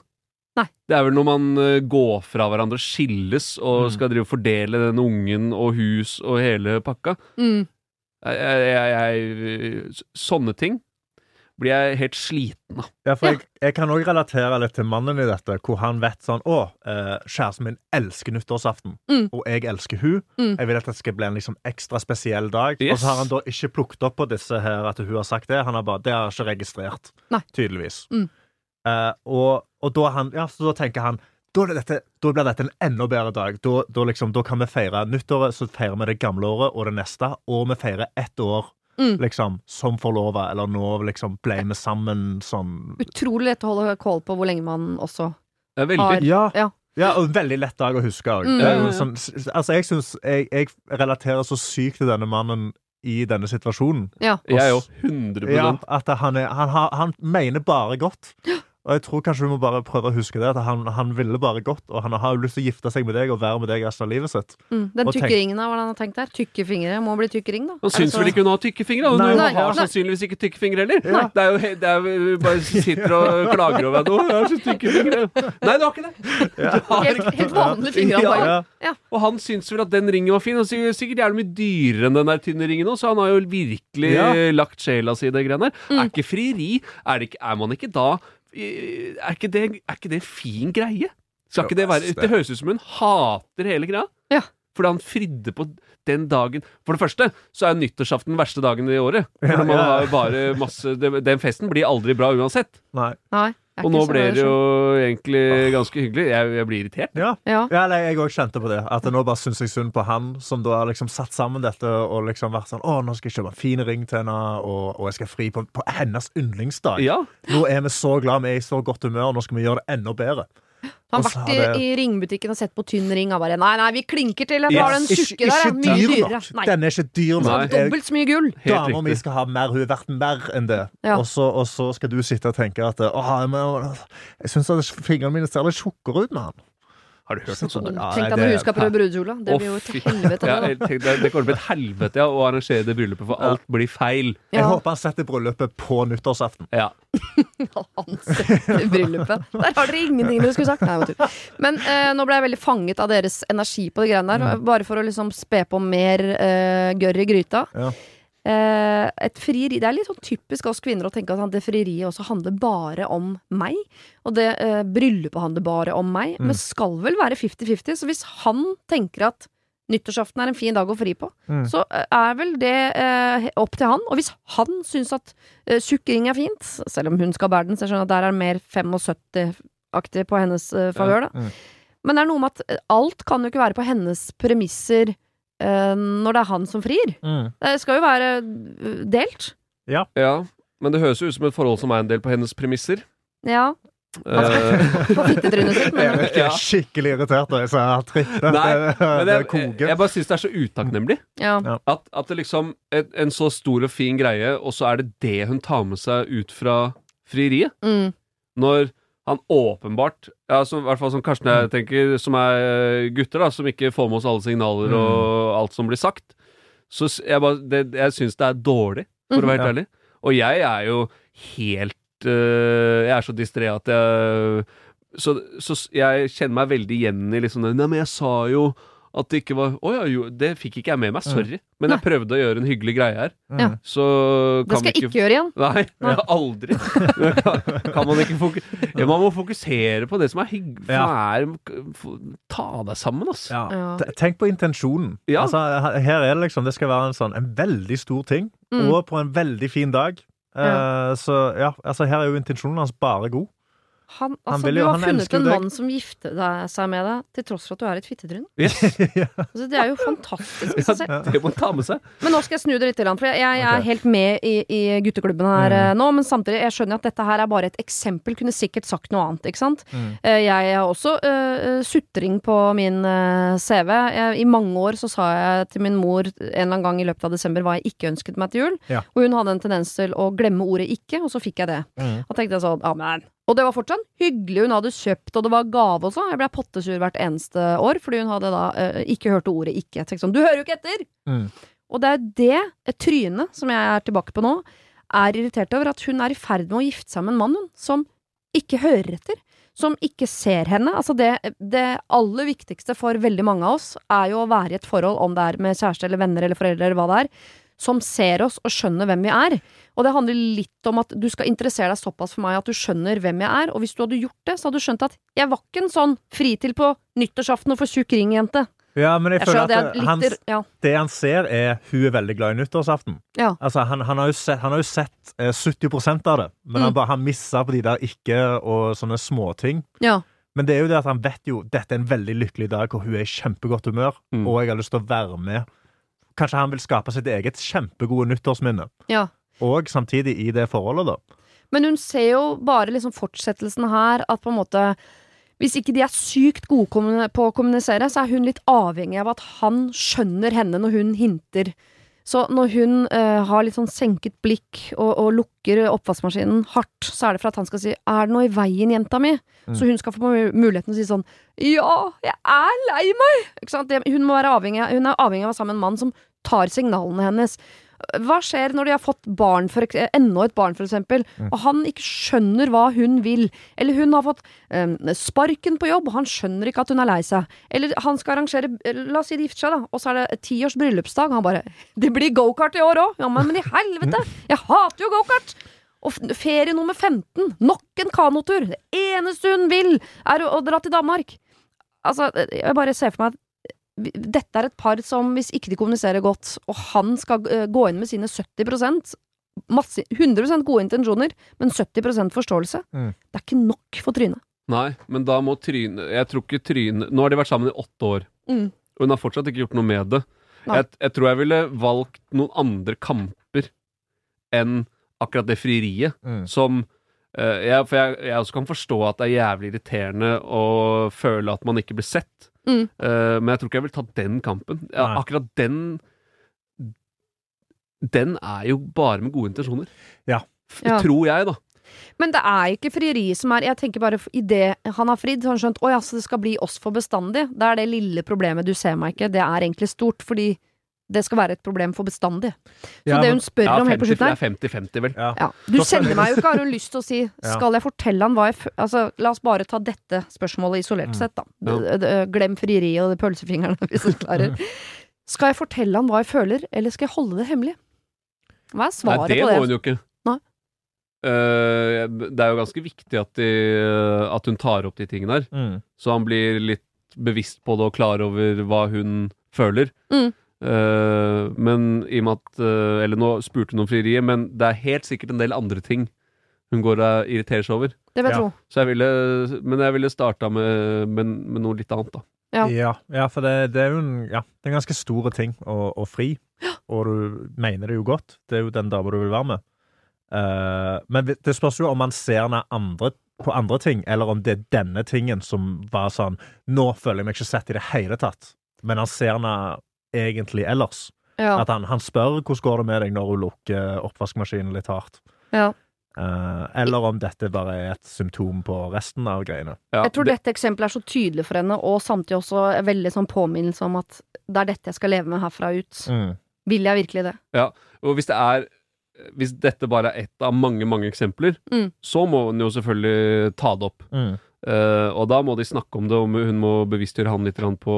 Speaker 1: Nei.
Speaker 18: Det er vel når man eh, går fra hverandre, skilles og
Speaker 19: Mm.
Speaker 18: skal drive og fordele den ungen og hus og hele pakka.
Speaker 1: Mm.
Speaker 18: Jeg, jeg, jeg, sånne ting blir jeg helt sliten av.
Speaker 19: Ja, for jeg, jeg kan òg relatere litt til mannen i dette, hvor han vet sånn Å, eh, kjæresten min elsker nyttårsaften,
Speaker 1: Mm.
Speaker 19: og jeg elsker hun.
Speaker 1: Mm.
Speaker 19: Jeg vil at det skal bli en liksom ekstra spesiell dag. Og så har han da ikke plukket opp på disse her at hun har sagt det. Han har bare, Det har jeg ikke registrert,
Speaker 1: Nei.
Speaker 19: tydeligvis.
Speaker 1: Mm.
Speaker 19: Uh, og, og da, han, ja, så da tenker han da, er det dette, da blir dette en enda bedre dag. Da, da, liksom, da kan vi feire nyttåret, så feirer vi det gamle året og det neste, og vi feirer ett år
Speaker 1: Mm.
Speaker 19: liksom, som forlova, eller nå liksom ble vi sammen sånn
Speaker 1: Utrolig lett å holde kål på hvor lenge man også har
Speaker 19: Ja.
Speaker 1: Ja.
Speaker 19: Ja, og veldig lett dag å huske òg.
Speaker 1: Mm.
Speaker 18: Ja.
Speaker 19: sånn, altså, jeg syns jeg, jeg relaterer så sykt til denne mannen i denne situasjonen.
Speaker 1: Ja.
Speaker 18: Jeg òg. 100
Speaker 19: Ja, at han, er, han, har, han mener bare godt. (gasps) Og jeg tror kanskje du må bare prøve å huske det, at han, han ville bare godt, og han har jo lyst til å gifte seg med deg og være med deg resten av livet sitt.
Speaker 1: Mm. Den tykke ringen, da, hva han har tenkt der? Tykke fingre. Må bli tykk ring, da.
Speaker 18: Han syns
Speaker 1: så-
Speaker 18: vel ikke hun har tykke fingre? og Hun har
Speaker 1: nei.
Speaker 18: sannsynligvis ikke tykke fingre heller.
Speaker 1: Nei.
Speaker 18: Det er jo det er, bare sitter og klager over 'Å, jeg har så tykke fingre'. Nei, du har ikke det. Du har
Speaker 1: Helt,
Speaker 18: ikke
Speaker 1: helt vanlige fingre.
Speaker 18: Ja.
Speaker 19: Ja.
Speaker 18: Og han syns vel at den ringen var fin. Og sikkert, jævlig mye dyrere enn den der tynne ringen òg, så han har jo virkelig
Speaker 19: Ja.
Speaker 18: lagt sjela si i det greiene der.
Speaker 1: Mm.
Speaker 18: Er ikke frieri er, det ikke, er man ikke da er ikke, det, er ikke det en fin greie? Skal ikke det være Det høres ut som hun hater hele greia.
Speaker 1: Ja.
Speaker 18: Fordi han fridde på den dagen For det første så er nyttårsaften den verste dagen i året. For
Speaker 19: Ja,
Speaker 18: man har bare masse Den festen blir aldri bra uansett.
Speaker 19: Nei.
Speaker 1: Nei.
Speaker 18: Og nå ble det jo egentlig ganske hyggelig. Jeg, jeg blir irritert.
Speaker 19: Ja.
Speaker 1: Ja.
Speaker 19: Ja, jeg òg kjente på det. At nå bare syns jeg synd på han som da har liksom satt sammen dette og liksom vært sånn Å, nå skal jeg kjøpe en fin ring til henne, og, og jeg skal fri på, på hennes yndlingsdag.
Speaker 18: Ja.
Speaker 19: Nå er vi så glad, vi er i så godt humør, nå skal vi gjøre det enda bedre.
Speaker 1: Han har vært i,
Speaker 19: det-
Speaker 1: i ringbutikken og sett på tynn ring og bare Nei, nei, vi klinker til.
Speaker 19: Yes.
Speaker 1: den tjukke der. Mye
Speaker 19: dyr
Speaker 1: dyrere. Nei.
Speaker 19: Den er ikke dyr nok.
Speaker 1: Dobbelt så mye gull.
Speaker 19: Dama mi skal ha mer, hun er verdt mer enn det.
Speaker 1: Ja.
Speaker 19: Og, så, og så skal du sitte og tenke at Åh, jeg, jeg syns fingrene mine ser litt tjukkere ut med han. Har du hørt noe sånt? Ja,
Speaker 1: Tenk deg når hun skal prøve brudekjola. Det blir jo et helvete.
Speaker 18: Ja, jeg tenkte, det, det kommer til å bli et helvete ja, å arrangere det bryllupet, for alt blir feil.
Speaker 19: Jeg håper han setter bryllupet på nyttårsaften. (laughs)
Speaker 18: Ja.
Speaker 1: Han setter bryllupet. Der har dere ingenting dere skulle sagt. Nei. Men eh, nå ble jeg veldig fanget av deres energi på de greiene der. Bare for å liksom spe på mer eh, gørr i gryta.
Speaker 19: Ja.
Speaker 1: Eh, et frieri Det er litt sånn typisk oss kvinner å tenke at det frieriet også handler bare om meg. Og det eh, bryllupet handler bare om meg.
Speaker 19: Mm.
Speaker 1: Men skal vel være 50-50. Så hvis han tenker at nyttårsaften er en fin dag å fri på,
Speaker 19: Mm.
Speaker 1: så eh, er vel det eh, opp til han. Og hvis han syns at eh, sukring er fint, selv om hun skal bære den, så jeg skjønner at der er mer 75-aktig på hennes eh, favør, da.
Speaker 19: Mm.
Speaker 1: Men det er noe med at alt kan jo ikke være på hennes premisser når det er han som frir.
Speaker 19: Mm.
Speaker 1: Det skal jo være eh, delt.
Speaker 19: Ja.
Speaker 18: ja. Men det høres jo ut som et forhold som er en del på hennes premisser.
Speaker 1: Ja.
Speaker 18: Eh,
Speaker 1: På fittetrynet sitt, men
Speaker 19: Erik er skikkelig irritert når jeg ser
Speaker 18: at
Speaker 19: det
Speaker 18: jeg, jeg,
Speaker 19: koker.
Speaker 18: jeg bare syns det er så utakknemlig.
Speaker 1: ja.
Speaker 18: At, at det liksom en, en så stor og fin greie, og så er det det hun tar med seg ut fra frieriet.
Speaker 1: Mm.
Speaker 18: Når han åpenbart, ja, som, i hvert fall som Karsten jeg tenker, som er eh, gutter, da, som ikke får med oss alle signaler og alt som blir sagt, så jeg, bare, det, jeg syns det er dårlig, for å være helt ærlig. Og jeg er jo helt eh, Jeg er så distré at jeg så, så jeg kjenner meg veldig igjen i liksom det, Nei, men jeg sa jo at det ikke var Å ja, jo, det fikk ikke jeg med meg. Sorry. Men jeg prøvde å gjøre en hyggelig greie her.
Speaker 1: Ja.
Speaker 18: Så
Speaker 1: Det skal
Speaker 18: vi
Speaker 1: jeg ikke gjøre igjen.
Speaker 18: Nei, (laughs) ja, aldri. kan, (laughs) kan man ikke foku ja, Man må fokusere på det som er hyggelig.
Speaker 19: Ja.
Speaker 18: Ta deg sammen, ass.
Speaker 19: Ja.
Speaker 1: Ja.
Speaker 19: T- Tenk på intensjonen.
Speaker 18: Ja.
Speaker 19: Altså, her- her er det liksom Det skal være en sånn En veldig stor ting,
Speaker 1: Mm.
Speaker 19: og på en veldig fin dag. Eh, så ja, altså her er jo intensjonen hans bare god.
Speaker 1: Han,
Speaker 19: Han
Speaker 1: altså,
Speaker 19: vil
Speaker 1: du har
Speaker 19: han
Speaker 1: funnet en mann som gifter deg seg med deg, til tross for at du er et fittetryne. (laughs)
Speaker 18: Yes.
Speaker 1: Altså, det er jo fantastisk
Speaker 18: Ja, det må ta med seg.
Speaker 1: Men nå skal jeg snu det litt, for jeg, jeg er helt med i, i gutteklubben her
Speaker 19: Mm.
Speaker 1: eh, nå. Men samtidig, jeg skjønner at dette her er bare et eksempel. Kunne sikkert sagt noe annet, ikke sant.
Speaker 19: Mm.
Speaker 1: Eh, Jeg har også uh, sutring på min uh, CV. Jeg, I mange år så sa jeg til min mor en eller annen gang i løpet av desember hva jeg ikke ønsket meg til jul.
Speaker 19: Ja.
Speaker 1: Og hun hadde en tendens til å glemme ordet ikke, og så fikk jeg det.
Speaker 19: Mm.
Speaker 1: Da tenkte jeg sånn, amen. Og det var fortsatt hyggelig hun hadde kjøpt, og det var gave også. Jeg ble pottesur hvert eneste år, fordi hun hadde da eh, ikke hørt ordet ikke. Jeg tenkte sånn, du hører jo ikke etter!
Speaker 19: Mm.
Speaker 1: Og det er det et tryne som jeg er tilbake på nå, er irritert over at hun er i ferd med å gifte seg med en mann hun, som ikke hører etter. Som ikke ser henne. Altså det, det aller viktigste for veldig mange av oss er jo å være i et forhold, om det er med kjæreste eller venner eller foreldre eller hva det er, som ser oss og skjønner hvem vi er. Og det handler litt om at du skal interessere deg såpass for meg at du skjønner hvem jeg er. Og hvis du hadde gjort det, så hadde du skjønt at jeg var ikke en sånn fri til på nyttårsaften og for tjukk ring-jente.
Speaker 19: Ja, men jeg,
Speaker 1: Jeg
Speaker 19: føler at
Speaker 1: det er
Speaker 19: han,
Speaker 1: ja.
Speaker 19: det han ser, er hun er veldig glad i nyttårsaften.
Speaker 1: Ja.
Speaker 19: Altså, han, han, har jo sett, han har jo sett eh, 70% av det, men han
Speaker 1: Mm.
Speaker 19: bare har missa på de der ikke og sånne småting.
Speaker 1: ja.
Speaker 19: Men det er jo det at han vet jo dette er en veldig lykkelig dag, hvor hun er i kjempegodt humør,
Speaker 18: Mm.
Speaker 19: og jeg har lyst til å være med. Kanskje han vil skape sitt eget kjempegode nyttårsminne.
Speaker 1: ja.
Speaker 19: Og samtidig i det forholdet, da.
Speaker 1: Men hun ser jo bare liksom fortsettelsen her, at på en måte Hvis ikke de er sykt gode på å kommunisere, så er hun litt avhengig av at han skjønner henne når hun hinter. Så når hun eh, har litt sånn senket blikk og, og lukker oppvaskmaskinen hardt, så er det for at han skal si 'er det noe i veien, jenta mi?'
Speaker 19: Mm.
Speaker 1: Så hun skal få muligheten til å si sånn 'ja, jeg er lei meg'. Det, hun, må være avhengig, av- hun er avhengig av å være sammen med en mann som tar signalene hennes. Hva skjer når de har fått barn, for, enda et barn eksempel,
Speaker 19: Mm.
Speaker 1: og han ikke skjønner hva hun vil? Eller hun har fått um, sparken på jobb, og han skjønner ikke at hun er lei seg. Eller han skal arrangere La oss si de gifter seg, da, og så er det ti års bryllupsdag, og han bare 'Det blir gokart i år òg!' Ja, men, men i helvete! Jeg hater jo gokart! Og ferie nummer 15, nok en kanotur! Det eneste hun vil, er å, å dra til Danmark! Altså, jeg bare ser for meg dette er et par som, hvis ikke de kommuniserer godt, og han skal eh, gå inn med sine 70 masse, 100% gode intensjoner, men 70 forståelse,
Speaker 19: Mm.
Speaker 1: det er ikke nok for Tryne.
Speaker 18: Nei, men da må Tryne Jeg tror ikke Tryne Nå har de vært sammen i åtte år,
Speaker 1: Mm.
Speaker 18: og hun har fortsatt ikke gjort noe med det. Jeg, jeg tror jeg ville valgt noen andre kamper enn akkurat det frieriet,
Speaker 19: Mm.
Speaker 18: som eh, jeg, For jeg, jeg også kan forstå at det er jævlig irriterende å føle at man ikke blir sett.
Speaker 1: Mm.
Speaker 18: Uh, men jeg tror ikke jeg vil ta den kampen. Ja, akkurat den Den er jo bare med gode intensjoner.
Speaker 19: Ja.
Speaker 18: F-
Speaker 1: Ja.
Speaker 18: Tror jeg, da.
Speaker 1: Men det er ikke frieriet som er Jeg tenker bare i det han har fridd, så har han skjønt Å ja, så det skal bli oss for bestandig. Det er det lille problemet, du ser meg ikke. Det er egentlig stort, fordi det skal være et problem for bestandig. Så
Speaker 18: Ja,
Speaker 1: det hun spør
Speaker 18: ja,
Speaker 1: om helt på slutten her
Speaker 18: Det er 50-50, vel.
Speaker 1: ja. Du kjenner meg jo ikke, har hun lyst til å si. (laughs) Skal jeg fortelle han hva jeg Altså, la oss bare ta dette spørsmålet isolert
Speaker 18: Mm.
Speaker 1: sett, da. Glem frieriet og pølsefingrene, (laughs) hvis du klarer. Skal jeg fortelle han hva jeg føler, eller skal jeg holde det hemmelig? Hva er svaret
Speaker 18: Nei, det
Speaker 1: på
Speaker 18: må
Speaker 1: det?
Speaker 18: hun jo ikke.
Speaker 1: Nei.
Speaker 18: Eh, det er jo ganske viktig at, de, at hun tar opp de tingene der.
Speaker 19: Mm.
Speaker 18: Så han blir litt bevisst på det og klar over hva hun føler.
Speaker 1: Mm.
Speaker 18: Eh, men i og med at uh, Eller nå spurte hun om frieriet, men det er helt sikkert en del andre ting hun går og irriterer seg over.
Speaker 1: Det vil jeg Ja. tro.
Speaker 18: Så jeg ville, men jeg ville starta med, med, med noe litt annet, da.
Speaker 1: Ja.
Speaker 19: ja, for det, det er jo en, ja, det er en ganske store ting å, å fri, og du mener det jo godt. Det er jo den dama du vil være med. Uh, men det spørs jo om man ser henne andre, på andre ting, eller om det er denne tingen som var sånn Nå føler jeg meg ikke sett i det hele tatt, men han ser henne egentlig ellers.
Speaker 1: Ja.
Speaker 19: At han, han spør hvordan går det med deg når hun lukker oppvaskmaskinen litt hardt.
Speaker 1: Ja.
Speaker 19: Uh, eller om dette bare er et symptom på resten av greiene.
Speaker 1: jeg tror dette eksempelet er så tydelig for henne, og samtidig også en veldig sånn påminnelse om at det er dette jeg skal leve med herfra ut.
Speaker 19: Mm.
Speaker 1: Vil jeg virkelig det?
Speaker 18: Ja, og hvis det er Hvis dette bare er ett av mange, mange eksempler,
Speaker 1: Mm.
Speaker 18: så må hun jo selvfølgelig ta det opp.
Speaker 19: Mm.
Speaker 18: Uh, og da må de snakke om det, om hun må bevisstgjøre han litt på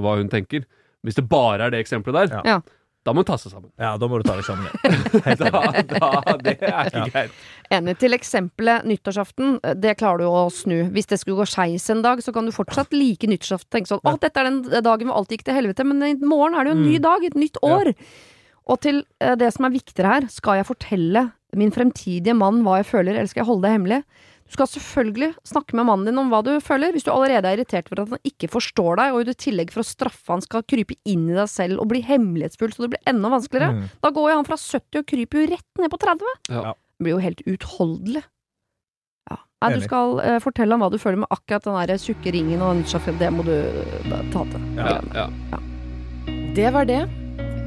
Speaker 18: hva hun tenker. Hvis det bare er det eksempelet der,
Speaker 1: Ja.
Speaker 18: da må du ta seg sammen.
Speaker 19: Ja, da må du ta deg sammen. (laughs)
Speaker 18: da, da, det er ikke greit.
Speaker 1: Enig. Til eksempelet nyttårsaften, det klarer du å snu. Hvis det skulle gå skeis en dag, så kan du fortsatt like nyttårsaften. Tenke sånn Å, dette er den dagen hvor alt gikk til helvete, men i morgen er det jo en ny
Speaker 20: Mm.
Speaker 1: dag, et nytt år. Og til eh, det som er viktigere her, skal jeg fortelle min fremtidige mann hva jeg føler, eller skal jeg holde det hemmelig? Du skal selvfølgelig snakke med mannen din om hva du føler. Hvis du allerede er irritert for at han ikke forstår deg, og i tillegg for å straffe han skal krype inn i deg selv og bli hemmelighetsfull så det blir enda vanskeligere,
Speaker 20: Mm.
Speaker 1: da går jo han fra 70 og kryper jo rett ned på 30.
Speaker 18: Ja.
Speaker 1: Det blir jo helt utholdelig. Ja. Nei, du skal uh, fortelle ham hva du føler med akkurat den der sukkeringen og den sjakken. Det må du eh, ta til.
Speaker 18: Ja, ja.
Speaker 21: Det var det.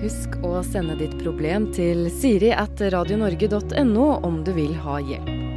Speaker 21: Husk å sende ditt problem til siri at radionorge.no om du vil ha hjelp.